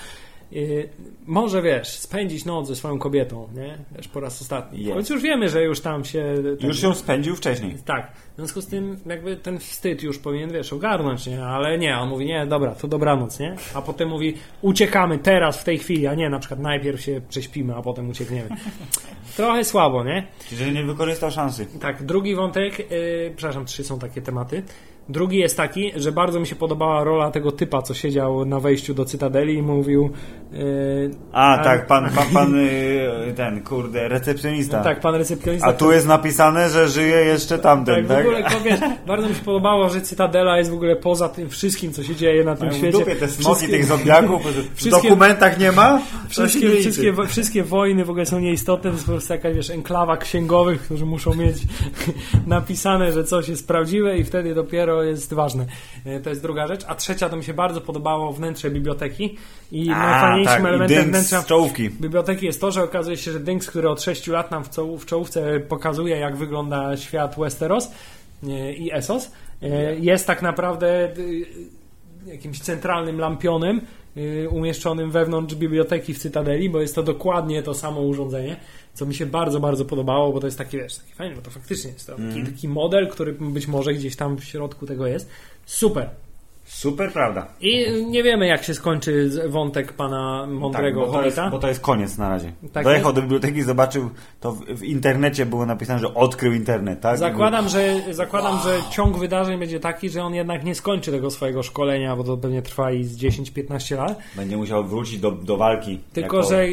Y, może, wiesz, spędzić noc ze swoją kobietą, nie? Wiesz, po raz ostatni. Jest. Choć już wiemy, że już tam się... Już ją spędził wcześniej. Tak, w związku z tym jakby ten wstyd już powinien, wiesz, ogarnąć, nie? Ale nie, on mówi, nie, dobra, to dobranoc, nie? A potem mówi, uciekamy teraz, w tej chwili, a nie, na przykład najpierw się prześpimy, a potem uciekniemy. Trochę słabo, nie? Czyli nie wykorzystał szansy. Tak, drugi wątek, yy, przepraszam, trzy są takie tematy. Drugi jest taki, że bardzo mi się podobała rola tego typa, co siedział na wejściu do Cytadeli i mówił... Yy, A, tak, pan, pan, pan y, ten, kurde, recepcjonista. no tak, pan recepcjonista... A tu jest napisane, że żyje jeszcze tamten, Tak, tak? w ogóle, wiesz, bardzo mi się podobało, że Cytadela jest w ogóle poza tym wszystkim, co się dzieje na tym Mają świecie. dupie te smoki Wszystkie- tych zombiaków, w dokumentach nie ma? Wszystkie, wszystkie, wszystkie wojny w ogóle są nieistotne, to jest po prostu jakaś wiesz, enklawa księgowych, którzy muszą mieć napisane, że coś jest prawdziwe i wtedy dopiero jest ważne. E, To jest druga rzecz. A trzecia to mi się bardzo podobało wnętrze biblioteki i A, najfajniejszym tak, elementem wnętrza czołówki. biblioteki jest to, że okazuje się, że Dynks, który od 6 lat nam w, w czołówce pokazuje, jak wygląda świat Westeros e, i Essos, e, jest tak naprawdę jakimś centralnym lampionem umieszczonym wewnątrz biblioteki w Cytadeli, bo jest to dokładnie to samo urządzenie, co mi się bardzo, bardzo podobało, bo to jest taki, wiesz, taki fajny, bo to faktycznie jest to taki, taki model, który być może gdzieś tam w środku tego jest. Super. Super prawda. I nie wiemy, jak się skończy wątek pana mądrego tak, bo, to jest, bo to jest koniec na razie. Tak Dojechał do biblioteki, zobaczył, to w, w internecie było napisane, że odkrył internet, tak? Zakładam, że, zakładam, że ciąg wydarzeń będzie taki, że on jednak nie skończy tego swojego szkolenia, bo to pewnie trwa i z 10-15 lat. Będzie musiał wrócić do, do walki. Tylko, jako- że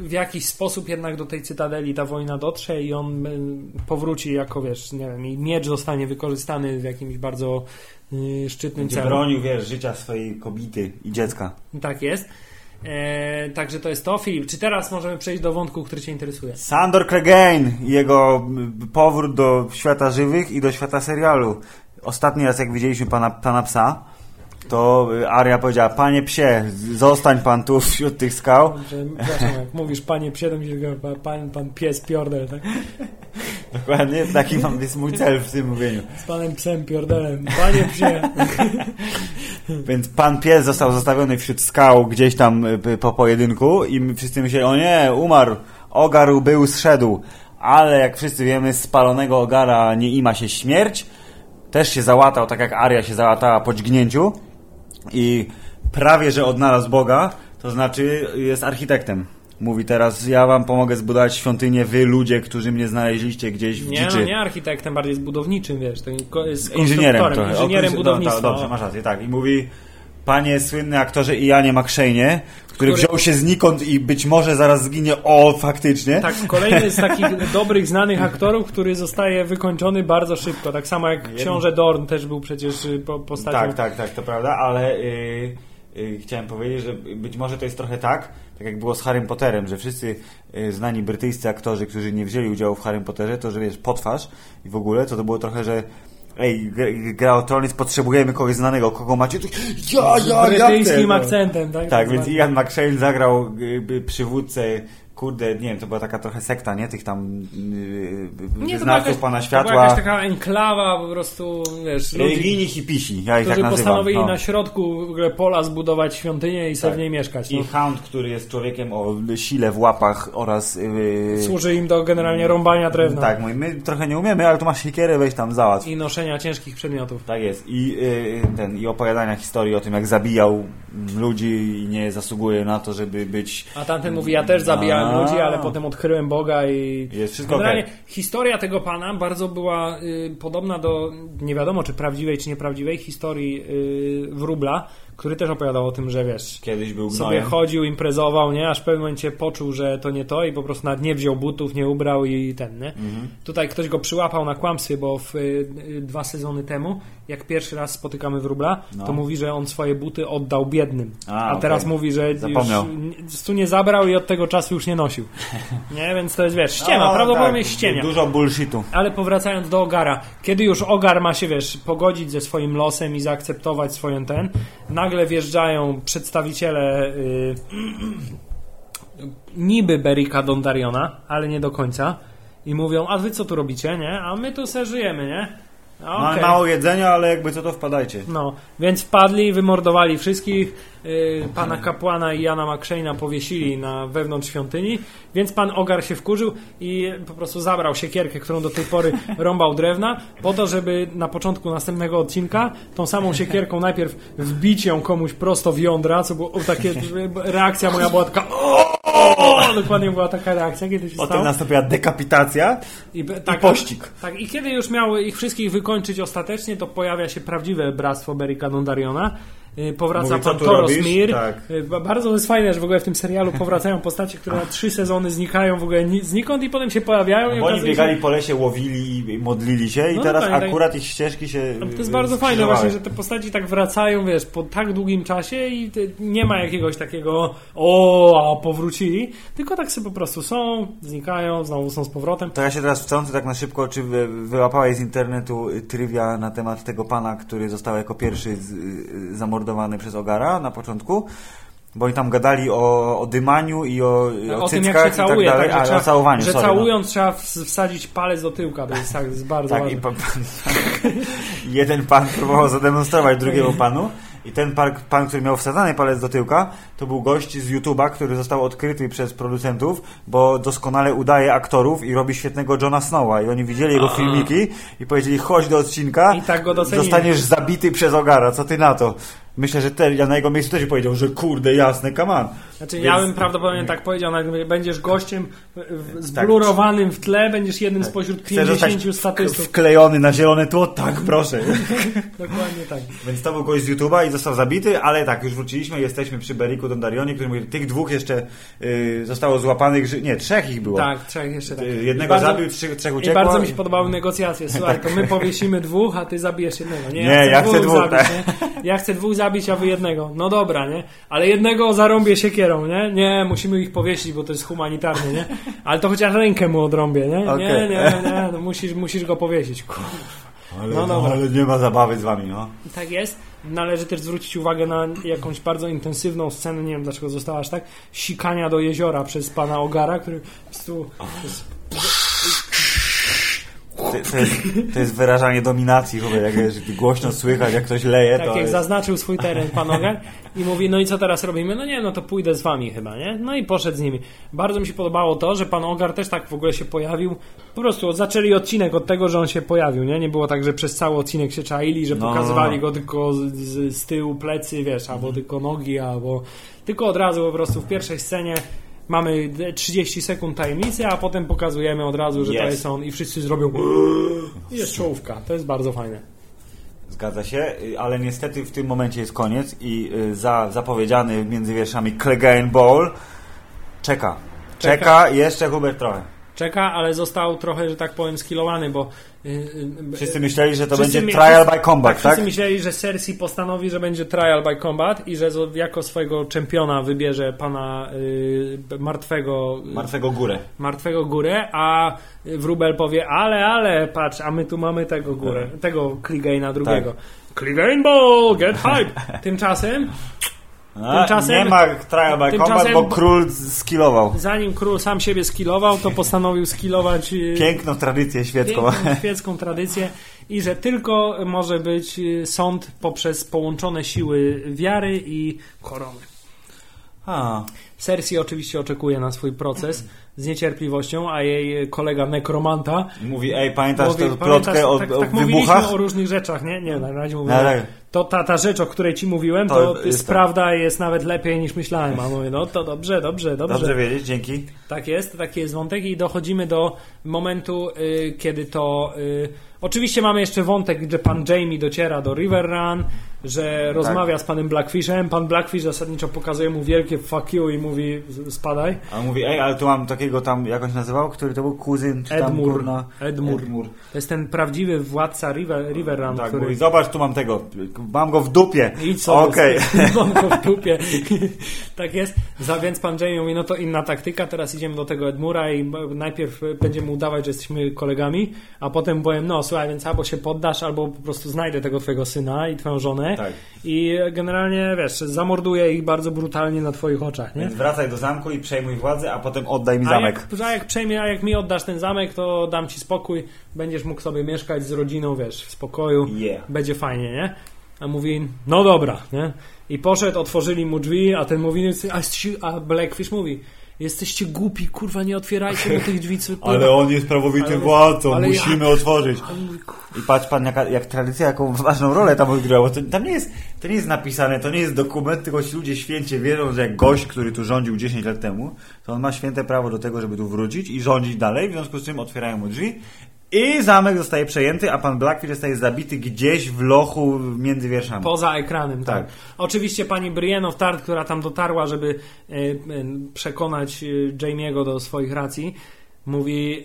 w jakiś sposób jednak do tej cytadeli ta wojna dotrze i on powróci jako, wiesz, nie wiem, i miecz zostanie wykorzystany w jakimś bardzo szczytnym Będzie celu. bronił, wiesz, życia swojej kobiety i dziecka. Tak jest. E, także to jest to. Filip, czy teraz możemy przejść do wątku, który Cię interesuje? Sandor Clegane jego powrót do świata żywych i do świata serialu. Ostatni raz, jak widzieliśmy pana, pana psa, to y, Aria powiedziała, panie psie, zostań pan tu wśród tych skał. Przepraszam, jak mówisz panie psie, to mi się pan, pan, pies piordel, tak? Dokładnie, taki mam, jest mój cel w tym mówieniu. Z panem psem piordelem. Panie psie. Więc pan pies został zostawiony wśród skał gdzieś tam y, po pojedynku i wszyscy myśleli, o nie, umarł, ogarł, był, zszedł. Ale jak wszyscy wiemy, spalonego ogara nie ima się śmierć. Też się załatał, tak jak Aria się załatała po dźgnięciu. I prawie, że odnalazł Boga, to znaczy jest architektem. Mówi teraz, ja wam pomogę zbudować świątynię, wy ludzie, którzy mnie znaleźliście gdzieś w Nie, dziczy. no nie architektem, bardziej z budowniczym, wiesz. To jest Inżynierem trochę. Inżynierem O, budownictwa. No, dobrze, masz rację, tak. I mówi, panie słynny aktorze Ianie McShane'ie, który, Który- wziął się znikąd i być może zaraz zginie, o, faktycznie. Tak, kolejny z takich dobrych, znanych aktorów, który zostaje wykończony bardzo szybko. Tak samo jak książę Dorn też był przecież y, po, postacią. Tak, tak, tak, to prawda, ale yy, yy, chciałem powiedzieć, że być może to jest trochę tak, tak jak było z Harrym Potterem, że wszyscy yy, znani brytyjscy aktorzy, którzy nie wzięli udziału w Harrym Potterze, to że wiesz, potwarz i w ogóle, to to było trochę, że ej, gr- gra o Tronic, potrzebujemy kogoś znanego, kogo macie? Ja, Z ja, ja brytyjskim chcę, no. akcentem, tak? Tak, więc zwany. Ian McShane zagrał y, przywódcę, kurde, nie wiem, to była taka trochę sekta, nie? Tych tam yy, Nie, jakaś, Pana To była Światła. jakaś taka enklawa po prostu, wiesz, ludzi, Religijni hipisi, ja ich tak nazywam. postanowili no. na środku w ogóle pola zbudować świątynię i sobie Tak. w niej mieszkać. No. I Hound, który jest człowiekiem o sile w łapach oraz... Yy, Służy im do generalnie rąbania drewna Tak, mój, my trochę nie umiemy, ale tu masz siekierę, weź tam załatw. i noszenia ciężkich przedmiotów. Tak jest. I, yy, ten, I opowiadania historii o tym, jak zabijał ludzi i nie zasługuje na to, żeby być... A tamten mówi, ja też zabijałem A. ludzi, ale potem odkryłem Boga i... Jest wszystko Generalnie okej. historia tego pana bardzo była y, podobna do, nie wiadomo czy prawdziwej, czy nieprawdziwej, historii y, Wróbla, który też opowiadał o tym, że wiesz, Kiedyś był sobie gnojem. chodził, imprezował, nie? Aż w pewnym momencie poczuł, że to nie to i po prostu nawet nie wziął butów, nie ubrał i ten, nie? Mhm. Tutaj ktoś go przyłapał na kłamstwie, bo w, y, y, dwa sezony temu, jak pierwszy raz spotykamy Wróbla, No. to mówi, że on swoje buty oddał biednym. A, A, okej. teraz mówi, że Zapomniał. już tu nie zabrał i od tego czasu już nie nosił. Nie, więc to jest, wiesz, ściema, No, prawdopodobnie tak, ściemia. Dużo bullshitu. Ale powracając do Ogara, kiedy już Ogar ma się, wiesz, pogodzić ze swoim losem i zaakceptować swoją ten, nagle wjeżdżają przedstawiciele y, niby Berika Dondariona, ale nie do końca i mówią, a wy co tu robicie, nie? A my tu se żyjemy, nie? Mamy okej. mało jedzenia, ale jakby co to wpadajcie. No, więc wpadli, wymordowali wszystkich. y, pana kapłana i Jana McShane'a powiesili na wewnątrz świątyni, więc pan Ogar się wkurzył i po prostu zabrał siekierkę, którą do tej pory rąbał drewna, po to, żeby na początku następnego odcinka tą samą siekierką najpierw wbić ją komuś prosto w jądra, co było takie, reakcja moja była taka o, dokładnie była taka reakcja, kiedy się Potem stało. nastąpiła dekapitacja. I, be- I pościg. Tak, i kiedy już miały ich wszystkich wykończyć ostatecznie, to pojawia się prawdziwe bractwo Berika Dondariona. Y, Powraca Mówi, pan Toros robisz? Mir. Tak. Y, ba- Bardzo jest fajne, że w ogóle w tym serialu powracają postacie, które na trzy sezony znikają w ogóle ni- znikąd i potem się pojawiają. i Bo oni biegali się- po lesie, łowili i modlili się i No teraz dokładnie, tak. akurat ich ścieżki się To jest bardzo fajne właśnie, że te postaci tak wracają, wiesz, po tak długim czasie i nie ma jakiegoś takiego o, a powrócili, tylko tak sobie po prostu są, znikają, znowu są z powrotem. To ja się teraz wtrącę tak na szybko, czy wy, wyłapałeś z internetu y, trivia na temat tego pana, który został jako pierwszy z, y, zamordowany przez Ogara na początku? Bo oni tam gadali o, o dymaniu i o, o, O tym, jak się całuje, i tak dalej, tak, że, ale trzeba, że sorry, całując trzeba ws- wsadzić palec do tyłka, to jest, tak, jest bardzo Tak, pan, jeden pan próbował zademonstrować drugiemu panu i ten pan, pan, który miał wsadzany palec do tyłka, to był gość z YouTube'a, który został odkryty przez producentów, bo doskonale udaje aktorów i robi świetnego Johna Snowa i oni widzieli jego filmiki i powiedzieli, chodź do odcinka, I tak go zostaniesz zabity przez Ogara, co ty na to? Myślę, że te, ja na jego miejscu też bym powiedział, że kurde, jasne, on. Znaczy, Więc- ja bym prawdopodobnie tak powiedział, będziesz gościem w- Tak. zblurowanym w tle, będziesz jednym spośród zostać 50 statystów. wklejony na zielone tło? Tak, proszę. Dokładnie tak. Więc to był gość z YouTube'a i został zabity, ale tak, już wróciliśmy, jesteśmy przy Beriku Dondarionie, który mówi, tych dwóch jeszcze y, zostało złapanych, nie, trzech ich było. Tak, trzech jeszcze tak. Y, I Jednego bardzo- zabił, trzech, trzech I uciekło. bardzo mi się podobały negocjacje. Słuchaj, to my powiesimy dwóch, a ty zabijesz jednego. Nie, Nie, ja chcę dwóch, zabić, tak. Ja chcę dwóch zabić, a wy jednego. No dobra, nie? Ale jednego zarąbię nie? Nie, musimy ich powiesić, bo to jest humanitarnie, nie? Ale to chociaż rękę mu odrąbię, nie? Nie, Okej. nie, nie, nie. No musisz, musisz go powiesić. Kurwa. Ale, No ale nie ma zabawy z wami, no. Tak jest. Należy też zwrócić uwagę na jakąś bardzo intensywną scenę, nie wiem dlaczego została aż tak, sikania do jeziora przez pana Ogara, który po prostu To, to, jest, to jest wyrażanie dominacji, chyba, jak jest głośno słychać, jak ktoś leje, Tak to jak jest... zaznaczył swój teren pan Ogar i mówi, no i co teraz robimy? No nie, no to pójdę z wami chyba, nie? No i poszedł z nimi. Bardzo mi się podobało to, że pan Ogar też tak w ogóle się pojawił. Po prostu zaczęli odcinek od tego, że on się pojawił, nie? Nie było tak, że przez cały odcinek się czaili, że No, pokazywali no. go tylko z, z, z tyłu plecy, wiesz, albo tylko nogi, albo tylko od razu po prostu w pierwszej scenie mamy 30 sekund tajemnicy, a potem pokazujemy od razu, że to Jest. on i wszyscy zrobią i jest czołówka. To jest bardzo fajne. Zgadza się, ale niestety w tym momencie jest koniec i y, za zapowiedziany między wierszami Clegane Ball czeka. Czeka, Czeka. jeszcze Hubert trochę. Czeka, ale został trochę, że tak powiem, skillowany, bo... y, y, Wszyscy myśleli, że to będzie trial by combat, tak? tak? Wszyscy myśleli, że Cersei postanowi, że będzie trial by combat i że jako swojego czempiona wybierze pana y, martwego, Martwego górę. martwego górę, a Wróbel powie, ale, ale, patrz, a my tu mamy tego górę, Tak. tego Clegane'a drugiego. Clegane Ball, get hype! Tymczasem, Tymczasem- nie ma trial by combat, bo król skillował. zanim król sam siebie skillował, to postanowił skillować y, Piękną tradycję świecką. piękną świecką tradycję i że tylko może być y, sąd poprzez połączone siły wiary i korony. A, Cersei oczywiście oczekuje na swój proces z niecierpliwością, a jej kolega nekromanta mówi, ej, pamiętasz mówi, tę plotkę o, tak, o tak wybuchach? mówiliśmy o różnych rzeczach, nie? Nie, na razie mówię. Ale- To ta, ta rzecz, o której ci mówiłem, to, To jest, tak. prawda, jest nawet lepiej niż myślałem. A mówię, no to dobrze, dobrze, dobrze. Dobrze wiedzieć, dzięki. Tak jest, taki jest wątek i dochodzimy do momentu, y, kiedy to... Y, oczywiście mamy jeszcze wątek, że pan Jamie dociera do River Run, że rozmawia z panem Blackfishem. Pan Blackfish zasadniczo pokazuje mu wielkie fuck you i mówi "Z- spadaj. A on mówi, ej, ale tu mam takiego tam, jakoś nazywał, który to był kuzyn, czy tam, Edmur. kurna... Edmur. To jest ten prawdziwy władca River, River Run, Tak, który... mówi, zobacz, tu mam tego, mam go w dupie. Idź sobie, Okej. mam go w dupie. tak jest. Za, więc pan Jamie mówi, no to inna taktyka, teraz idziemy do tego Edmura i najpierw będziemy udawać, że jesteśmy kolegami, a potem powiem, no słuchaj, więc albo się poddasz, albo po prostu znajdę tego twojego syna i twoją żonę Tak. i generalnie, wiesz, zamorduję ich bardzo brutalnie na twoich oczach, nie? Więc wracaj do zamku i przejmuj władzę, a potem oddaj mi A zamek. jak, a jak przejmie, a jak mi oddasz ten zamek, to dam ci spokój, będziesz mógł sobie mieszkać z rodziną, wiesz, w spokoju, Yeah. będzie fajnie, nie? A mówi, no dobra, nie? I poszedł, otworzyli mu drzwi, a ten mówi, a, a Blackfish mówi, jesteście głupi, kurwa, nie otwierajcie mu tych drzwi. Ale on jest prawowitym Ale- władcą, ale musimy otworzyć. Mówi, kurwa, I patrz pan, jaka, jak tradycja, jaką ważną rolę tam odgrała. To, tam nie jest, to nie jest napisane, to nie jest dokument, tylko ci ludzie święcie wierzą, że jak gość, który tu rządził 10 lat temu, to on ma święte prawo do tego, żeby tu wrócić i rządzić dalej, w związku z czym otwierają mu drzwi i zamek zostaje przejęty, a pan Blackfield zostaje zabity gdzieś w lochu między wierszami. Poza ekranem, tak. Tak. Oczywiście pani Brienne of Tart, która tam dotarła, żeby e, przekonać e, Jamie'ego do swoich racji, mówi...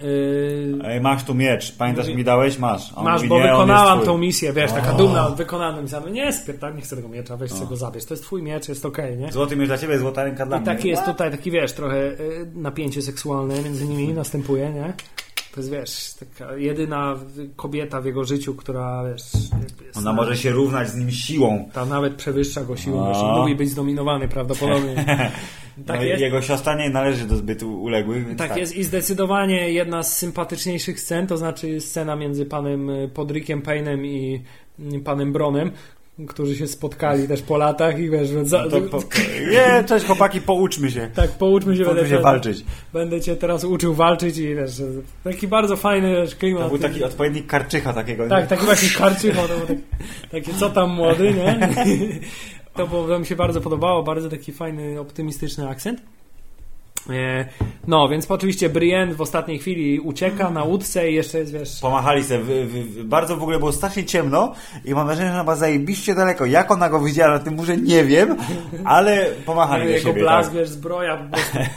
E, Ej, masz tu miecz, pamiętasz, Mówi- mi dałeś? Masz. On Masz, mówi, bo wykonałam tą misję, wiesz, taka O. dumna, wykonałam misję. Nie, spierdam, nie chcę tego miecza, weź sobie go zabierz. To jest twój miecz, jest okej, nie? Złoty miecz dla ciebie, złota ręka dla I mnie. taki jest tutaj, taki wiesz, trochę napięcie seksualne między nimi następuje, nie? To jest, wiesz, taka jedyna kobieta w jego życiu, która, wiesz, Ona może się równać z nim siłą. ta nawet przewyższa go siłą, O. wiesz, i lubi być zdominowany prawdopodobnie. tak no, jest. Jego siostra nie należy do zbyt uległych, więc Tak jest i zdecydowanie jedna z sympatyczniejszych scen, to znaczy scena między panem y, Podrickiem Payne'em i y, panem Bronem, którzy się spotkali też po latach i wiesz, za, No po... Nie, cześć chłopaki, pouczmy się. tak, pouczmy się, Pouczmy będę się cię- walczyć. Będę cię teraz uczył walczyć i wiesz, taki bardzo fajny wiesz, klimat. To był taki odpowiednik karczycha takiego. Tak, nie? taki właśnie karczycho, to był tak, takie co tam młody, nie? To, to mi się bardzo podobało, bardzo taki fajny, optymistyczny akcent. E, No, więc oczywiście Brienne w ostatniej chwili ucieka na łódce i jeszcze jest, wiesz... Pomachali sobie. W, w, bardzo w ogóle było strasznie ciemno i mam wrażenie, że ona była zajebiście daleko. Jak ona go widziała na tym murze, nie wiem, ale pomachali do jego siebie. blask, tak. wiesz, zbroja,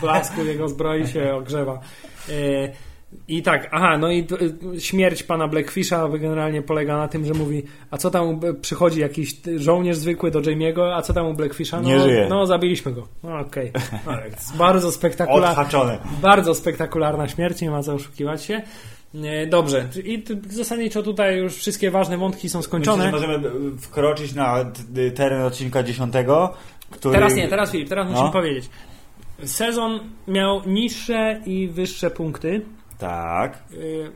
po blasku jego zbroi się ogrzewa. I tak, aha, no i e, śmierć pana Blackfisha generalnie polega na tym, że mówi, a co tam przychodzi jakiś żołnierz zwykły do Jamie'ego, a co tam u Blackfisha? No, Nie żyje. No, zabiliśmy go. No, Okej. No, jest Bardzo spektakularna. Bardzo spektakularna śmierć, nie ma co oszukiwać się. E, Dobrze, i zasadniczo tutaj już wszystkie ważne wątki są Myślę, skończone. że możemy e, wkroczyć na teren odcinka 10, który... Teraz nie, teraz Filip, teraz musimy No. powiedzieć. Sezon miał niższe i wyższe punkty. Tak. Y,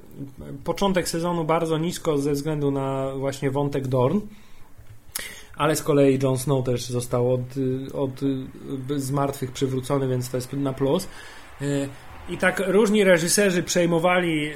Początek sezonu bardzo nisko ze względu na właśnie wątek Dorn. Ale z kolei Jon Snow też został od, od y, z martwych przywrócony, więc to jest na plus. Y, I tak różni reżyserzy przejmowali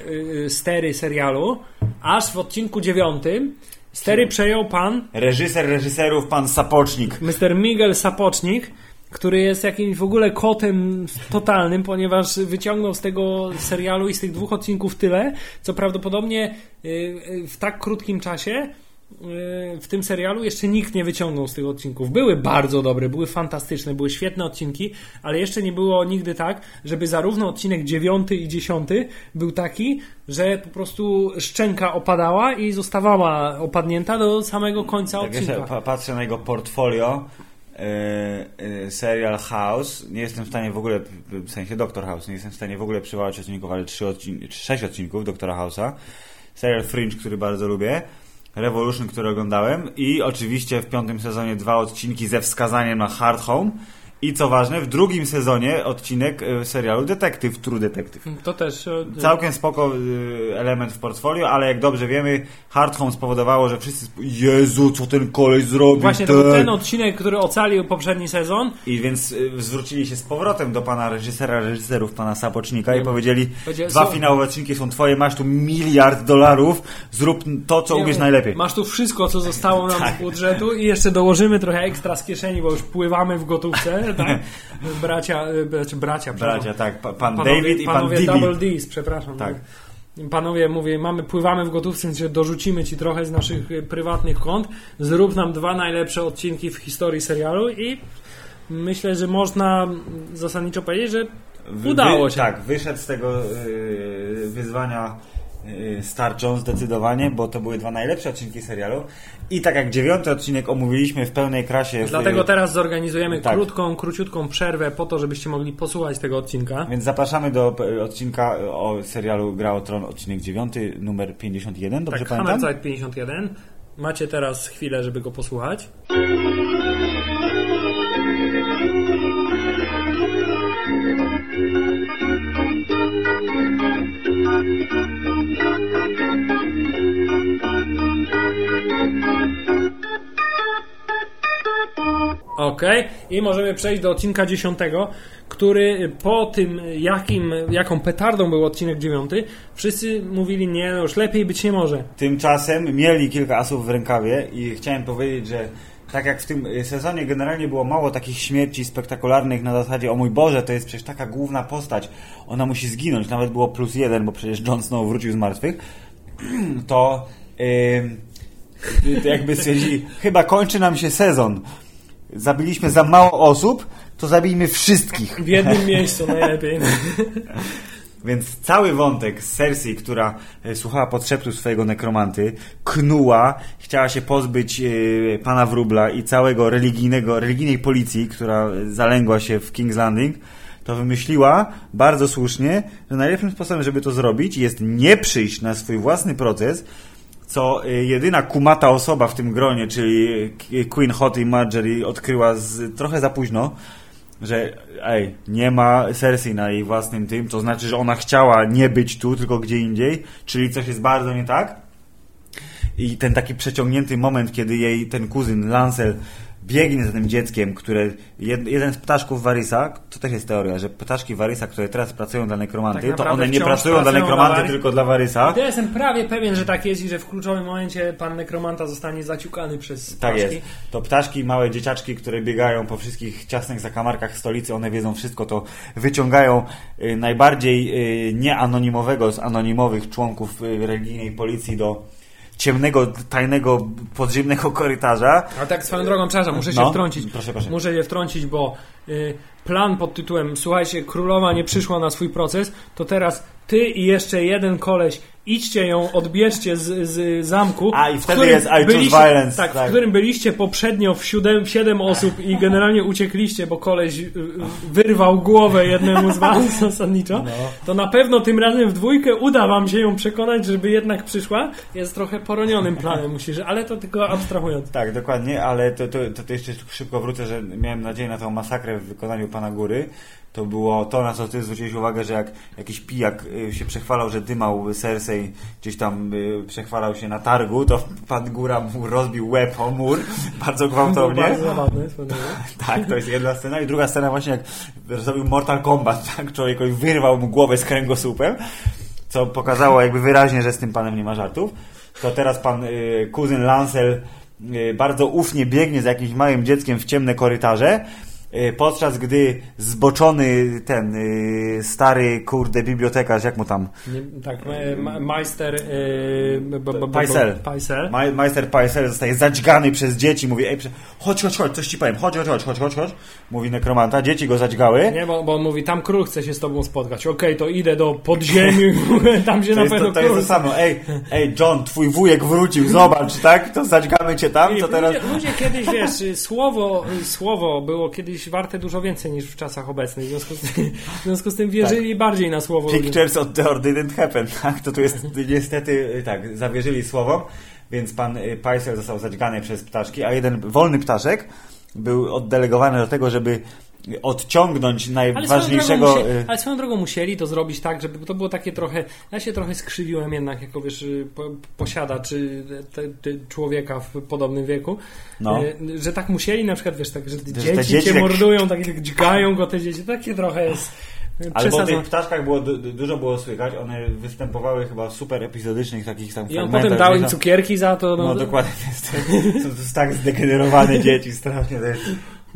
y, stery serialu, aż w odcinku dziewiątym stery przejął pan Reżyser reżyserów, pan Sapocznik. Mr. Miguel Sapocznik, który jest jakimś w ogóle kotem totalnym, ponieważ wyciągnął z tego serialu i z tych dwóch odcinków tyle, co prawdopodobnie y, y, w tak krótkim czasie yy, w tym serialu jeszcze nikt nie wyciągnął z tych odcinków. Były bardzo dobre, były fantastyczne, były świetne odcinki, ale jeszcze nie było nigdy tak, żeby zarówno odcinek 9 i 10 był taki, że po prostu szczęka opadała i zostawała opadnięta do samego końca Tak, odcinka. pa- patrzę na jego portfolio. Yy, yy, serial House. Nie jestem w stanie w ogóle, w sensie Doctor House, nie jestem w stanie w ogóle przywołać odcinków, ale trzy odcin- sześć odcinków Doktora House'a. Serial Fringe, który bardzo lubię. Revolution, który oglądałem. I oczywiście w piątym sezonie dwa odcinki ze wskazaniem na Hard Home. I co ważne, w drugim sezonie odcinek yy, serialu Detektyw, True Detective. To też. e, Całkiem spoko y, element w portfolio, ale jak dobrze wiemy, Hard Home spowodowało, że wszyscy Jezu, co ten koleś zrobił. Właśnie to ten... ten odcinek, który ocalił poprzedni sezon. I więc zwrócili się z powrotem do pana reżysera, reżyserów, pana Sapocznika i powiedzieli, Powiedział- dwa są- finałowe odcinki są twoje, masz tu miliard dolarów, zrób to, co Nie umiesz najlepiej. Masz tu wszystko, co zostało nam Tak. z budżetu i jeszcze dołożymy trochę ekstra z kieszeni, bo już pływamy w gotówce, tak? Bracia, y, bracia, bracia, tak, pa, pan panowie, David i pan panowie Didi. Double D's, przepraszam. Tak. Panowie, mówię, mamy, pływamy w gotówce, więc dorzucimy ci trochę z naszych y, prywatnych kont. Zrób nam dwa najlepsze odcinki w historii serialu i myślę, że można zasadniczo powiedzieć, że Wy- udało wy- się. Tak, wyszedł z tego y, wyzwania y, starczą zdecydowanie, bo to były dwa najlepsze odcinki serialu. I tak jak dziewiąty odcinek omówiliśmy w pełnej krasie. w- Dlatego teraz zorganizujemy Tak. krótką, króciutką przerwę po to, żebyście mogli posłuchać tego odcinka. Więc zapraszamy do p- odcinka o serialu Gra o Tron, odcinek 9, numer 51, dobrze Tak, pamiętam? Hammerzeit 51. Macie teraz chwilę, żeby go posłuchać. Ok, i możemy przejść do odcinka 10, który po tym, jakim, jaką petardą był odcinek 9, wszyscy mówili, nie, no już lepiej być nie może. Tymczasem mieli kilka asów w rękawie i chciałem powiedzieć, że tak jak w tym sezonie generalnie było mało takich śmierci spektakularnych na zasadzie o mój Boże, to jest przecież taka główna postać, ona musi zginąć, nawet było plus jeden, bo przecież Jon Snow wrócił z martwych, to yy, jakby stwierdzili, chyba kończy nam się sezon. Zabiliśmy za mało osób, to zabijmy wszystkich. W jednym miejscu najlepiej. Więc cały wątek z Cersei, która e, słuchała podszeptu swojego nekromanty, knuła, chciała się pozbyć e, pana Wróbla i całego religijnego, religijnej policji, która zalęgła się w King's Landing, to wymyśliła bardzo słusznie, że najlepszym sposobem, żeby to zrobić, jest nie przyjść na swój własny proces, co e, jedyna kumata osoba w tym gronie, czyli e, Queen Hot i Marjorie odkryła z, trochę za późno, że ej, nie ma Cersei na jej własnym tym, to znaczy, że ona chciała nie być tu, tylko gdzie indziej, czyli coś jest bardzo nie tak. I ten taki przeciągnięty moment, kiedy jej ten kuzyn Lancel biegnie za tym dzieckiem, które jed, jeden z ptaszków Varysa, to też jest teoria, że ptaszki Varysa, które teraz pracują dla nekromanty, Tak to one nie pracują dla nekromanty, dla tylko dla Varysa. Ja jestem prawie pewien, że tak jest i że w kluczowym momencie pan nekromanta zostanie zaciukany przez Tak ptaszki. jest. To ptaszki, małe dzieciaczki, które biegają po wszystkich ciasnych zakamarkach stolicy, one wiedzą wszystko, to wyciągają y, najbardziej y, nieanonimowego z anonimowych członków y, religijnej policji do ciemnego, tajnego, podziemnego korytarza. A tak swoją drogą, przepraszam, muszę się No, wtrącić. proszę, proszę. Muszę się wtrącić, bo y, plan pod tytułem Słuchajcie, królowa nie przyszła na swój proces, to teraz ty i jeszcze jeden koleś idźcie ją, odbierzcie z, z zamku. A, i wtedy jest I byliście- violence, Tak, tak. w którym byliście poprzednio w siódem, siedem osób i generalnie uciekliście, bo koleś y, y, wyrwał głowę jednemu z was zasadniczo. No. To na pewno tym razem w dwójkę uda wam się ją przekonać, żeby jednak przyszła. Jest trochę poronionym planem, musisz, ale to tylko abstrahując. Tak, dokładnie, ale to, to, to, to jeszcze szybko wrócę, że miałem nadzieję na tą masakrę w wykonaniu pana Góry. To było to, na co ty zwróciłeś uwagę, że jak jakiś pijak y, się przechwalał, że dymał Cersei, gdzieś tam y, przechwalał się na targu, to pan Góra mu rozbił łeb o mur, bardzo gwałtownie. bardzo zabawne. Tak, to jest jedna scena. I druga scena właśnie jak zrobił Mortal Kombat, tak? Człowiekowi wyrwał mu głowę z kręgosłupem, co pokazało jakby wyraźnie, że z tym panem nie ma żartów. To teraz pan y, kuzyn Lancel bardzo ufnie biegnie za jakimś małym dzieckiem w ciemne korytarze podczas gdy zboczony ten y, stary kurde bibliotekarz, jak mu tam? Nie, tak, e, ma- Meister e. Ma- Majster Paisel zostaje zadźgany przez dzieci, mówi, ej, chodź, chodź, chodź, coś ci powiem, chodź, chodź, chodź, chodź, chodź, chodź, mówi nekromanta, dzieci go zadźgały. Nie, bo, bo on mówi, tam król chce się z tobą spotkać. Okej, to idę do podziemi, tam się To na pewno to, to jest to samo, ej, ej, John, twój wujek wrócił, zobacz, tak, to zadźgamy cię tam, co teraz... Ludzie, ludzie kiedyś, wiesz, słowo, słowo było kiedyś warte dużo więcej niż w czasach obecnych. W związku z tym, w związku z tym wierzyli bardziej na słowo. Pictures of the didn't happen, tak? To tu jest niestety, y, tak, zawierzyli słowom, więc pan y, Paisel został zadźgany przez ptaszki, a jeden wolny ptaszek był oddelegowany do tego, żeby odciągnąć Ale swoją, najważniejszego... drogą musie, y, ale swoją drogą musieli to zrobić tak, żeby to było takie trochę. Ja się trochę skrzywiłem jednak, jako wiesz, y, po, posiadacz te, te człowieka w podobnym wieku. No. Y, Że tak musieli na przykład, wiesz, tak, że te dzieci, dzieci cię tak- mordują, tak jak dźgają go te dzieci. Takie trochę jest. Ale przesadzone. tych ptaszkach było, du- du- dużo było słychać, one występowały chyba w super epizodycznych takich tam I on potem dał im cukierki za to. No, No dokładnie, jest, są to tak zdegenerowane dzieci, strasznie. To jest,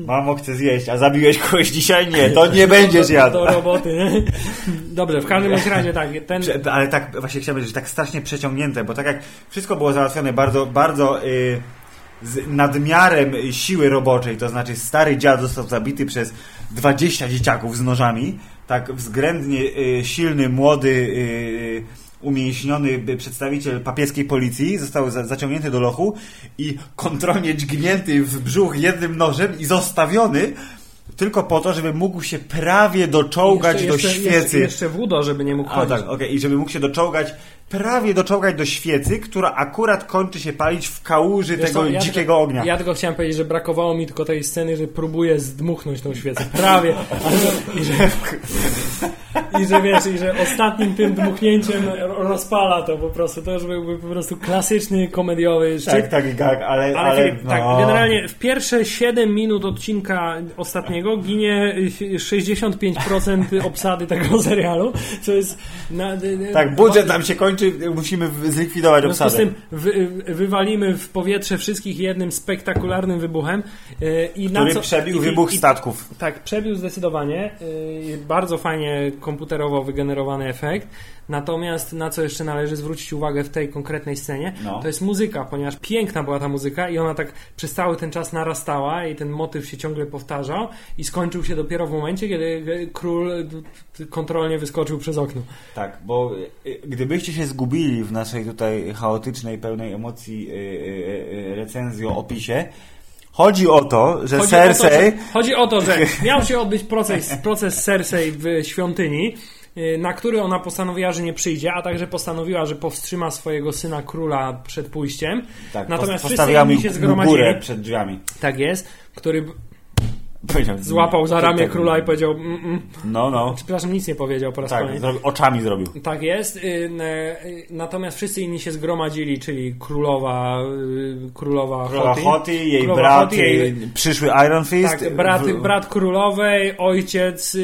Mamo, chcę zjeść, a zabiłeś kogoś dzisiaj? Nie, to nie będziesz jadł. Do roboty. Dobrze, w każdym razie tak. Ten, Ale tak, właśnie chciałem powiedzieć, że tak strasznie przeciągnięte, bo tak jak wszystko było załatwione bardzo, bardzo y, z nadmiarem siły roboczej, to znaczy stary dziad został zabity przez 20 dzieciaków z nożami, tak względnie y, silny, młody, y, umięśniony przedstawiciel papieskiej policji został za, zaciągnięty do lochu i kontrolnie dźgnięty w brzuch jednym nożem i zostawiony tylko po to, żeby mógł się prawie doczołgać do świecy. Jeszcze, jeszcze wódo, żeby nie mógł A chodzić. tak, okej, i żeby mógł się doczołgać, prawie doczołgać do świecy, która akurat kończy się palić w kałuży Wiesz tego co, ja dzikiego tylko, ognia. Ja tylko chciałem powiedzieć, że brakowało mi tylko tej sceny, że próbuję zdmuchnąć tą świecę. Prawie. I że, I że wiesz, i że ostatnim tym dmuchnięciem rozpala to po prostu. To już byłby po prostu klasyczny, komediowy szczyt. Tak, tak, tak, ale... Ale, ale tak, no. generalnie w pierwsze 7 minut odcinka ostatniego ginie 65% obsady tego serialu, co jest... Na, Tak, budżet nam się kończy, musimy zlikwidować w związku z obsadę. tym wy, wywalimy w powietrze wszystkich jednym spektakularnym wybuchem. e, I na Który co, przebił i- wybuch i- statków. Tak, przebił zdecydowanie. e, Bardzo fajnie komputerowo wygenerowany efekt. Natomiast na co jeszcze należy zwrócić uwagę w tej konkretnej scenie, No. to jest muzyka, ponieważ piękna była ta muzyka i ona tak przez cały ten czas narastała i ten motyw się ciągle powtarzał i skończył się dopiero w momencie, kiedy król kontrolnie wyskoczył przez okno. Tak, bo y, gdybyście się zgubili w naszej tutaj chaotycznej, pełnej emocji y, recenzji o opisie, chodzi o to, że Chodzi o, to, Cersei... że, chodzi o to, że miał się odbyć proces, proces Cersei w świątyni, na który ona postanowiła, że nie przyjdzie, a także postanowiła, że powstrzyma swojego syna króla przed pójściem. Tak, Natomiast wszyscy inni się zgromadzili. przed drzwiami. Tak jest, który złapał za ramię tak, króla i powiedział mm, mm. No, no. przepraszam, nic nie powiedział po raz Tak, kolejny. oczami zrobił. Tak jest. y, y, Natomiast wszyscy inni się zgromadzili, czyli królowa, y, królowa, Królowa Hoti, Hoty, jej Królowa brat, Hoti, jej- przyszły Iron Fist. tak, brat, w- brat królowej, ojciec.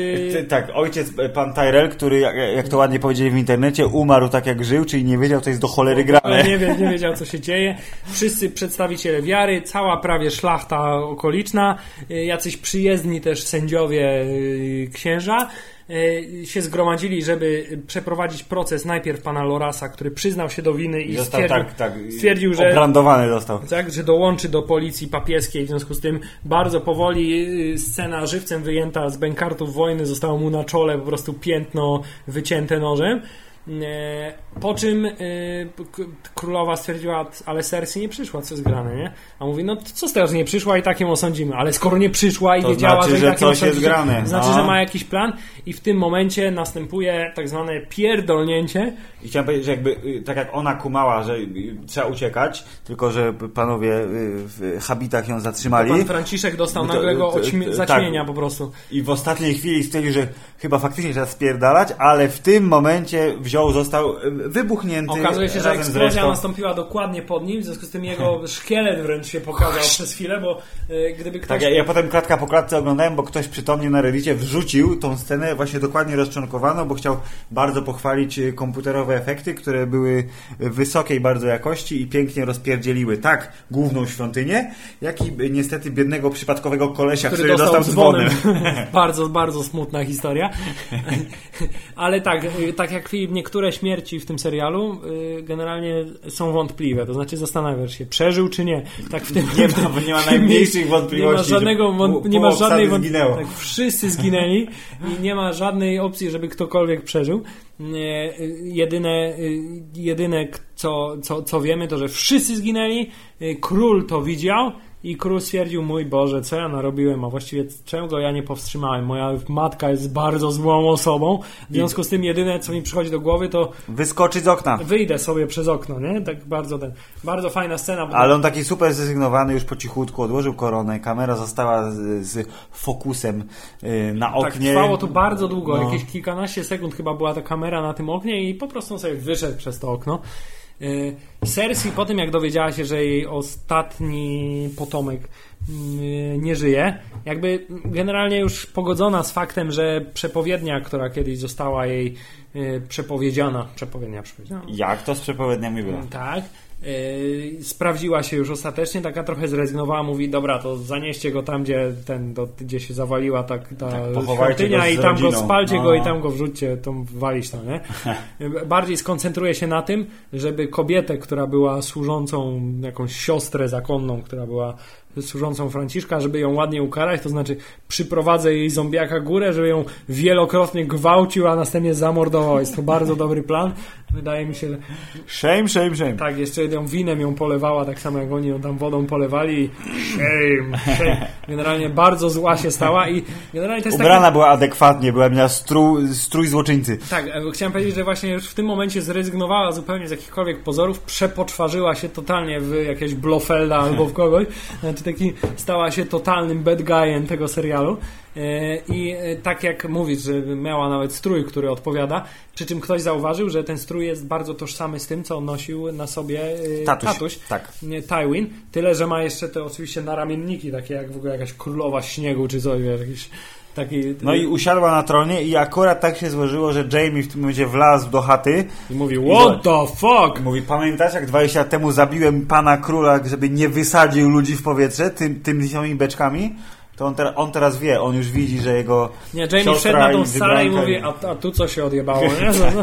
Tak, ojciec, e, pan Tyrell, który, jak, to ładnie powiedzieli w internecie, umarł tak jak żył, czyli nie wiedział, co jest do cholery Ale grane. nie, wie, nie wiedział, co się dzieje. Wszyscy przedstawiciele wiary, cała prawie szlachta okoliczna, jacyś przyjezdni też sędziowie y, księża y, się zgromadzili, żeby przeprowadzić proces najpierw pana Lorasa, który przyznał się do winy i Został stwierdził, tak, tak, stwierdził że obrandowany został. tak, że dołączy do policji papieskiej, w związku z tym bardzo powoli y, scena żywcem wyjęta z bękartów wojny zostało mu na czole po prostu piętno wycięte nożem. Po czym y, królowa stwierdziła, ale Cersei nie przyszła, co jest grane, nie? A mówi, no to co z tego, że nie przyszła i tak ją osądzimy, ale skoro nie przyszła i To wiedziała, znaczy, że, że tak coś jest grane. Znaczy, No. że ma jakiś plan i w tym momencie następuje tak zwane pierdolnięcie, I chciałem powiedzieć, że jakby, y, tak jak ona kumała, że y, trzeba uciekać, tylko że panowie w habitach ją zatrzymali. pan Franciszek dostał to- nagłego to- oćmi- tak. zaćmienia po prostu. I w ostatniej chwili stwierdził, że chyba faktycznie trzeba spierdalać, ale w tym momencie wziął został wybuchnięty. Okazuje się, że eksplozja nastąpiła dokładnie pod nim, w związku z tym jego szkielet wręcz się pokazał przez chwilę, bo e, gdyby ktoś... Tak, ja, ja potem klatka po klatce oglądałem, bo ktoś przytomnie na Reddicie wrzucił tą scenę właśnie dokładnie rozczłonkowano, bo chciał bardzo pochwalić e, komputerowe efekty, które były wysokiej bardzo jakości i pięknie rozpierdzieliły tak główną świątynię, jak i e, niestety biednego przypadkowego kolesia, który, który dostał dzwonem. bardzo, bardzo smutna historia. Ale tak, tak jak Filip, niektóre śmierci w tym serialu y, generalnie są wątpliwe. To znaczy zastanawiasz się, przeżył czy nie. Tak w tym, Nie ma, bo nie ma najmniejszych nie ma wątpliwości. żadnego, wąt- nie ma żadnej obsady wąt- zginęło. tak, wszyscy zginęli i nie ma żadnej opcji, żeby ktokolwiek przeżył. Nie, y, jedyne, y, jedyne co, co, co wiemy, to że wszyscy zginęli. Y, Król to widział. I król stwierdził, mój Boże, co ja narobiłem, a właściwie czego ja nie powstrzymałem? Moja matka jest bardzo złą osobą, w związku z tym jedyne, co mi przychodzi do głowy, to Wyskoczyć z okna. wyjdę sobie przez okno, nie? Tak bardzo ten, bardzo fajna scena. Ale on taki super zrezygnowany, już po cichutku odłożył koronę, kamera została z, z fokusem y, na tak, oknie. trwało to bardzo długo, No. jakieś kilkanaście sekund chyba była ta kamera na tym oknie i po prostu on sobie wyszedł przez to okno. Y, Cersei po tym, jak dowiedziała się, że jej ostatni potomek y, nie żyje, jakby generalnie już pogodzona z faktem, że przepowiednia, która kiedyś została jej y, przepowiedziana, przepowiednia, przepowiedziana, Jak to z przepowiedniami było? tak. Yy, sprawdziła się już ostatecznie, taka trochę zrezygnowała, mówi, dobra, to zanieście go tam, gdzie ten, do, gdzie się zawaliła ta, ta Tak, go i tam go rodziną. spalcie No. go i tam go wrzućcie, tą walić to, nie? Bardziej skoncentruje się na tym, żeby kobietę, która była służącą, jakąś siostrę zakonną, która była służącą Franciszka, żeby ją ładnie ukarać, to znaczy przyprowadzę jej zombiaka górę, żeby ją wielokrotnie gwałcił, a następnie zamordował. Jest to bardzo dobry plan. Wydaje mi się, że Shame, shame, shame. tak, jeszcze ją winem ją polewała, tak samo jak oni ją tam wodą polewali. Shame, shame. Generalnie bardzo zła się stała i generalnie to jest Ubrana taki... była adekwatnie, była miała strój, strój złoczyńcy. Tak, e, chciałem powiedzieć, że właśnie już w tym momencie zrezygnowała zupełnie z jakichkolwiek pozorów, przepoczwarzyła się totalnie w jakiegoś Blofelda albo w kogoś. Taki stała się totalnym bad guyem tego serialu. E, I e, tak jak mówisz, że miała nawet strój, który odpowiada, przy czym ktoś zauważył, że ten strój jest bardzo tożsamy z tym, co nosił na sobie e, Tatuś. tatuś Tak. Tywin, tyle, że ma jeszcze te oczywiście naramienniki, takie jak w ogóle jakaś królowa śniegu czy coś, jakiś taki... No i usiadła na tronie i akurat tak się złożyło, że Jamie w tym momencie wlazł do chaty. I mówi, what the fuck? Mówi, pamiętasz jak 20 lat temu zabiłem pana króla, żeby nie wysadził ludzi w powietrze tym, tymi samymi beczkami? To on, on teraz wie, on już widzi, że jego Nie, Jamie wszedł na tą salę i mówi, a, a tu co się odjebało, nie? No, no,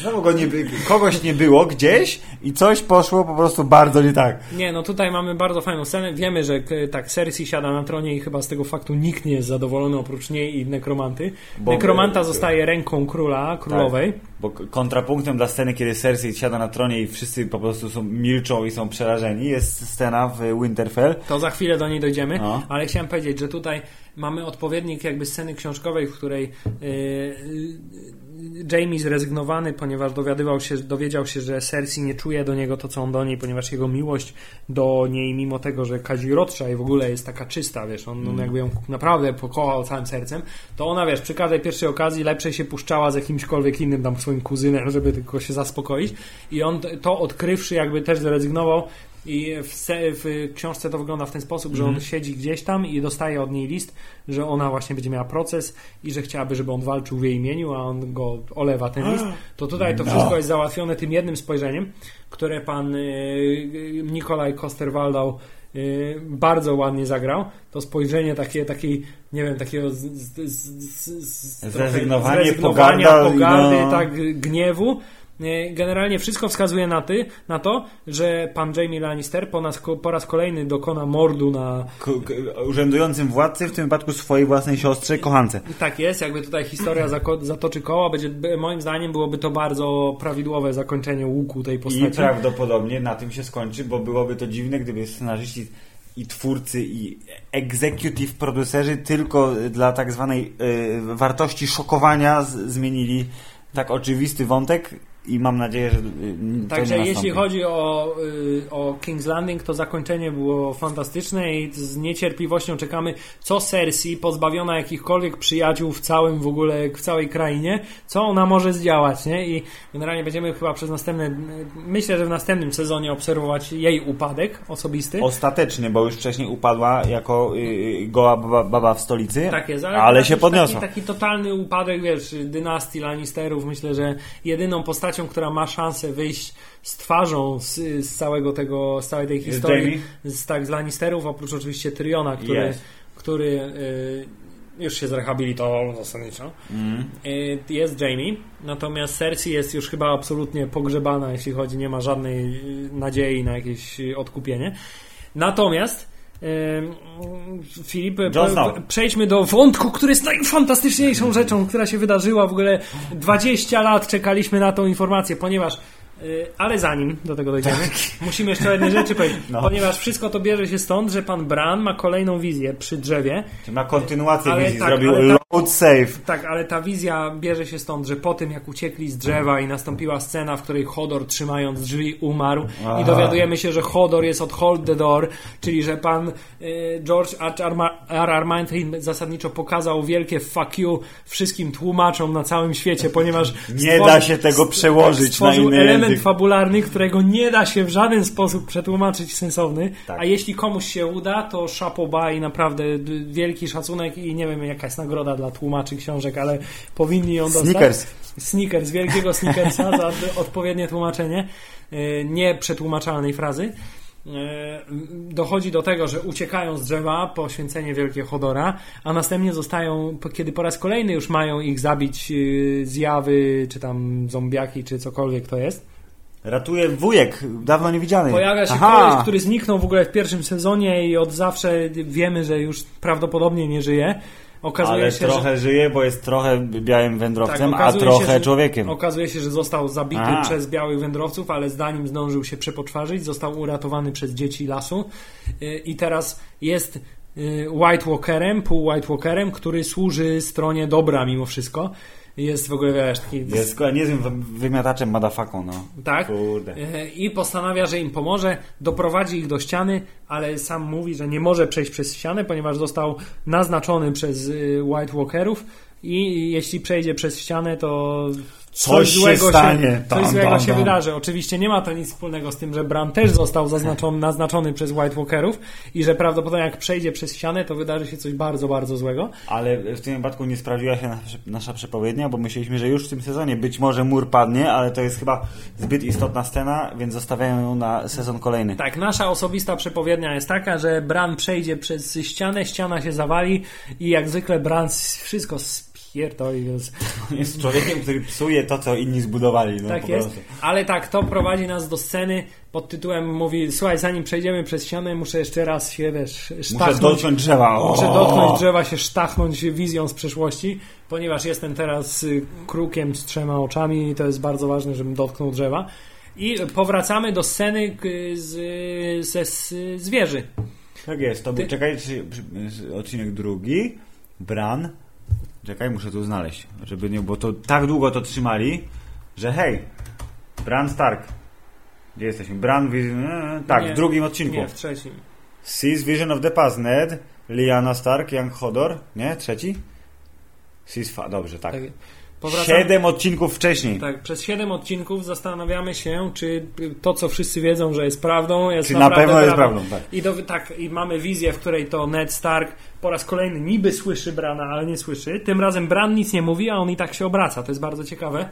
Znowu go nie, kogoś nie było gdzieś i coś poszło po prostu bardzo nie tak. nie, no tutaj mamy bardzo fajną scenę. Wiemy, że k- tak, Cersei siada na tronie i chyba z tego faktu nikt nie jest zadowolony oprócz niej i nekromanty. Bo- Nekromanta zostaje ręką króla, królowej. Bo k- kontrapunktem dla sceny, kiedy Cersei siada na tronie i wszyscy po prostu są, milczą i są przerażeni, jest scena w Winterfell. To za chwilę do niej dojdziemy, No. Ale chciałem powiedzieć, że tutaj mamy odpowiednik jakby sceny książkowej, w której yy, Jamie zrezygnowany, ponieważ dowiadywał się, dowiedział się, że Cersei nie czuje do niego to, co on do niej, ponieważ jego miłość do niej, mimo tego, że kazirodsza i w ogóle jest taka czysta, wiesz, on, on jakby ją naprawdę pokochał całym sercem, to ona, wiesz, przy każdej pierwszej okazji lepszej się puszczała z jakimśkolwiek innym tam swoim kuzynem, żeby tylko się zaspokoić. I on to odkrywszy jakby też zrezygnował i w, se, w książce to wygląda w ten sposób, że on siedzi gdzieś tam i dostaje od niej list, że ona właśnie będzie miała proces i że chciałaby, żeby on walczył w jej imieniu, a on go olewa ten list. To tutaj to wszystko jest załatwione tym jednym spojrzeniem, które pan y, Nikolaj Koster-Waldau y, bardzo ładnie zagrał. To spojrzenie takie, takiej, nie wiem, takiego z, z, z, z, z, Zrezygnowanie, pogarda, pogardy, no. tak, gniewu. Generalnie wszystko wskazuje na, ty, na to, że pan Jamie Lannister po, nas, po raz kolejny dokona mordu na. K- urzędującym władcy, w tym wypadku swojej własnej siostrze, kochance. Tak jest, jakby tutaj historia zatoczy koła, będzie, moim zdaniem byłoby to bardzo prawidłowe zakończenie łuku tej I postaci. prawdopodobnie na tym się skończy, bo byłoby to dziwne, gdyby scenarzyści i twórcy i executive producerzy tylko dla tak zwanej y, wartości szokowania zmienili tak oczywisty wątek i mam nadzieję, że y, Także jeśli chodzi o, y, o King's Landing, to zakończenie było fantastyczne i z niecierpliwością czekamy, co Cersei, pozbawiona jakichkolwiek przyjaciół w całym w ogóle, w całej krainie, co ona może zdziałać, nie? I generalnie będziemy chyba przez następne, myślę, że w następnym sezonie obserwować jej upadek osobisty. Ostatecznie, bo już wcześniej upadła jako y, goła baba, w stolicy, Tak jest, ale, ale, się podniosła. Taki, taki totalny upadek, wiesz, dynastii Lannisterów. Myślę, że jedyną postacią, która ma szansę wyjść z twarzą z, z całego tego, z całej tej historii, z, tak, z Lannisterów, oprócz oczywiście Tyriona, który, Jest. który y, już się zrehabilitował zasadniczo, Mm. y, jest Jamie. Natomiast Cersei jest już chyba absolutnie pogrzebana, jeśli chodzi, nie ma żadnej y, nadziei na jakieś y, odkupienie. Natomiast Filip, przejdźmy do wątku, który jest najfantastyczniejszą rzeczą, która się wydarzyła. W ogóle 20 lat czekaliśmy na tą informację, ponieważ ale zanim do tego dojdziemy, musimy jeszcze o jednej rzeczy powiedzieć. No. Ponieważ wszystko to bierze się stąd, że pan Bran ma kolejną wizję przy drzewie. Ma kontynuację Ale wizji, tak, zrobił ale tak- load save. Tak, ale ta wizja bierze się stąd, że po tym jak uciekli z drzewa i nastąpiła scena, w której Hodor trzymając drzwi umarł Aha. i dowiadujemy się, że Hodor jest od Hold the Door, czyli że pan y, George R. R. Ma- R. R. Martin zasadniczo pokazał wielkie fuck you wszystkim tłumaczom na całym świecie, ponieważ Nie da się tego przełożyć na inny element język. fabularny, którego nie da się w żaden sposób przetłumaczyć sensowny, Tak. a jeśli komuś się uda, to chapeau i naprawdę wielki szacunek i nie wiem jaka jest nagroda dla tłumaczy książek, ale powinni ją dostać. Snickers. Snickers, wielkiego Snickersa za odpowiednie tłumaczenie e, nieprzetłumaczalnej frazy. E, Dochodzi do tego, że uciekają z drzewa, poświęcenie wielkie Hodora, a następnie zostają, kiedy po raz kolejny już mają ich zabić e, zjawy, czy tam zombiaki, czy cokolwiek to jest. Ratuje wujek, dawno niewidziany. Pojawia się Aha. koleś, który zniknął w ogóle w pierwszym sezonie i od zawsze wiemy, że już prawdopodobnie nie żyje. Okazuje Ale się, trochę że... żyje, bo jest trochę białym wędrowcem, Tak, a trochę się, że- człowiekiem. Okazuje się, że został zabity Aha. przez białych wędrowców, ale zanim zdążył się przepoczwarzyć, został uratowany przez dzieci lasu Yy, i teraz jest yy, White Walkerem, pół White Walkerem, który służy stronie dobra mimo wszystko. Jest w ogóle, wiesz, taki... Jest niezłym wy- wymiataczem madafaką, no. Tak? Kurde. E, I postanawia, że im pomoże, doprowadzi ich do ściany, ale sam mówi, że nie może przejść przez ścianę, ponieważ został naznaczony przez y, White Walkerów i jeśli przejdzie przez ścianę, to Coś się stanie. coś Tam, złego tam, się tam. wydarzy. Oczywiście nie ma to nic wspólnego z tym, że Bran też został zaznaczony, naznaczony przez White Walkerów i że prawdopodobnie jak przejdzie przez ścianę, to wydarzy się coś bardzo, bardzo złego. Ale w tym wypadku nie sprawdziła się nasza, nasza przepowiednia, bo myśleliśmy, że już w tym sezonie być może mur padnie, ale to jest chyba zbyt istotna scena, więc zostawiają ją na sezon kolejny. Tak, nasza osobista przepowiednia jest taka, że Bran przejdzie przez ścianę, ściana się zawali i jak zwykle Bran wszystko spierdoli. Więc... Jest człowiekiem, który psuje to, co inni zbudowali. No, Tak jest. prostu. Ale tak, to prowadzi nas do sceny pod tytułem mówi, słuchaj, zanim przejdziemy przez ścianę, muszę jeszcze raz się, wiesz, Muszę sztachnąć. dotknąć drzewa. O! Muszę dotknąć drzewa, się sztachnąć wizją z przeszłości, ponieważ jestem teraz y, krukiem z trzema oczami i to jest bardzo ważne, żebym dotknął drzewa. I powracamy do sceny z, ze z, z wieży. Tak jest, to był, Ty- czekaj, czy, czy, odcinek drugi, Bran, czekaj, muszę tu znaleźć, żeby nie, bo to tak długo to trzymali, że hej, Bran Stark, gdzie jesteśmy, Bran, Vision, e, tak, Nie, w drugim odcinku, Nie, w trzecim. Sees Vision of the Past, Ned, Lyanna Stark, Young Hodor, nie, trzeci? Sees, fa- dobrze, tak. Tak. Powracamy- Siedem odcinków wcześniej. Tak, przez 7 odcinków zastanawiamy się, czy to, co wszyscy wiedzą, że jest prawdą, jest Czy na pewno jest prawdą, tak. I, do, tak, I mamy wizję, w której to Ned Stark po raz kolejny niby słyszy Brana, ale nie słyszy. Tym razem Bran nic nie mówi, a on i tak się obraca. To jest bardzo ciekawe.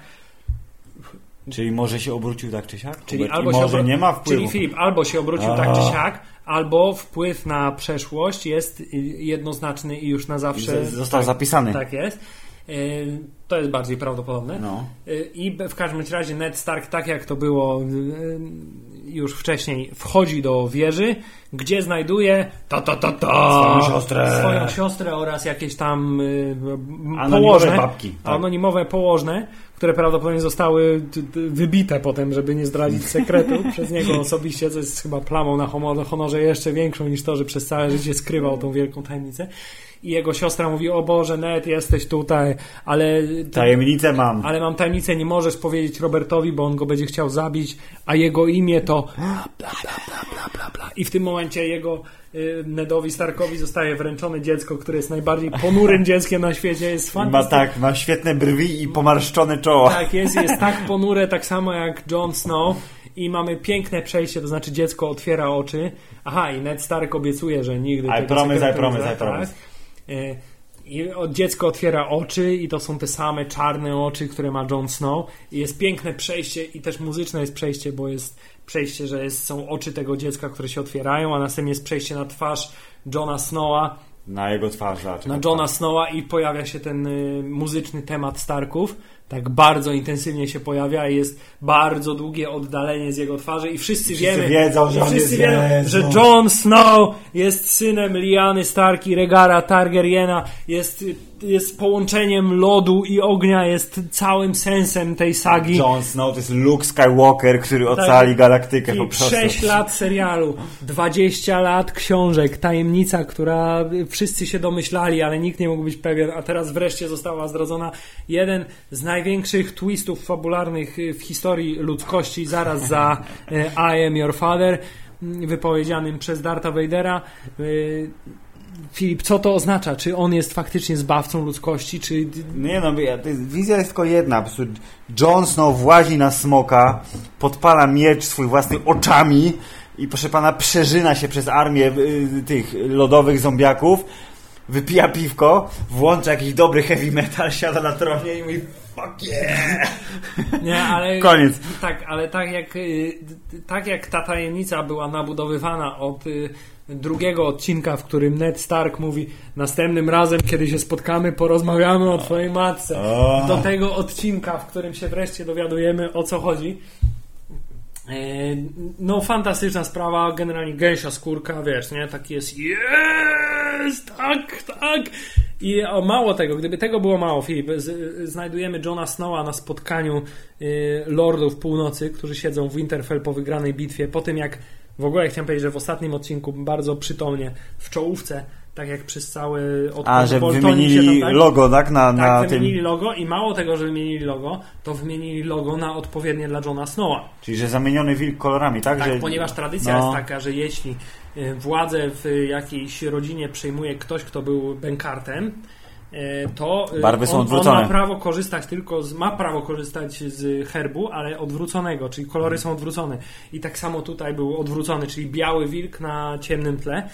Czyli może się obrócił tak czy siak? Czyli albo może nie ma wpływu. Czyli Filip albo się obrócił A. tak czy siak, albo wpływ na przeszłość jest jednoznaczny i już na zawsze. Z- został zapisany. Tak jest. Y, To jest bardziej prawdopodobne. No. Y, I w każdym razie Ned Stark, tak jak to było y, już wcześniej, wchodzi do wieży, gdzie znajduje ta ta ta ta Swoją siostrę. swoją siostrę oraz jakieś tam Anonimowe położne, babki, tak. anonimowe położne, które prawdopodobnie zostały wybite potem, żeby nie zdradzić sekretu przez niego osobiście, co jest chyba plamą na honor- honorze jeszcze większą niż to, że przez całe życie skrywał tą wielką tajemnicę. I jego siostra mówi, o Boże, Ned, jesteś tutaj, ale... Tajemnicę mam. Ale mam tajemnicę, nie możesz powiedzieć Robertowi, bo on go będzie chciał zabić, a jego imię to bla, bla, bla, bla, bla, bla. I w tym momencie jego y, Nedowi Starkowi zostaje wręczone dziecko, które jest najbardziej ponurym dzieckiem na świecie. Jest Ma fantastyczne. tak, ma świetne brwi i pomarszczone czoło. Tak, jest, jest tak ponure, tak samo jak Jon Snow. I mamy piękne przejście, to znaczy dziecko otwiera oczy. Aha, i Ned Stark obiecuje, że nigdy I tego promise, I promise, I promise. E, I dziecko otwiera oczy i to są te same czarne oczy, które ma Jon Snow. I jest piękne przejście i też muzyczne jest przejście, bo jest przejście, że jest, są oczy tego dziecka, które się otwierają, a następnie jest przejście na twarz Jona Snowa, Na jego twarz. zobacz. na Johna Snowa i pojawia się ten y, muzyczny temat Starków. Tak bardzo intensywnie się pojawia i jest bardzo długie oddalenie z jego twarzy i wszyscy, Wszyscy wiemy, wiedzą, że wszyscy wiedzą, że Jon Snow jest synem Liany Stark i Regara Targaryena, jest, jest połączeniem lodu i ognia, jest całym sensem tej sagi. Jon Snow to jest Luke Skywalker, który ocali galaktykę po prostu. 6 lat serialu, 20 lat książek, tajemnica, która wszyscy się domyślali, ale nikt nie mógł być pewien, a teraz wreszcie została zdradzona. Jeden z największych twistów fabularnych w historii ludzkości, zaraz za e, I am your father, m, wypowiedzianym przez Darta Vadera. E, Filip, co to oznacza? Czy on jest faktycznie zbawcą ludzkości, czy Nie no, wizja jest tylko jedna. Jon Snow włazi na smoka, podpala miecz swój własny oczami i proszę pana przeżyna się przez armię y, tych lodowych zombiaków, wypija piwko, włącza jakiś dobry heavy metal, siada na tronie i mówi fuck yeah! Nie, ale. Koniec. Tak, ale tak jak, y, tak jak ta tajemnica była nabudowywana od y, drugiego odcinka, w którym Ned Stark mówi następnym razem, kiedy się spotkamy, porozmawiamy o twojej matce. Do tego odcinka, w którym się wreszcie dowiadujemy o co chodzi. E, No, fantastyczna sprawa, generalnie gęsia skórka, wiesz, nie? Taki jest, jest, tak, tak. I o, mało tego, gdyby tego było mało, Filip, z, znajdujemy Johna Snowa na spotkaniu y, Lordów Północy, którzy siedzą w Winterfell po wygranej bitwie, po tym jak, w ogóle chciałem powiedzieć, że w ostatnim odcinku bardzo przytomnie, w czołówce, tak jak przez cały od A, że wymienili tam, tak, logo, tak? Na, na tak, tym. wymienili logo i mało tego, że wymienili logo, to wymienili logo na odpowiednie dla Johna Snowa. Czyli, że zamieniony wilk kolorami, tak? Tak, że... ponieważ tradycja no. jest taka, że jeśli y, władzę w jakiejś rodzinie przejmuje ktoś, kto był bękartem, y, to y, Barwy są on, on odwrócone. ma prawo korzystać tylko z, ma prawo korzystać z herbu, ale odwróconego, czyli kolory są odwrócone. I tak samo tutaj był odwrócony, czyli biały wilk na ciemnym tle.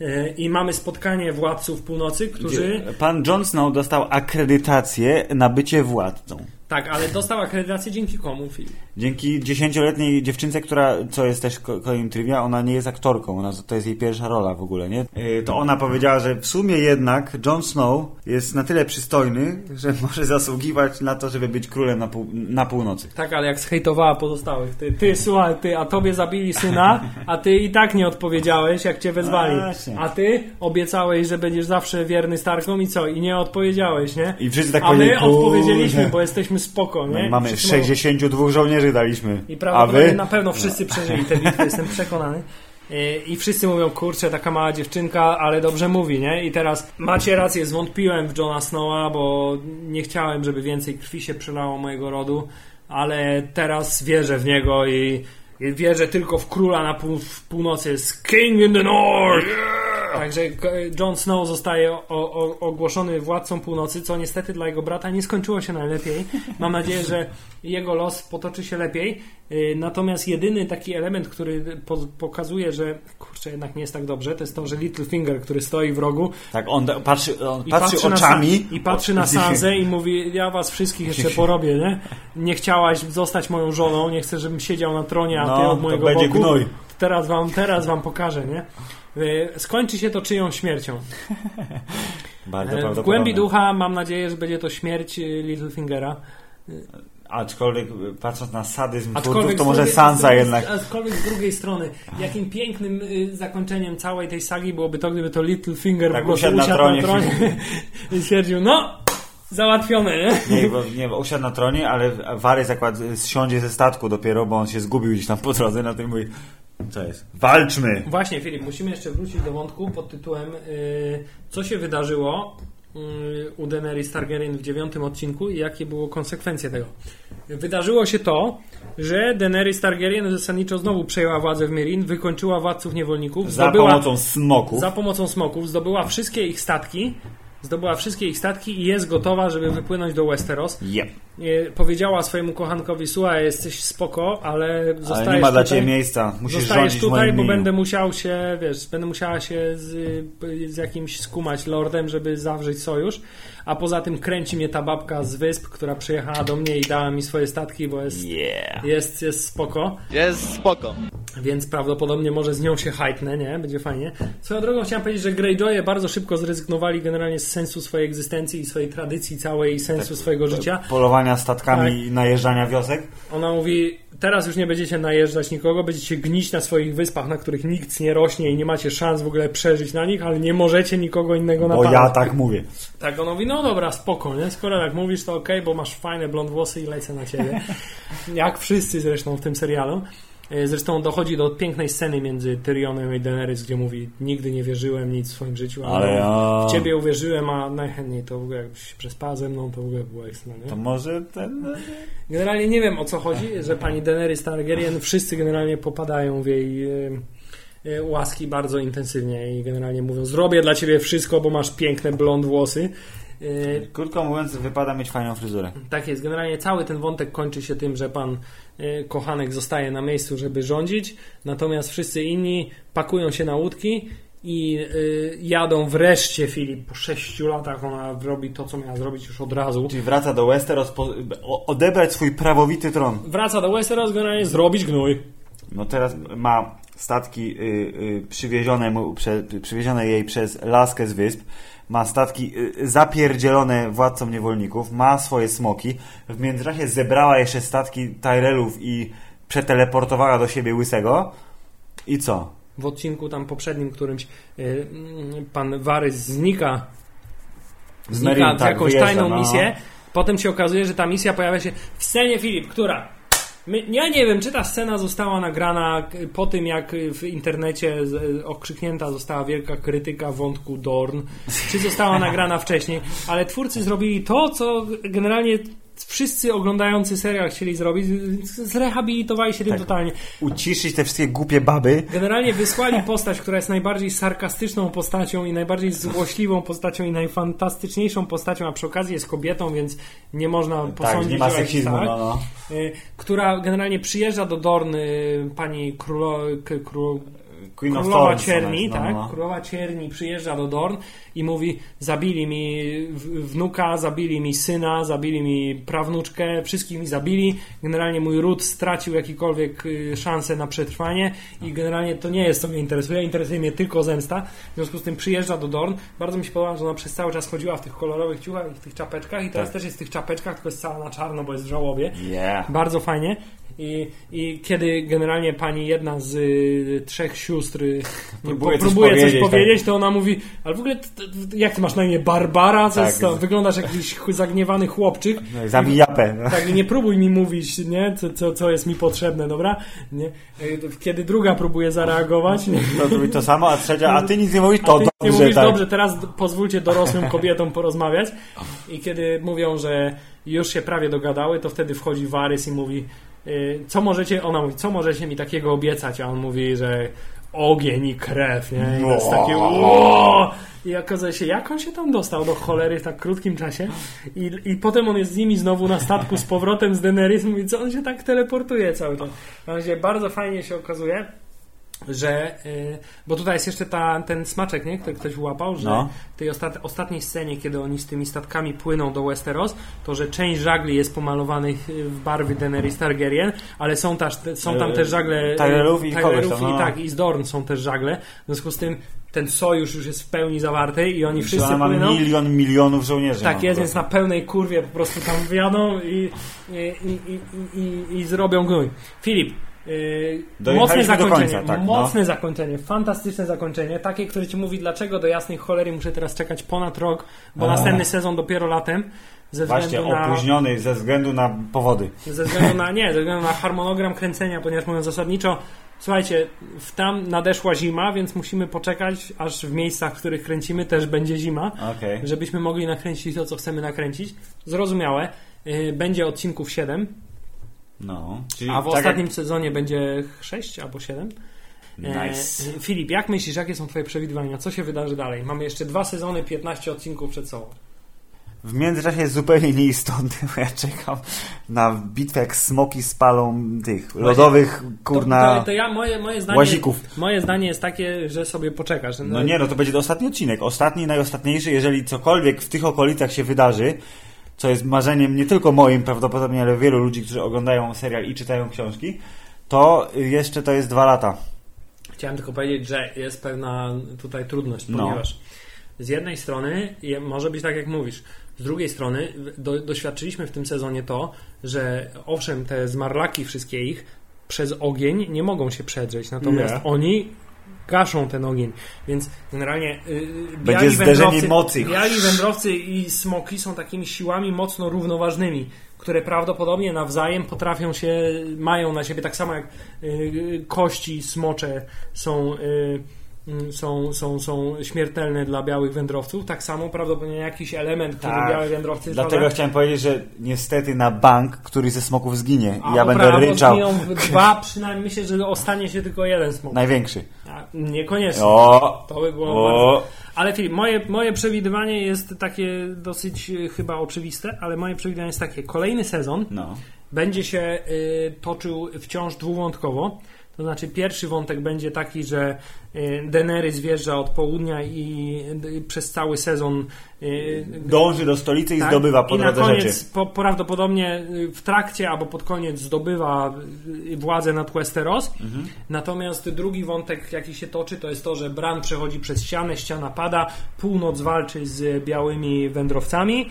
Y, I mamy spotkanie władców północy, którzy. Pan Jon Snow dostał akredytację na bycie władcą. Tak, ale dostał akredytację dzięki komu, Filip? Dzięki dziesięcioletniej dziewczynce, która, co jest też ko- kolejnym trivia, ona nie jest aktorką, ona, to jest jej pierwsza rola w ogóle, nie? Yy, To ona powiedziała, że w sumie jednak Jon Snow jest na tyle przystojny, że może zasługiwać na to, żeby być królem na, pół, na północy. Tak, ale jak zhejtowała pozostałych. Ty, ty, słuchaj, ty, a tobie zabili syna, a ty i tak nie odpowiedziałeś, jak cię wezwali. A ty obiecałeś, że będziesz zawsze wierny Starkom i co? I nie odpowiedziałeś, nie? I wszyscy tak a my odpowiedzieliśmy, bo jesteśmy spoko, nie? No, mamy Wszyscy 62 żołnierzy daliśmy. I prawdopodobnie na pewno wszyscy przeżyli tę bitwę, jestem przekonany. I- I wszyscy mówią, kurczę, taka mała dziewczynka, ale dobrze mówi, nie? I teraz macie rację, zwątpiłem w Johna Snowa, bo nie chciałem, żeby więcej krwi się przelało mojego rodu, ale teraz wierzę w niego i, wierzę tylko w króla na pół, w północy. Jest King in the North! Także k- Jon Snow zostaje o, o, ogłoszony władcą północy, co niestety dla jego brata nie skończyło się najlepiej. Mam nadzieję, że jego los potoczy się lepiej. Yy, Natomiast jedyny taki element, który po, pokazuje, że kurczę, jednak nie jest tak dobrze, to jest to, że Littlefinger, który stoi w rogu Tak, on patrzy, on patrzy, na oczami. San- i patrzy na Sanzę i mówi, ja was wszystkich jeszcze porobię, nie? Nie chciałaś zostać moją żoną, nie chcę, żebym siedział na tronie, a ty No, od to mojego będzie boku. gnój. Teraz wam, teraz wam pokażę, nie? Yy, Skończy się to czyją śmiercią. Bardzo E, W głębi ducha mam nadzieję, że będzie to śmierć y, Littlefingera. Aczkolwiek patrząc na sadyzm twórców, Aczkolwiek to z może drugiej- Sansa drugiej- jednak. Aczkolwiek z drugiej strony, jakim pięknym zakończeniem całej tej sagi byłoby to, gdyby to Littlefinger Tak, po prostu usiadł na tronie. i stwierdził, no, załatwione, nie? Nie, bo, nie, bo usiadł na tronie, ale Wary zakład zsiądzie ze statku dopiero, bo on się zgubił gdzieś tam po drodze, na tym mówi Co jest? Walczmy! Właśnie, Filip, musimy jeszcze wrócić do wątku pod tytułem yy, co się wydarzyło yy, u Daenerys Targaryen w dziewiątym odcinku i jakie było konsekwencje tego. Wydarzyło się to, że Daenerys Targaryen zasadniczo znowu przejęła władzę w Meereen, wykończyła władców niewolników, Za zdobyła, pomocą smoków. za pomocą smoków, zdobyła wszystkie ich statki, zdobyła wszystkie ich statki i jest gotowa, żeby wypłynąć do Westeros. Yep. E, powiedziała swojemu kochankowi, słuchaj, jesteś spoko, ale zostajesz Ale nie ma dla tutaj, ciebie miejsca. Musisz zostajesz rządzić w tutaj, moim bo będę musiał się, wiesz, będę musiała się z, z jakimś skumać lordem, żeby zawrzeć sojusz. A poza tym kręci mnie ta babka z wysp, która przyjechała do mnie i dała mi swoje statki, bo jest, Yeah. jest, jest spoko. Jest spoko. Więc prawdopodobnie może z nią się hajtnę, nie? Będzie fajnie. Swoją drogą chciałem powiedzieć, że Greyjoye bardzo szybko zrezygnowali generalnie z sensu swojej egzystencji i swojej tradycji całej i sensu Tak. swojego życia. Polowania statkami Tak. najeżdżania wiosek. Ona mówi, teraz już nie będziecie najeżdżać nikogo, będziecie gnić na swoich wyspach, na których nikt nie rośnie i nie macie szans w ogóle przeżyć na nich, ale nie możecie nikogo innego Bo napadać. ja tak mówię. Tak, on mówi, no dobra, spoko, nie? Skoro tak mówisz, to okej, bo masz fajne blond włosy i lecę na ciebie. Jak wszyscy zresztą w tym serialu. E, Zresztą dochodzi do pięknej sceny między Tyrionem i Daenerys, gdzie mówi, nigdy nie wierzyłem nic w swoim życiu, ale, Ale ja... w ciebie uwierzyłem, a najchętniej to w ogóle jakbyś przespała ze mną, to w ogóle było ekstra, nie? To może ten... Generalnie nie wiem o co chodzi, że pani Daenerys Targaryen, wszyscy generalnie popadają w jej e, e, łaski bardzo intensywnie i generalnie mówią, zrobię dla ciebie wszystko, bo masz piękne blond włosy. E, Krótko mówiąc, wypada mieć fajną fryzurę. Tak jest, generalnie cały ten wątek kończy się tym, że pan e, kochanek zostaje na miejscu, żeby rządzić, natomiast wszyscy inni pakują się na łódki i e, jadą wreszcie, Filip, po sześciu latach ona robi to, co miała zrobić już od razu. Czyli wraca do Westeros po, odebrać swój prawowity tron. Wraca do Westeros, generalnie zrobić gnój. No teraz ma statki y, y, przywiezione, mu, prze, przywiezione jej przez laskę z wysp. Ma statki y, zapierdzielone władcom niewolników. Ma swoje smoki. W międzyczasie zebrała jeszcze statki Tyrellów i przeteleportowała do siebie Łysego. I co? w odcinku tam poprzednim którymś y, mm, pan Warys znika, znika Meereen, w tak, jakąś wyjeżdża, tajną no. misję. Potem się okazuje, że ta misja pojawia się w scenie Filip, która My, ja nie wiem, czy ta scena została nagrana po tym, jak w internecie okrzyknięta została wielka krytyka wątku Dorn, czy została nagrana wcześniej, ale twórcy zrobili to, co generalnie wszyscy oglądający serial chcieli zrobić, zrehabilitowali się tym Tak. totalnie. Uciszyć te wszystkie głupie baby. Generalnie wysłali postać, która jest najbardziej sarkastyczną postacią i najbardziej złośliwą postacią i najfantastyczniejszą postacią, a przy okazji jest kobietą, więc nie można Tak, posądzić nie ma seksizmu. tak, No, no. y, która generalnie przyjeżdża do Dorn y, pani królo, k, kró, Queen Królowa Cierni, no, tak? no. Królowa Cierni przyjeżdża do Dorn i mówi: Zabili mi wnuka, zabili mi syna, zabili mi prawnuczkę, wszystkich mi zabili. Generalnie mój ród stracił jakiekolwiek y, szanse na przetrwanie i generalnie to nie jest, co mnie interesuje. Interesuje mnie tylko zemsta. W związku z tym przyjeżdża do Dorn. Bardzo mi się podoba, że ona przez cały czas chodziła w tych kolorowych ciuchach i w tych czapeczkach i teraz Tak. też jest w tych czapeczkach, tylko jest cała na czarno, bo jest w żałobie. Yeah. Bardzo fajnie. I, I kiedy generalnie pani jedna z y, trzech sióstr y, Próbuje po- coś próbuje coś powiedzieć, tak. powiedzieć, to ona mówi, ale w ogóle jak ty masz na imię Barbara? Co Tak. to? Wyglądasz jak jakiś zagniewany chłopczyk. Zabij japę. no. Tak, i nie próbuj mi mówić, nie? Co, co, co jest mi potrzebne, dobra? Nie? Y, Kiedy druga próbuje zareagować, nie? To robi to samo, a trzecia, a ty nic nie mówisz, to ty nie dobrze, mówisz, tak. dobrze, teraz pozwólcie dorosłym kobietom porozmawiać. I kiedy mówią, że już się prawie dogadały, to wtedy wchodzi Warys i mówi, co możecie, ona mówi, co możecie mi takiego obiecać? A on mówi, że ogień i krew, nie? I to jest takie "Ło!" I okazuje się, jak on się tam dostał do cholery w tak krótkim czasie. I, I potem on jest z nimi znowu na statku z powrotem z Daenerys. Mówi, co on się tak teleportuje cały czas. Na razie bardzo fajnie się okazuje, że. y, bo tutaj jest jeszcze ta, ten smaczek, nie? Który ktoś łapał, że No. w tej ostat, ostatniej scenie, kiedy oni z tymi statkami płyną do Westeros, to że część żagli jest pomalowanych y, w barwy Daenerys Targaryen, ale są, też, są tam E, też żagle. y, Tyrellów i tam, i no. tak, i z Dorn są też żagle. W związku z tym ten sojusz już jest w pełni zawarty i oni wszyscy Ona ma płyną. milion milionów żołnierzy. Tak no, jest, więc na pełnej kurwie po prostu tam wjadą i, i, i, i, i, i zrobią gnój. Filip, yy, mocne zakończenie, końca, tak, no. mocne zakończenie, fantastyczne zakończenie, takie, które ci mówi, dlaczego do jasnej cholery muszę teraz czekać ponad rok, bo A. następny sezon dopiero latem, ze Właśnie na... opóźniony ze względu na powody. Ze względu na, nie, ze względu na harmonogram kręcenia, ponieważ mówiąc zasadniczo, Słuchajcie, w tam nadeszła zima, więc musimy poczekać, aż w miejscach, w których kręcimy, też będzie zima, Okej. żebyśmy mogli nakręcić to, co chcemy nakręcić. Zrozumiałe. Y, Będzie odcinków 7, No. Czyli a w tak ostatnim sezonie będzie 6 albo 7. Jak... Nice. E, Filip, jak myślisz, jakie są Twoje przewidywania? Co się wydarzy dalej? Mamy jeszcze dwa sezony, 15 odcinków przed sobą. W międzyczasie jest zupełnie nieistotny, bo ja czekam na bitwę jak smoki spalą tych lodowych, kurna, To, to, to ja, moje, moje, zdanie, łazików. moje zdanie jest takie, że sobie poczekasz. No nie, no to będzie to ostatni odcinek. Ostatni, najostatniejszy, jeżeli cokolwiek w tych okolicach się wydarzy, co jest marzeniem nie tylko moim prawdopodobnie, ale wielu ludzi, którzy oglądają serial i czytają książki, to jeszcze to jest dwa lata. Chciałem tylko powiedzieć, że jest pewna tutaj trudność, No. ponieważ z jednej strony może być tak, jak mówisz. Z drugiej strony do, doświadczyliśmy w tym sezonie to, że owszem, te zmarlaki wszystkie ich przez ogień nie mogą się przedrzeć, natomiast Nie. oni gaszą ten ogień, więc generalnie yy, Będzie biali zderzenie wędrowcy, mocy. biali wędrowcy i smoki są takimi siłami mocno równoważnymi, które prawdopodobnie nawzajem potrafią się, mają na siebie, tak samo jak yy, kości smocze są yy, są, są, są śmiertelne dla białych wędrowców, tak samo prawdopodobnie jakiś element, który Tak. białe wędrowcy Dlatego chciałem powiedzieć, że niestety na bank któryś ze smoków zginie. I ja będę ryczał. dwa, przynajmniej myślę, że ostanie się tylko jeden smok. Największy. A, niekoniecznie. O! To by było bardzo... Ale Filip, moje, moje przewidywanie jest takie dosyć y, chyba oczywiste, ale moje przewidywanie jest takie. Kolejny sezon No. będzie się y, toczył wciąż dwuwątkowo. To znaczy pierwszy wątek będzie taki, że y, Daenerys wjeżdża od południa i przez cały sezon y, Dąży do stolicy i tak? zdobywa po I na koniec rzeczy. po, prawdopodobnie y, w trakcie albo pod koniec zdobywa władzę nad Westeros. Mhm. Natomiast drugi wątek, jaki się toczy, to jest to, że Bran przechodzi przez ścianę, ściana pada, północ walczy z białymi wędrowcami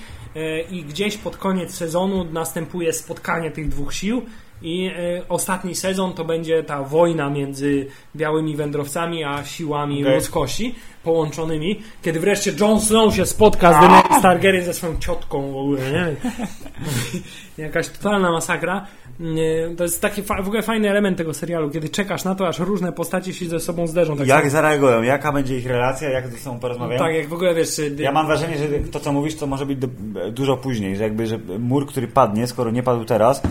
i gdzieś pod koniec sezonu następuje spotkanie tych dwóch sił. I y, ostatni sezon to będzie ta wojna między białymi wędrowcami a siłami Okej. ludzkości połączonymi, kiedy wreszcie Jon Snow się spotka z Daenerys Targaryen ze swoją ciotką w ogóle, nie? Jakaś totalna masakra. Nie, To jest taki fa- w ogóle fajny element tego serialu, kiedy czekasz na to, aż różne postacie się ze sobą zderzą. Tak Jak samo- zareagują? Jaka będzie ich relacja? Jak ze sobą porozmawiają? tak jak w ogóle wiesz, y, Ja mam wrażenie, że to co mówisz, to może być do, dużo później, że jakby że mur, który padnie, skoro nie padł teraz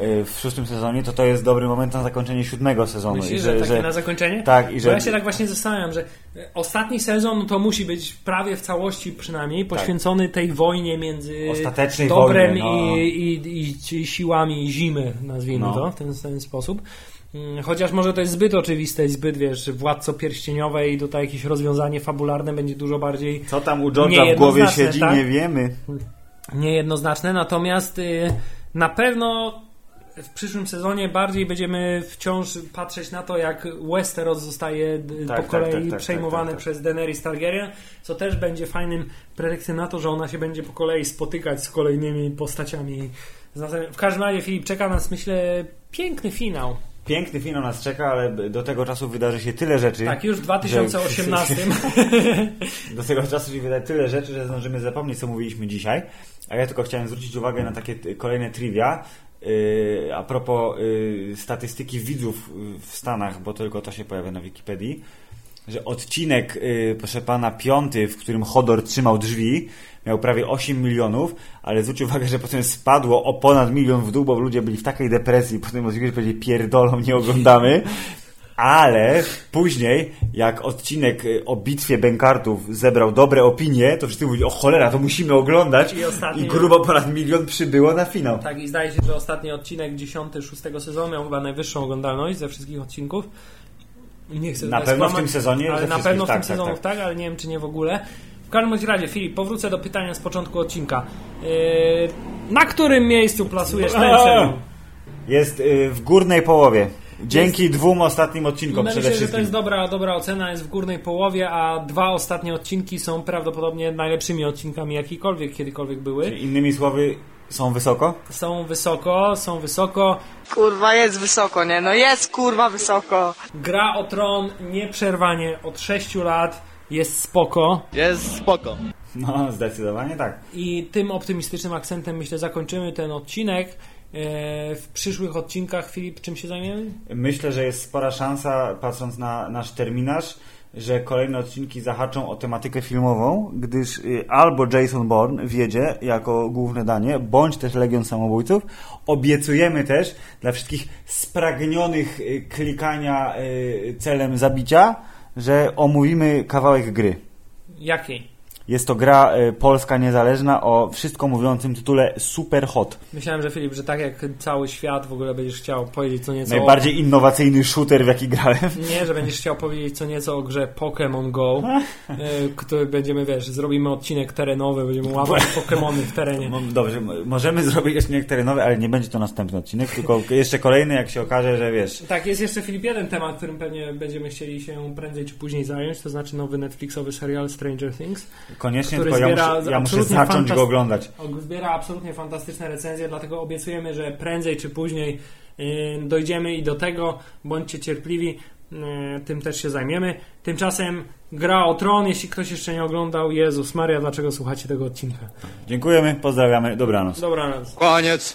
w szóstym sezonie, to to jest dobry moment na zakończenie siódmego sezonu. Myślisz, I że, że, takie na zakończenie? tak, i Bo że ja się tak właśnie zastanawiam, że ostatni sezon to musi być prawie w całości przynajmniej poświęcony tej wojnie między Ostatecznej dobrem wojnie, no. i, i, i siłami zimy, nazwijmy No. to w ten, ten sposób. Mm, Chociaż może to jest zbyt oczywiste i zbyt, wiesz, władco pierścieniowe i tutaj jakieś rozwiązanie fabularne będzie dużo bardziej co tam u George'a w głowie siedzi, tak? nie wiemy. niejednoznaczne, natomiast y, na pewno w przyszłym sezonie bardziej będziemy wciąż patrzeć na to, jak Westeros zostaje Tak, po tak, kolei tak, tak, przejmowany tak, tak. przez Daenerys Targaryen, co też będzie fajnym pretekstem na to, że ona się będzie po kolei spotykać z kolejnymi postaciami. Zatem w każdym razie, Filip, czeka nas, myślę, piękny finał. Piękny finał nas czeka, ale do tego czasu wydarzy się tyle rzeczy. Tak, już w 2018. Do tego czasu się wydaje tyle rzeczy, że zdążymy zapomnieć, co mówiliśmy dzisiaj. A ja tylko chciałem zwrócić uwagę na takie kolejne trivia. A propos yy, statystyki widzów yy, w Stanach, bo tylko to się pojawia na Wikipedii, że odcinek, yy, proszę pana, piąty, w którym Hodor trzymał drzwi, miał prawie 8 milionów, ale zwróć uwagę, że potem spadło o ponad milion w dół, bo ludzie byli w takiej depresji, potem odcinek powiedzieli pierdolą, nie oglądamy. Ale później, jak odcinek y, o bitwie Bękartów zebrał dobre opinie, to wszyscy mówili, o cholera, to musimy oglądać. I ostatni- I grubo ponad milion przybyło na finał. Tak, i zdaje się, że ostatni odcinek 10 szóstego sezonu miał chyba najwyższą oglądalność ze wszystkich odcinków. Nie chcę Na pewno w skłamać, tym sezonie Ale ze na pewno w tak, tym tak, sezonie tak. tak, ale nie wiem, czy nie w ogóle. W każdym razie, Filip, powrócę do pytania z początku odcinka. Yy, na którym miejscu plasujesz ten serial? Jest y, w górnej połowie. Dzięki dwóm ostatnim odcinkom przede myślę, że to jest dobra, dobra ocena, jest w górnej połowie, a dwa ostatnie odcinki są prawdopodobnie najlepszymi odcinkami jakikolwiek kiedykolwiek były. Czyli Innymi słowy, są wysoko? Są wysoko, są wysoko. Kurwa, jest wysoko, nie? No jest kurwa wysoko. Gra o tron nieprzerwanie od 6 lat jest spoko. Jest spoko. No, zdecydowanie tak. I tym optymistycznym akcentem myślę zakończymy ten odcinek. E, w przyszłych odcinkach, Filip, czym się zajmiemy? Myślę, że jest spora szansa, patrząc na nasz terminarz, że kolejne odcinki zahaczą o tematykę filmową, gdyż y, albo Jason Bourne wiedzie jako główne danie, bądź też Legion Samobójców. Obiecujemy też dla wszystkich spragnionych y, klikania y, celem zabicia, że omówimy kawałek gry. Jakiej? Jest to gra y, polska niezależna o wszystko mówiącym tytule Super Hot. Myślałem, że Filip, że tak jak cały świat w ogóle będziesz chciał powiedzieć co nieco Najbardziej innowacyjny shooter, w jaki grałem. o... Nie, że będziesz chciał powiedzieć co nieco o grze Pokémon Go, e, który będziemy, wiesz, zrobimy odcinek terenowy, będziemy łapać Pokémony w terenie. Dobrze, możemy zrobić odcinek terenowy, ale nie będzie to następny odcinek, tylko jeszcze kolejny, jak się okaże, że wiesz. Tak, jest jeszcze Filip jeden temat, którym pewnie będziemy chcieli się prędzej czy później zająć, to znaczy nowy Netflixowy serial Stranger Things. Koniecznie, Który tylko ja zbiera muszę, ja muszę zacząć go oglądać. Og- Zbiera absolutnie fantastyczne recenzje, dlatego obiecujemy, że prędzej czy później yy, dojdziemy i do tego. Bądźcie cierpliwi, yy, tym też się zajmiemy. Tymczasem gra o tron, jeśli ktoś jeszcze nie oglądał. Jezus Maria, dlaczego słuchacie tego odcinka? Dziękujemy, pozdrawiamy, dobranoc. Dobranoc. Koniec.